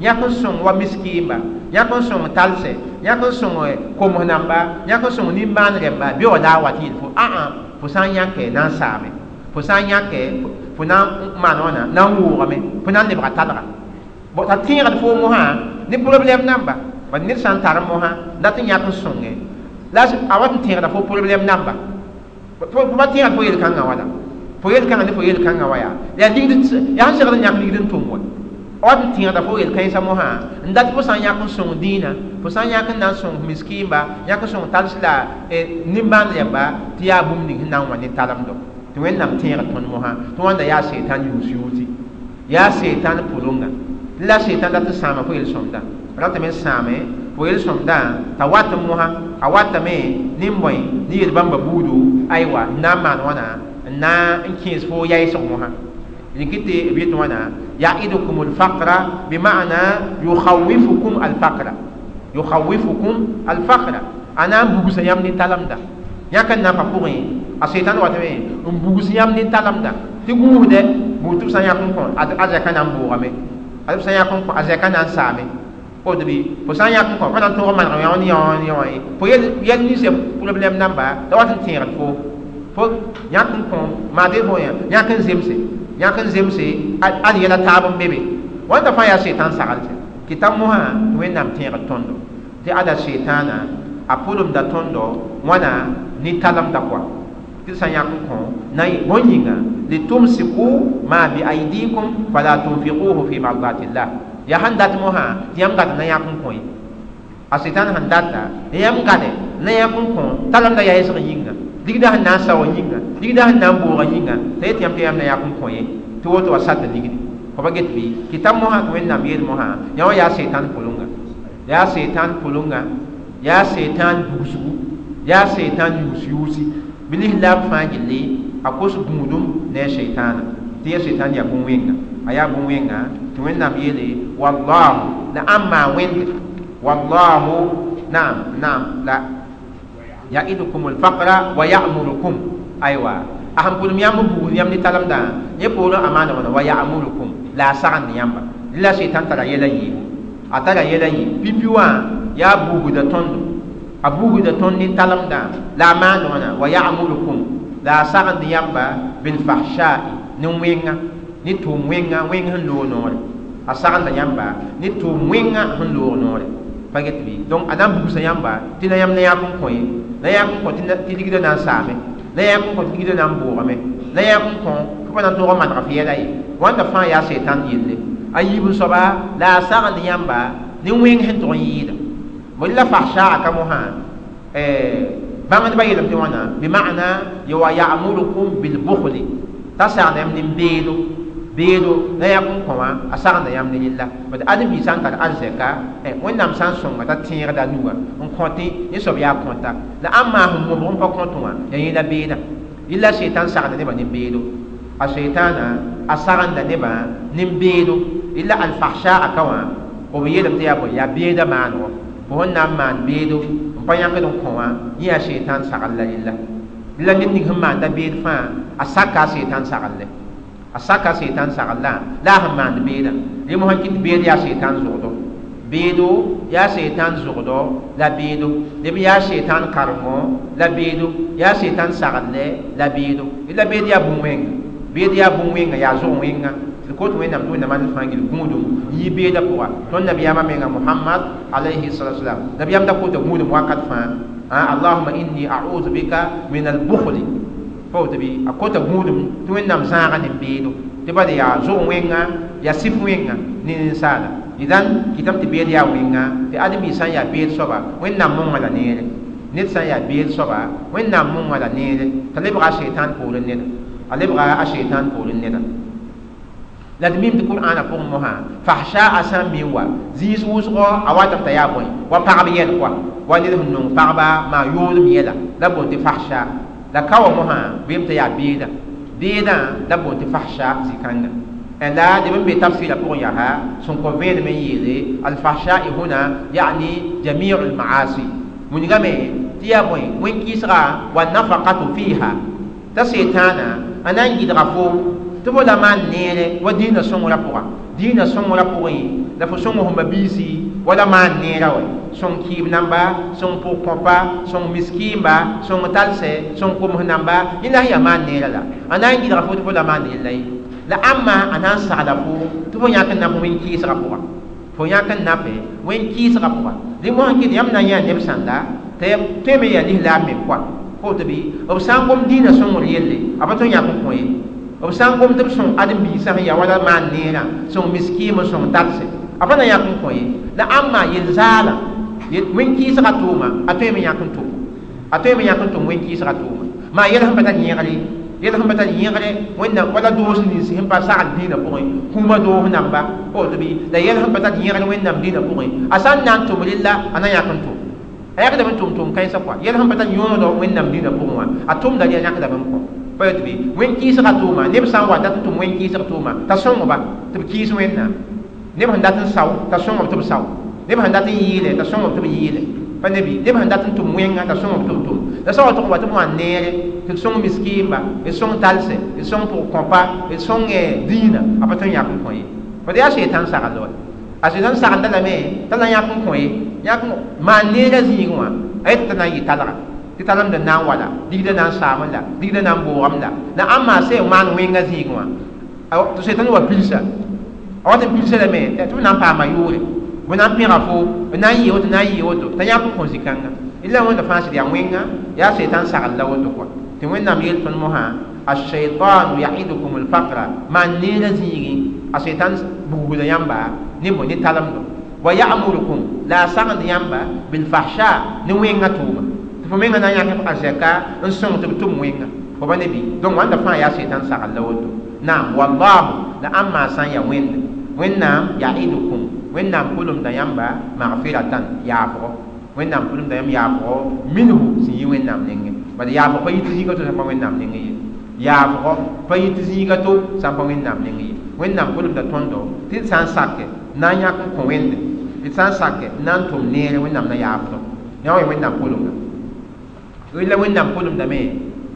yãk n sõng wa miskiimba yãk n sõng talsɛ yãk n sõng koms namba yãk n sõng nin-maan rẽmba bɩ wa daa wa tɩ yel fo ãã fo sã n yãkɛ na n saame fo sã n yãkɛ fo na n maan wãna na n wʋʋgame fo na n lebga talga t'a tẽegd fo mosã ne problɛm namba bad ned sã n tar mosã dat n yãk sõnge la a wat n tẽegda fo problɛm namba fo ba tẽegd fo yel-kãngã wala fo yel-kãngã ne fo yel-kãngã wa yaa yaa ligd sẽn segd n yãk ligd n tʋm wa wat n tẽegda fo yel-kãensã mosã n dat fo sã n yãk n sõng dĩinã fo sã n yãk n na n sõng miskiimba yãk n sõng tals la nin-bãand rẽmba tɩ yaa bũmb ning sẽn na n wa ne talemdo tɩ wẽnnaam tẽegd tõnd mosã tɩ wãnda yaa seetãn yʋʋs yʋʋsi yaa seetãn pʋlʋngã la seetãn dat n sãama fo yel-sõmdã ratame n sãame fo yel-sõmdã t'a wat mosã a watame nin-bõe ne yel-bãmba buudu aywa n na n maan wãna n na n kẽes fo yaɩsg mosã rikite b yet wãna ya'idukum alfaqra bima'na yukhawifukum alfaqra yukhawifukum alfaqra ana n bugsa yãmb ne talemda yãk n nafa pʋgẽ a seetãn watame n bugs yãmb ne talemda tɩ gũusdɛ buud tɩ b sã n yãk n kõ a zɛka na n boogame a b sã n yãk n kõ a zɛka na n saame fod bɩ fo sã n yãk n kõ fa na n tõog maneg yõ ne yõ ne yõ ye fo. Yɛl ninsã problɛm namba la wat n tẽegd fo fo yãk n kõ maade yã yãk n zemse yãk n zemse ad yɛla taab n be be wãnda fãa yaa seetãn sagl tɩ kɩta mosã tɩ wẽnnaam tẽegd tõndo tɩ ada seetãana a pʋlmda tõndo wãna ne talemda koa tɩ sã yãk kõ na bõn yĩnga litumsiku ma bi aidikum fala tunfiquhu fi mardatillah ya sãn dat mosã tɩ yãmb gat na yãk n kõ a seetãn sãn data yãmb gade na yãk n kõ talemda yaɛɛsg yĩnga ligda sẽn na n sa wa yĩnga ligda sẽn na n booga yĩnga t'a yet yãmb tɩ yãmb na yãk n kõ ye tɩ woto wa sata ligdi fo ba get bɩ kɩta mosã tɩ wẽnnaam yeel mosã yã wa yaa seetãn pʋlʋnga yaa seetãn pʋlʋnga yaa seetãn bugsgu yaa seetãn yuus yuusi bilis la b fãa gilli a kos gũudum ne a seetãana tɩ ya seetãn yaa bõn-wẽnga a yaa bõn-wẽnga tɩ wẽnnaam yeele wallahu la ãn maa wẽnde wallahu naam naam la ya'idukum alfaqra wa ya'murukum aywa a sãn pʋlm yãmb n bugs yãmb ne talemdã yẽ poorẽ a maana wãna wa ya'murukum la a sagend yãmba la seetãn tara yɛla yɩɩbo a tara yɛla yɩ pipi wã yaa buugda tõndo a buugda tõnd ne talemdã la a maand wa ya'murukum la a sagend yãmba bilfahsha'i ne wẽnga ne tʋʋm wẽnga wẽng sẽn loog noore a sagenda yãmba ne tʋʋm wẽnga sẽn loog noore pa get bɩ donc a yãmba tɩ na yãmb na yãk kõ ye la yãk n kõ tɩ ligda na saame la yãk kõ tɩ ligda na n boogame la yãk n kõ na n tʋg n manega f yɛla ye wãnda fãa yaa seetãn yelle a yiib la a sagend yãmba ne wẽng sẽn tʋg n ولا فحشاء كما ها ا بان دبا يلم تيوانا بمعنى يو يعمركم بالبخل تسعن يم نبيدو بيدو لا يكون كما اسعن يم نيلا بد ادي بي سان كان ازكا ا وين نام سان سون متا تير دا نوا ان كونتي يسو بيا كونتا لا اما هم مبون فكونتوا يين بيدا الا شيطان سعد دبا نبيدو الشيطان اسعن دبا نبيدو الا الفحشاء كما وبيلم تيابو يا بيدا مانو a a a n maan beedo n pa yãngd n kõ wã yẽ yaa seetãn sagl la yella la ned ning sẽn maanda beed fãa a saka a seetãn sagle a saka seetãn saglla la a sẽn maand beeda rẽ mosã kɩt beed yaa seetãn zʋgdo beedo yaa seetãn zʋgdo la beedo leb yaa seetãn karengõ la beedo yaa seetãn sagle la beedo la beed yaa bũn-wẽnga beed yaa bũn-wẽnga yaa zʋg wẽnga الكوت وين نبدو نمان فانجل غودم يبيدا بوا تون نبي اما مين محمد عليه الصلاة والسلام. نبي ام دكوت غودم وقت فان. آه، اللهم إني أعوذ بك من البخل. فوت بي. أكوت غودم توين نام زان بيدو تبدا يا زون وينغا يا سيف وينغا نين سالا اذا كتاب تبيدا وينغا تي آدمي سان يا بيد صبا. وين نام مون ولا نيل نيت سان يا بيد صبا. وين نام مون ولا نيل تلبغا شيطان بولن نيل الابغا شيطان بولن نيل la d mim tɩ qur'ana pʋgẽ mosã fahsa a sã n mi wa zĩis wʋsgɔ a watame t'a yaa bõe wa pagb yɛl koa wa ned sẽn nong pagba maa yoolem yɛla la boon tɩ fahsa la ka wa mosã bɩɩm t'a yaa beeda beedã la boon tɩ fahsa zĩ-kãnga la de be tafsira pour ya ha son ko vede men yele al fahsha'i huna yani jami'ul ma'asi mun ga me tiya boy wen kisra wa nafaqatu fiha ta setana anan gidra fo to bola man nere wa wala pour dina son wala pour la fo son mo mabisi wala man nera wa son kib namba son pour kompa son miskimba son talse son kum namba ila ya man nera la anan gidra fo to bola man nere la amma anan sagda fo tɩ fo yãk n nap wẽn kɩɩsga pʋga fo yãk n nape wẽn kɩɩsga pʋga dɩ mosã kɩt yãmb na n yaa neb sãnda t'a tõe me yaa lislaam me pʋa fo tɩ bɩ b sã n gom dĩinã sõngr yelle a pa tõe yãk n kõ ye b sã n gom tɩ b sõng ãdem-biisã sẽn yaa wala maan neerã sõng miskiim n sõng talse a pa na yãk n kõ ye la amma yel zaala wẽn kɩɩsga tʋʋma a tõe me yãk n tʋm a tõe me yãk n tʋm wẽn kɩɩsga tʋʋma maa yɛl sẽn pa tar yẽgre yel sẽn bata yẽgre wẽnnaam wala doos nins sẽn pa sagl dĩinã pʋgẽ kũuma doos namba poto bɩ la yɛl sẽn pa tar yẽgre wẽnnaam dĩinã pʋgẽ a sã n na n tʋm rɩlla a na yãk n tʋm a yãkdame n tʋm tʋm kãensã koa yɛl sẽn pa tar yõoda wẽnnaam dĩinã pʋgẽ wã a tʋmda a yãkdame n kõ pa yetɩ bɩ wẽn kɩɩsga tʋʋma neb sã n wa dat n tʋm wẽn kɩɩsg tʋʋma t'a sõngba tɩ b kɩɩs wẽnnaam neb sẽn dat n sao t'a sõngb tɩ b sao neb sẽn dat n yɩɩle t'a sõngb tɩ b yɩɩle pa nebi neb sẽn dat n tʋm wẽnga t'a sõngb tɩ b tʋm la sa wa tʋg wa tɩ b wa neere tɩ d sõng miskiimba d sõng talse d sõng pʋg kõpa d sõng dĩinã a pa tõe n yãk n kõ ye bd yaa seetãn sagl wa a seetãn saglda lame t'a na yãk n kõ ye yãk maan neerã zĩig wã a yetɩ t'a na n yɩ talga tɩ talemd n na n wala digda na n saam la digda na n boogame la la ãn maa se maan wẽnga zĩig wã tɩ seetãn wa pilsa a wat n pilsa lame tɩ b na n paama yʋʋre b na n pẽga fo b na n yɩ woto na n yɩ woto t'a yãk n kõ zĩ-kãnga illa wẽnda fãa sɩd yaa wẽnga yaa seetãn sagl la woto kɔa tɩ wẽnnaam yel tõnd mosã الشيطان يعدكم الفقر ما نينا زيغي الشيطان بوغدا يامبا نيمو ني تالمدو ويأمركم لا سغد يامبا بالفحشاء نوينغا توما فمينغا نا ياكي فأزكا نسون تبتم وينغا وبنبي دون واندا فان يا شيطان سغل لوتو نعم والله لا أما سان يا وين وينام يعيدكم وينام كلهم دا يامبا مغفرة يعفو وينام كلهم دا يام يعفو منه سي وينام نينغي bad yaafg pa yit zĩiga to sã pa wẽnnaam ning ye yaafg pa yit zĩiga to sã pa wẽnnaam ning ye wẽnnaam pʋlmda tõndo tɩ d sã n sake na n yãk n kõ wẽnde d sã n sake na n tʋm neere wẽnnaam na yaafdõ yã wa wẽnnaam pʋlmda ولا وين نام كونم دامي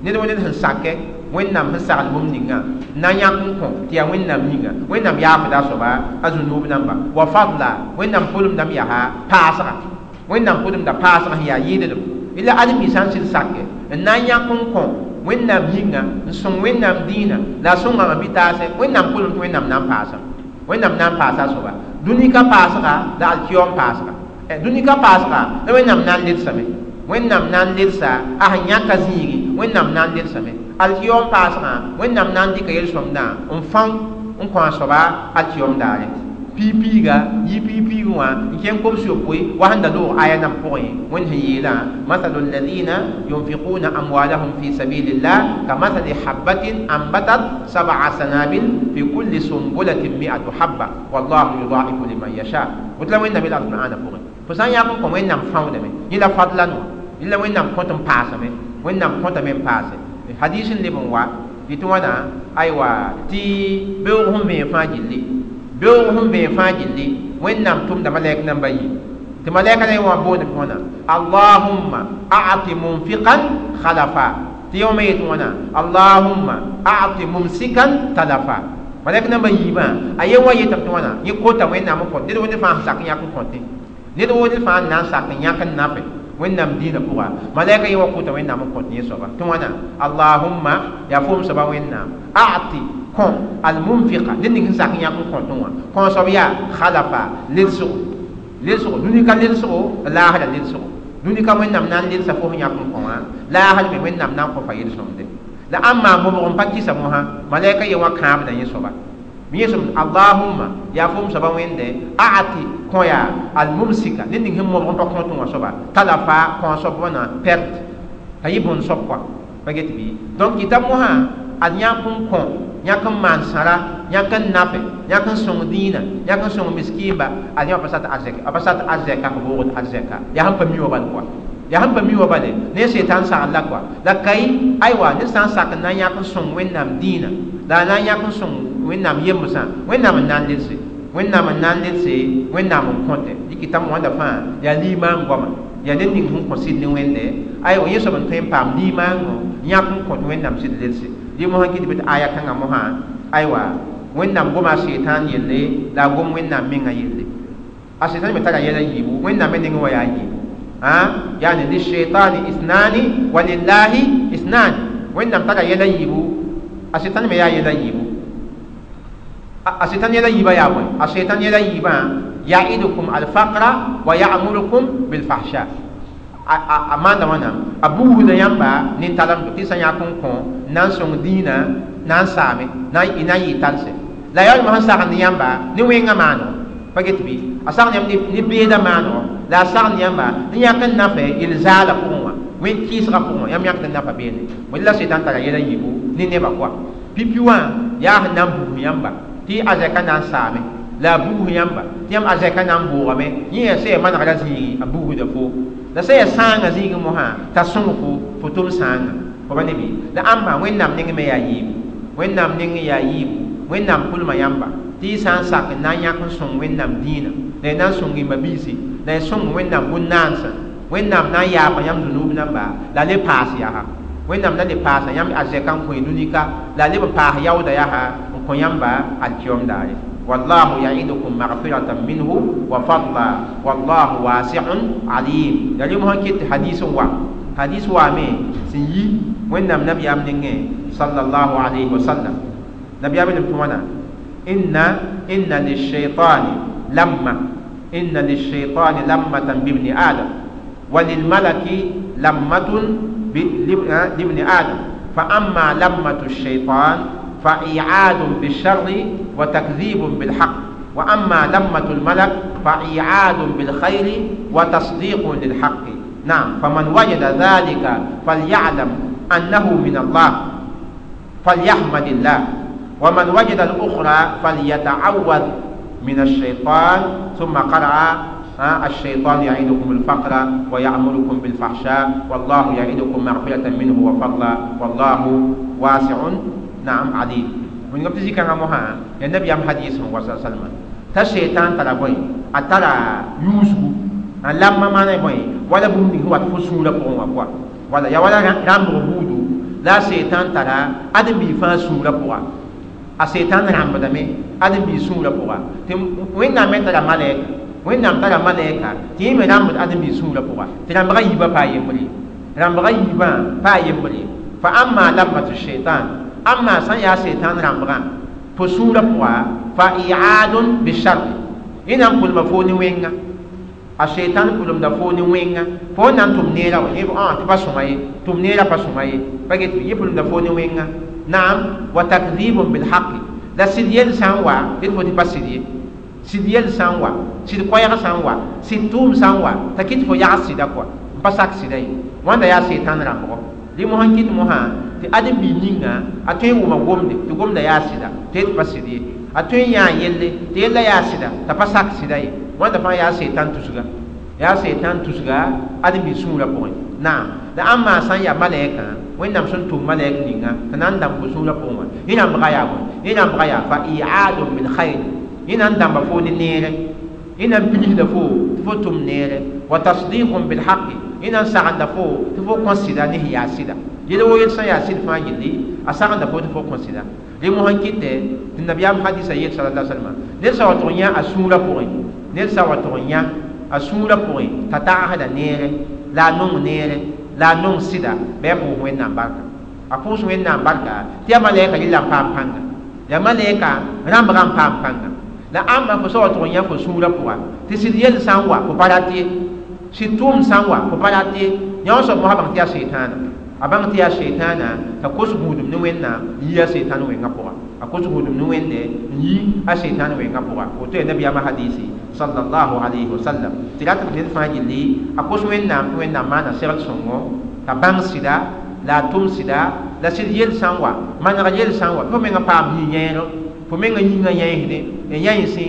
نيد وين نام ساكه وين نام سال بوم نينغا نانيا كونكو تيا وين نام نينغا وين نام يا فدا سوبا ازو نامبا وفضلا وين نام كونم دامي ها باسا وين نام كونم دا باسا هي ييدل الا ادي ميسان سيل ساكه نانيا كونكو وين نام نينغا نسون وين نام دينا لا سون ما بيتاس وين نام كونم وين نام نام باسا وين نام نام باسا سوبا دونيكا باسا دا الكيوم باسا دونيكا باسا وين نام نان ديت سامي wẽnnaam na n ledsa a sẽn yãka zĩigi wẽnnaam na n ledsame alkiyoom paasgã wẽnnaam na n dɩka yel-sõmdã n fãng n kõ a soaba alkiyoom daare pipiga yi pipiga wã n ken kob sopoe wa sẽn da loog aya nam pʋgẽ wẽnd sẽn yeelã masalu alladina yunfiquna amwalahum fi sabilillah ka masali habatin ambatat sab'a sanabil fi kulli sumbulatin mi'atu habba wallahu yudaifu liman yasha woto la wẽnnaam yela alqur'ana pʋgẽ fo sã n yak n kõ wẽnnaam fãudame yẽla fadlan wã yẽla wẽnnaam kõt n paasame wẽnnaam kõtame n paase hadis n leb n wa tɩ tɩ wãna aywa tɩ beoog sẽn vẽe fãa gilli beoog sẽn bee fãa gilli wẽnnaam tʋmda malɛk namba yi tɩ malɛka la wã boond tɩ wãna allahumma a'ti munfiqan khalafa tɩ yõ me yetɩ wãna allahumma a'ti mumsikan talafa malɛk namba yiibã a yen wa yetame tɩ wãna yẽ kota wẽnnaam n kõt ned wo ned fãa sẽn sak n yãk n kõte ned wo ned fãa n na n sak wẽnnaam dĩinã pʋga malɛka yẽ wa kota wẽnnaam n kõt yẽ soaba tɩ wãna allahumma yaa fom wẽnnaam a'ti kõ almunfiqa ned ning sẽn sak yãk n kõ tẽ wã kõ soab yaa khalafa lelsgo lelsgo dũnika lelsgo laasda lelsgo dũnika wẽnnaam na n lelsa fo sẽn yãk n kõ wã laasd me wẽnnaam na n kõ fa yel-sõmde la ãn maa mobg n pa kɩsa mosã malɛka ye wã kãabda yẽ soaba yẽsem allahumma yaa fom soaba wẽnde aati kõ yaa almumsika ned ning sẽn mobg n pa kõ wã soaba talafa kõ soab wãna pɛrt t'a yɩ bõn soab kɔa pa get bɩ donc kɩta mosã ad yãk n kõ yãk n maan sãra yãk n nafe yãk n sõng dĩinã yãk n sõng miskiimba ad yã pa sat arzɛk a pa sat arzɛka k boogd arzɛka yaa sẽn pa mi wa bal koa yaa sẽn pa mi wa bale ne setan sagl la koa la kay aywa ned sã n sak n na n yãk n sõng wẽnnaam dĩinã la a na n yãk n sõng wẽnnaam yembsã wẽnnaam n na n lelse wẽnnaam n na n lelse wẽnnaam n kõte dɩkɩtame wãnda fãa yaa limaan goama yaa ned ning sẽn kõ sɩd ne wẽnde ay yẽ soab n tõe n paam limaango yãk n kõt wẽnnaam sɩd lelse dɩ mosã kɩt bɩ tɩ aya kãngã mosã aywa wẽnnaam goma a seetãan yelle la a gom wẽnnaam mengã yelle a seetãn me tara yɛla yiibu wẽnnaam me ning wa yaa yiibu yani lishaitani isnani wa lillahi isnani wẽnnaam tara yɛla yiibu a seetãn me yaa yɛla yiibu الشيطان يلا يبا يابون الشيطان يلا يبا. يعيدكم الفقر ويأمركم بالفحشاء. أما دا وأنا أبو هدى يمبا نتعلم بقصة يكون كون. ننسون دينا. ننسامي ناي إناي تلسي لا يوجد مهنسا عند يمبا نوينغ مانو فقط بي. أساقن يمبا نبيدا مانو. لا أساقن يمبا نيكن نفع إلزال قوة وين كيس قوة يم يكن نفع بيني. ولا الشيطان تلا يلا يبو. نينيبا قوة. بيبيوان. يا نبو يمبا tɩ a zɛka na n saame la a buus yãmba tɩ yãmb a zɛka na n boogame yẽ yaa sẽn yaa manegda zĩigi a buusda fo la sẽn ya sãanga zĩigẽ mosã t'a sõng fo fo tʋm sãanga fo ba ne bɩ la ãmba wẽnnaam ning me yaa yiibu wẽnnaam ning yaa yiibu wẽnnaam pʋlma yãmba tɩ y sã n sak n na n yãk n sõng wẽnnaam dĩinã la y na n sõng yĩmba biise la y sõng wẽnnaam wʋn-naansã wẽnnaam na n yaapa yãmb zunuub nãmba la le paas yaa wẽnnaam la le paasã yãmb a zɛka n kõe nu nika la leb n paas yaooda yaa ko yamba alkiyom dare wallahu ya'idukum maghfiratan minhu wa fadla wallahu wasi'un alim dali mo hakit hadith wa hadith wa me sin yi wennam nabiyam ninge sallallahu alaihi wasallam nabiyam nim tumana inna inna lishaytani lamma inna lishaytani lammatan bibni adam وللملك لمة لابن آدم فأما لمة الشيطان فإيعاد بالشر وتكذيب بالحق. وأما لمة الملك فإيعاد بالخير وتصديق للحق. نعم فمن وجد ذلك فليعلم أنه من الله فليحمد الله. ومن وجد الأخرى فليتعوذ من الشيطان. ثم قرأ الشيطان يعيدكم الفقر ويأمركم بالفحشاء والله يعيدكم مغفرة منه وفضلا والله واسع نعم علي من قبل ذيك أنا مها النبي أم حديث من وصل سلمة تشيطان ترى بوي أترى يوسف. لما ما ماني بوي ولا بوني هو تفسون لبوم أقوى. ولا يا ولا رام بودو لا شيطان ترى أدم بيفان سون لبوا أشيطان رام بدمي أدم بيسون لبوا تم وين نامن ترى ملك؟ وين نام ترى ملك تيم رام بد أدم بيسون لبوا تلام بغي يبا يمري رام بغي يبا يمري فأما لما الشيطان أما سان يا سيتان رامبغان فسورة بوا فإعاد بالشر إن أم كل مفون وينا الشيطان كل مفون وينا فون أن تمنيرا ويب آه، آن تباسو ماي تمنيرا باسو ماي بقيت في يبل مفون وينا نعم وتكذيب بالحق. لا سيديل سانوا. إن بدي بس سيدي سيديل سانوا. سيد كويا سانوا. سيديل توم سانوا. تكيد فو يا سيدا كوا بس أكسيدا وين يا سيتان رامبغان rãmbgɔ dɩ mosã kɩt mosã tɩ adem bi ninga a tõe n wʋma gomde tɩ gomda yaa sɩda tɩ d pa sɩd ye a tõe n yãa yelle tɩ yella yaa sɩda t'a pa sak sɩda ye wãnda fãa yaa setan tusga yaa setan tusga adem bi sũurã pʋgẽ naam la ãn maa sã n yaa malɛɛkã wẽnnaam sẽn tʋm malɛɛk ninga tɩ na n dãmb fo sũurã pʋgẽ wã yẽ na n bga yaa yẽ na fa iadum min khayr yẽ na n dãmba foo ne neere yẽ na n pilisda foo tɩ fo tʋm neere wa tasdiqum bilhaqi yẽ na n sagenda foo tɩ fo kõ sɩda ne yaa sɩda yel wo yel sã yaa sɩd fãa yelle a sagenda fo tɩ fo kõsɩda rẽ mosã kɩtɛ tɩ la salma ned wa a sũurã pʋgẽ ned sã wa tʋg a sũurã pʋgẽ t'a tagsda la a nong la a nong sɩda bɩ a pʋʋs wẽnnaam barka. A pʋʋs wẽnnaam barka tɩ ya malɛɛka yella n paam pãnga ya malɛɛka la ãmba fo sã wa tʋg yã fo sũurã pʋga fo sɩd tʋʋm sã n wa fo pa rat ye yã wa soab mosã bãng tɩ yaa seetãana a bãng tɩ yaa sheetãana t'a kos gũudum ne wẽnnaam n yi a sheetãn wẽngã pʋga a kos gũudum ne wẽnde n yi a sheetãn wẽngã pʋga woto ya nabiyaamã hadiisi sallallahu alayhi wa sallam tɩ rat b ned fãa yelle a kos wẽnnaam tɩ wẽnnaam maana segl sõngo t'a bãng sɩda la a tʋm sɩda la sɩd yel sã n wa manega yel sã n wa fo mengã paam yĩ-yẽero fo mengã yĩngã yẽesde n yãensẽ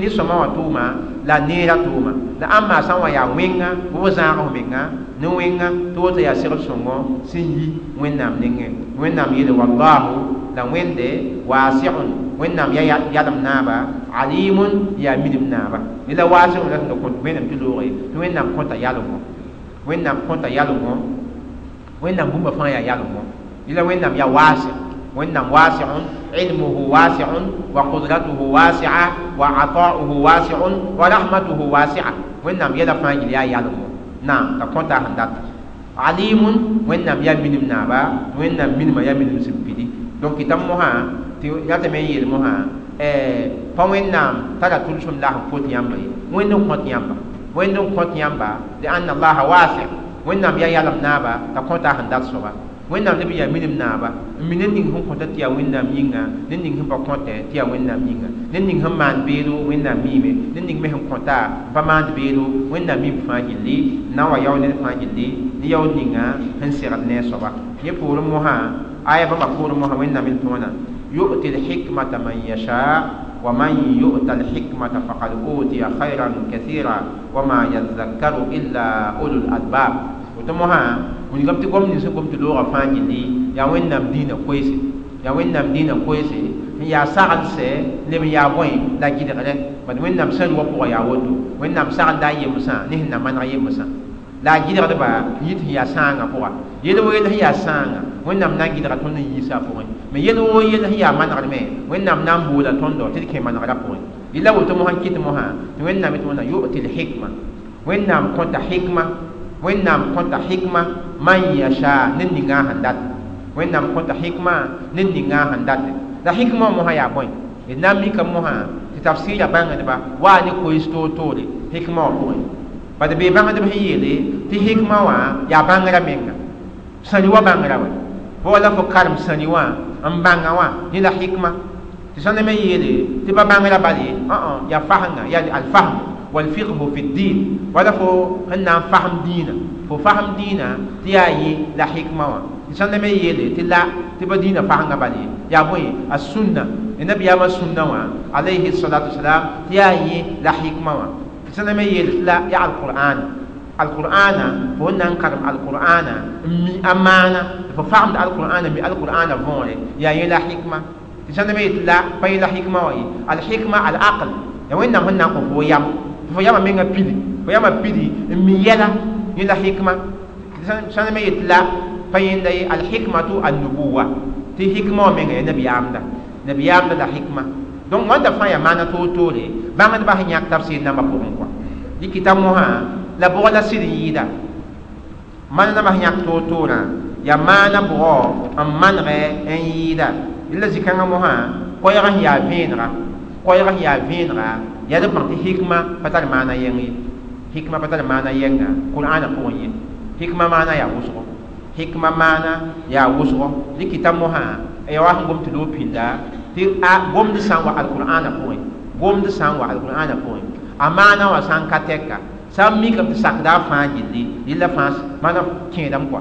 ne sõma wã tʋʋma la neera tʋʋma la ãmba sã n wa yaa wẽnga bf zãagf menga ne wẽnga tɩ woto yaa segd sõngo sẽn yi wẽnnaam nengẽ wẽnnaam yeele wallahu la wẽnde waasɩgn wẽnnaam ya yalem naaba alimun yaa milim naaba la waasɩgm la sẽn da kõt wẽnem tɩ looge tɩ wẽnnaam kõta yalengo wẽnnaam kõta yalengo wẽnnaam bũmba fãa yaa yalengo la wẽnnaam ya waasɩg wẽnnaam waasɩgn علمه واسع وقدرته واسعة وعطاؤه واسع ورحمته واسعة. وإنما يلا فانجل يا يعلم نعم تقوتا هندات. عليم وإنما يمن من نابا وإنما من ما يمن من سبدي دونك تم مها يتمي يلمها آه، فوإنما ترى تلشم الله قوت يامبا. وإنما قوت يامبا. وإنما قوت يامبا. لأن الله واسع. وإنما يلا فانجل نابا. تقوتا هندات صباح wẽnnaam leb yaa minim naaba n mi ned ning sẽn kõta tɩ yaa wẽnnaam yĩnga ned ning sẽn pa kõtɛ tɩ yaa wẽnnaam yĩnga ned ning sẽn maan beedo wẽnnaam miime ned ning me sẽn kõta pa maand beedo wẽnnaam mim fãa gilli na n wa yao ned fãa gilli ne yao ninga sẽn segd ne a soaba yẽ poorẽ mosã aya bãmba poorẽ mosã wẽnnaam n tõona yu'ti lhikmata man yasha ومن يؤت الحكمة فقد أوتي خيرا كثيرا وما يذكر إلا أولو الألباب وتمها wani gam tɩ gom nins n gom tɩ loogã fãa gilli yaa wẽnnaam dĩinã koeese yaa wẽnnaam dĩinã koeese n yaa saglsɛ leb n yaa bõe la gɩdgrɛ bad wẽnnaam sẽn wa pʋgã yaa woto wẽnnaam sagl daa yemsã ne sẽn na maneg yemsã la a gɩdgdba yɩ tɩ sẽn yaa sãanga pʋga yel wo yel sẽn yaa sãanga wẽnnaam na n gɩdga tõnd n yiisã pʋgẽ me yel wo yel sẽn yaa manegdme wẽnnaam na n boola tõndo tɩ d kẽ manegrã pʋgẽ yella woto mosã kɩt mosã tɩ wẽnnaam tɩ wẽna yu'ti lhikma wẽnnaam kõta hikma wẽnnaam kõta hikma man yasha ne ninga sẽn dat wẽnnaam kõta hikma ne ninga sẽn date la hikma wã mosã yaa bõe d na n mika mosã tɩ tafsɩɩrã bãngdba waa ne koees toor-toore hikma wã pʋgẽ bad bee bãngdb sẽn yeele tɩ hikma wã yaa bãngrã menga sãni wa bãngrã wa fo wala fo karem sãni wã n bãnga wã ne la hikma tɩ sãn me yeele tɩ ba bãngrã bale ã yaa fasẽnga yaa alfahm والفقه في الدين. ولا فو هن فهم دينا. فو فهم دينا تياي لا حكمة. وا إنسان لما يلي تلا تبا دينا فهم بالي يا بوي السنة. النبي يا السنة عليه الصلاة والسلام تياي لا حكمة وا إنسان لما يلي تلا يا القرآن. القرآن فو ننكرم القرآن. مي أمانة فو فهم القرآن مي القرآن فوني يا يلا حكمة. إنسان لما يلي تلا لا حكمة وا الحكمة العقل. يا وين نحن نقول يام fo yama menga pidi fo yama pidi n mi yɛla yẽ la hikma sãn me yet la pa yẽnda ye alhikmatu annubuwa tɩ hikma wã menga ya nabiyaamda nabiyaamda la hikma donc wãnda fãa ya maana toor-toore bãngdbã sẽn yãk tab sɩd nambã pʋgẽ kɔa dɩkɩta mosã la bʋg la sɩd n yɩɩda mana nambã sẽn yãk toor-toorã ya maana bʋgɔ n manegɛ n yɩɩda la zĩ-kãngã mosã koɛɛg sẽn yaa vẽenega koɛɛg sẽn yaa vẽenega ya da pãng tɩ hikma pa tar maana yɛng ye hikma pa tar maana yɛnga qur'ana pʋgẽ ye hikma maana yaa wʋsgo hikma maana yaa wʋsgo likita mosã ya wa sẽn gom tɩ loog pĩnda tɩ gomd sã n wa alqur'ana pʋgẽ gomd sã n wa alqur'ana pʋgẽ a maana wã sã n ka tɛka sã n mikame tɩ sakda a fãa gilli yella fãa maana kẽedame kɔa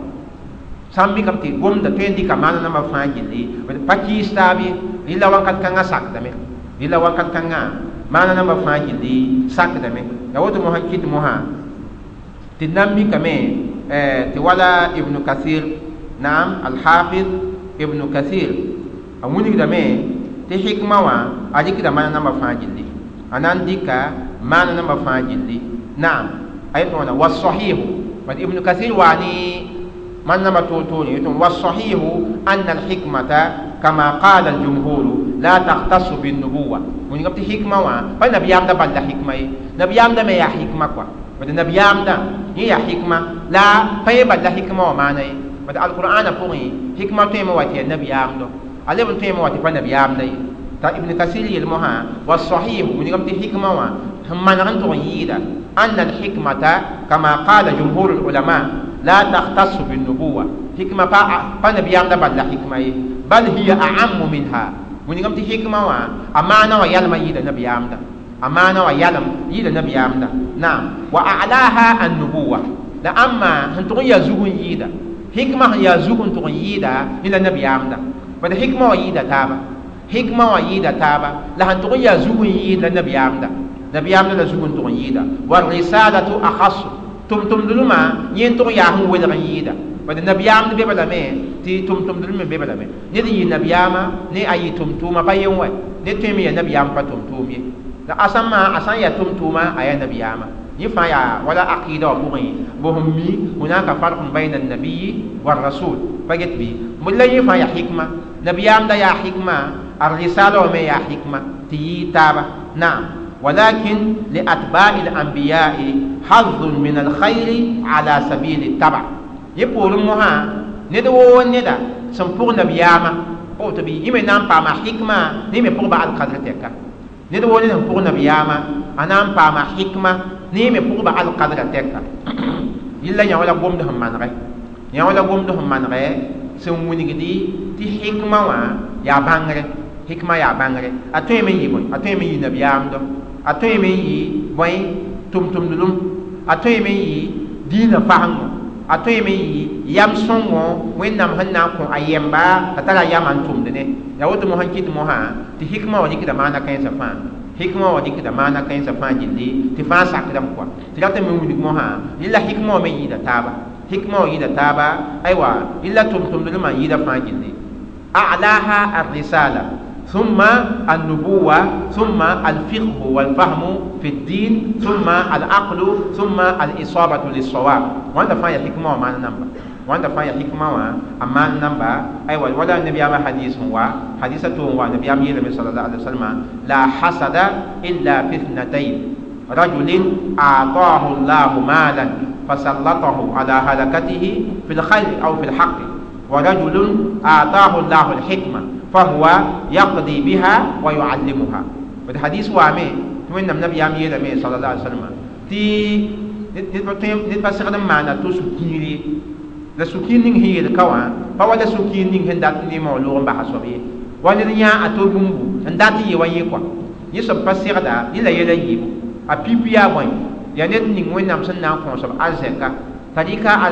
sã n mikame tɩ gomda tõe n dɩka maana nambã fãa gilli pa kiis taab ye yella wãnkat kãngã sakdame yella wãnkat kãngã maana namba fãa gilli sakdame ya woto mosã kɩt mosã tɩ d na n mikame tɩ wala ibnu kathir naam alhafid ibnu kathir a wilgdame tɩ hikma wã a rɩkda maana namba fãa gilli a na n dɩka maana namba fãa gilli naam a yetɩ wãna wa sahihu bad ibnu kathir waane man namba toor-toore yetɩ wa sahihu anna alhikmata كما قال الجمهور لا تختص بالنبوة. وين قبت حكمة وا. فالنبي عمدا بلد حكمة. نبي عمدا ما يا حكمة كوا. بدي نبي عمدا يا حكمة. لا فين بلد حكمة وما ناي بدي القرآن فوقي حكمة تيم واتي النبي عمدا عليه بن تيم واتي فالنبي عمدا تا ابن كثير يلمها. والصحيح وين قبت حكمة وا. هم من عنده يدا أن الحكمة كما قال جمهور العلماء لا تختص بالنبوة. حكمة فا فالنبي عمدا بلد حكمة. Bal hiya a'ammu minha wingam tɩ hikma wã a maana wã yalma yɩɩda nabiyaamda a maana wã yalem yɩɩda nabiyaamda naam wa a'laha annubuwa la amma sẽn tʋg n yaa zug n yɩɩda hikma sẽn yaa zug n tʋg n yɩɩda ne la nabiyaamda bad hikma wã yɩɩda taaba hikma wã yɩɩda taaba la sẽn tʋg n yaa zug n yɩɩd la nabiyaamda nabiyaamda la zug n tʋg n yɩɩda wa risalatu akhasu tʋm-tʋmdlmã yẽ tʋg yaa sẽn welg n yɩɩda bad nabiyaamd be balame tɩ tʋm-tʋmdl me be balame ned n yɩ nabiyaama ne a yɩ tʋm-tʋʋma pa yen wɛ ne me ya nabiyaam pa tʋm-tʋʋm ye la asãn ma a sã n ya tʋm-tʋʋma a yaa nabiyaama yẽ fãa yaa wala aqɩɩda wã pʋgẽ bo mi hunaka farkun bayna annabiyi wa rasul pa get bɩ bõe la yẽ fãa yaa hikma nabiyaam da yaa hikma الرسالة وما يا حكمة تي تابا نعم ولكن لأتباع الأنبياء حظ من الخير على سبيل التبع يقول مها ندو ندا. سنفور نبياما. أو تبي. يمي نام باما حكمة نيمي فور بعد قدر تكا ندو ندا سنفور نبياما. أنا باما حكمة نيمي فور بعد قدر تكا يلا يا ولا قوم دهم منغي. يا ولا قوم دهم منغي. سنوني تي حكمة وا. يا بانغري. hikma ya bãngre a tõe me n yɩ bõe a tõe me n yɩ nabiyaamdɔ a tõe me n yɩ bõe tʋm-tʋmdlum a tõe me n yɩ diinã fasengo a tõe yɩ yam sõngo wẽnnaam sẽn na n kõ a yɛmba t'a tara yamã n tʋmd ne ya woto mosã kɩt mosã tɩ hikma wa rɩkda maana kãensã fãa hikma wa rɩkda maana kãensã fãa gilli tɩ fãa sakdame kɔa tɩ ratame n wilg mosã yɩla hikma wa me yɩɩda taaba hikma wa yɩɩda taaba aywa yɩla tʋm-tʋmdlmã n yɩɩda fãa gilli a'laha الرسالة ثم النبوة ثم الفقه والفهم في الدين ثم العقل ثم الإصابة للصواب. وأنت فايا حكمة وما نمبر وأنت فايا حكمة وما نمبر أيوة ولا النبي أما حديث هو. حديثة هو النبي أما صلى الله عليه وسلم. لا حسد إلا في اثنتين. رجل أعطاه الله مالا فسلطه على هلكته في الخير أو في الحق. ورجل أعطاه الله الحكمة. فهو يقضي بها ويعلمها والحديث وامي وين النبي يام يلمي صلى الله عليه وسلم تي نتبا سغدم معنا تو sukin ning hiyel kawa pa wala sukin ning hen dat ni mo lo ba hasobe wala nya ato bumbu en dat yi wa yi kwa yi so pa sirda yi la yela yi a pipia boy ya net ning wẽnnaam sẽn na n kõ soab arzɛka t'a rɩka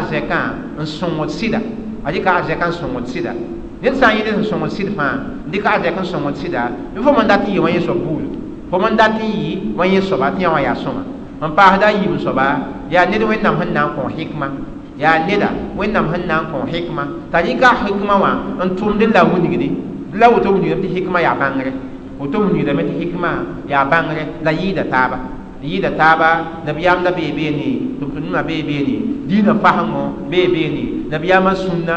n a rɩka arzɛkã n sɩda ned sã n yɩ sẽn sõngd sɩd fãa dɩk arzɛk n sõngd sɩda bɩ fo man dat n yɩ wã yẽ soab buudu fo man dat n yɩ wã yẽ soaba tɩ yã wã yaa sõma n paasda yɩɩm soaba yaa ned wẽnnaam sẽn na n kõ hɩkma yaa neda wẽnnaam sẽn na n kõ hɩkma t'a rɩka hɩkma wã n tʋmd la wilgde la woto wilgdame tɩ hɩkma yaa bãngre woto wilgdame tɩ hɩkma yaa bãngre la yɩɩda taaba yɩɩda taaba nabiyaamda bee beene tʋm-tʋmdmã bee beene diinã fasengo bee nabiyaamã sũnna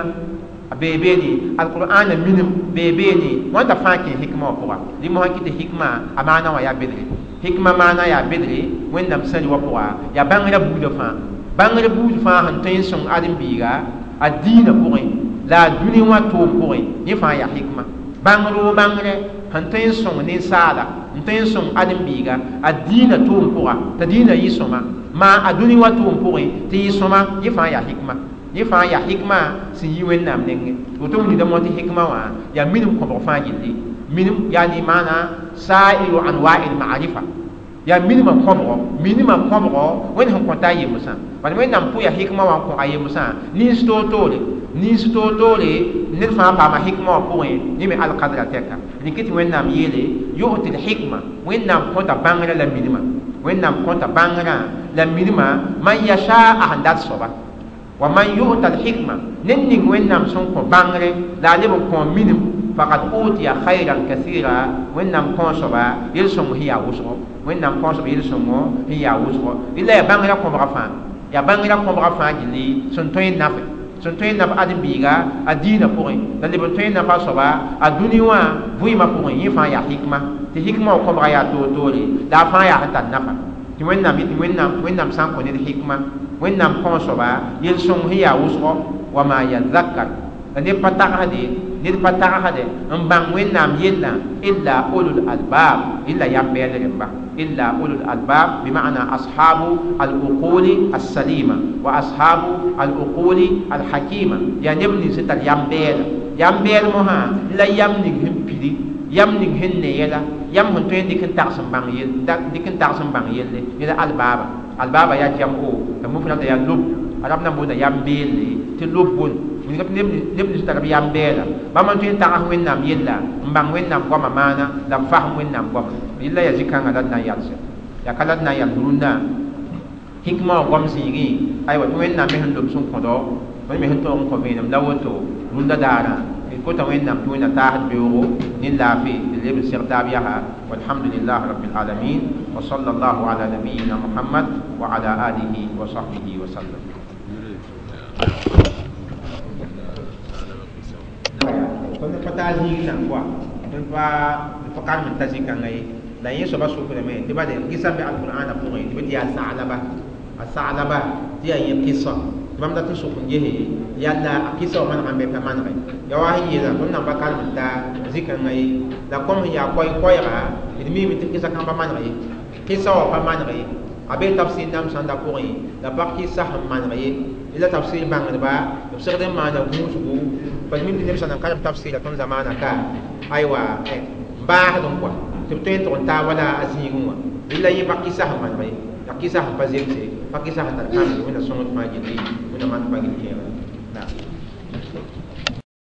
bee beene alqur'ana minim bee beene wãnda fãa hikma wã pʋga? Rɩ mosã kɩtɩ hikma a maana wã yaa bedre. Hikma maana yaa bedre wẽnnaam sãri wã pʋga. Yaa bãngrã buudã fãa. Bãngr buud fãa sẽn tõe n sõng ãdem-biiga a diinã pʋgẽ. La a dũni wã tʋʋm pʋgẽ yẽ fãa yaa hikma. Bãngr wo bãngrɛ sẽn tõe n sõng ninsaala n tõe n sõng ãdem-biiga a diinã tʋʋm pʋga. T'a diinã yɩ sõma. Maa a dũni wã tʋʋm pʋgẽ tɩ yɩ sõma yẽ fãa yaa hikma yẽ fãa yaa hikma sẽn yi wẽnnaam nengẽ woto m nida mo tɩ hikma wã yaa minim kõbg fãa gilli minim yaani maana sa'iru anwa'i l-ma'rifa yaa minimã kõbgɔ minimã kõbgɔ wẽnd sẽn kõta a yemsã bala wẽnnaam pʋ yaa hikma wã n kõ a yemsã nins toor-toore nins toor-toore ned fãa paama hikma wã pʋgẽ yẽ me alkadra tɛka rɩkɩ tɩ wẽnnaam yeele yu'ti l-hikma wẽnnaam kõta bãngrã la minimã wẽnnaam kõta bãngrã la minimã man yasha a dat soaba wa man yu'ta al-hikma nen ning wẽnnaam sẽn kõ bãngre la a leb n kõ minim faqad utiya khayran kathira wẽnnaam kõ soaba yel-sõng sẽn yaa wʋsgo wẽnnaam kõ soaba yel-sõngo sẽn yaa wʋsgo rɩla yaa bãngrã kõbga fãa yaa bãngrã kõbga fãa gilli sẽn ãdem-biiga a diinã pʋgẽ la leb n tõe a dũni wã vɩɩmã pʋgẽ yẽ fãa hikma. Tɩ hikma wã la a fãa yaa nafa. Tɩ wẽnnaam wẽnnaam sã hikma wẽnnaam kõ soaba yel-sõng sẽn yaa wʋsgɔ wa ma yazakar la ned pa tagsde ned pa tagsde n bãng wẽnnaam yellã illa ulul albab illa yam-bɛɛl rẽmba illa ulul albab bimana ashabu al-uquli as-salima wa ashabu al-uquli al-hakima yaa neb nins sẽn tar yam-bɛɛla yam-bɛɛl mosã la yam ning sẽn pidi yam ning sẽn ne yɛla yam sẽn tõe n dɩk n tags bãng yell dɩk n tags n bãng yelle yela albaba albaba yaa jam o la mufrada yaa lob arab nan boonda yam beelle tɩ lob tɩ neb nins tara b yam bɛɛla bãmb n tõe n tags wẽnnaam yella n bãng wẽnnaam goamã maana la b fasem wẽnnaam goamã yella yaa zĩ-kãngã na n yalse yaa ka na n yal rũndã hikma wã goam zĩigẽ aywa tɩ wẽnnaam me sẽn lob sẽn kõdɔ bõe me sẽn tog n kõ vẽenem la woto rũndã daarã كوتا وين نام توينا تاحت بيورو نين لافي اللي بسير تابعها والحمد لله رب العالمين وصلى الله على نبينا محمد وعلى آله وصحبه وسلم tõnd pa taa zĩig nan pʋa tõnd pa pa karem n ta zĩ-kãngã ye la yẽ soaba sʋkdame tɩ bade gɩsa be alqurana pʋgẽ tɩ b tɩ yaa saglaba a saglaba tɩ yaa yẽ kɩsa tɩ bãmb dat n sʋk n gese yalla a kɩsa wa manegã n be pa manege ya wa sẽn yeela tõnd nan pa karem n ta zĩ-kãngã ye la kom sẽn yaa koɛɛga d miime tɩ kɩsa kãmba maneg ye kɩsa wa pa maneg ye a be tabsɩr nam sãnda pʋgẽ la pa kɩsa sẽn maneg ye la tabsɩr bãngdba b segd n maana gũusgu bal min ne sana kalam tafsira ton zamana ka aywa ba hadon kwa to to en ton ta wala azigun wa illa yi bakisa ha man bai bakisa ha pakisah pazimse pakisah tarkan wala sumut majidi wala man pagin kera nah.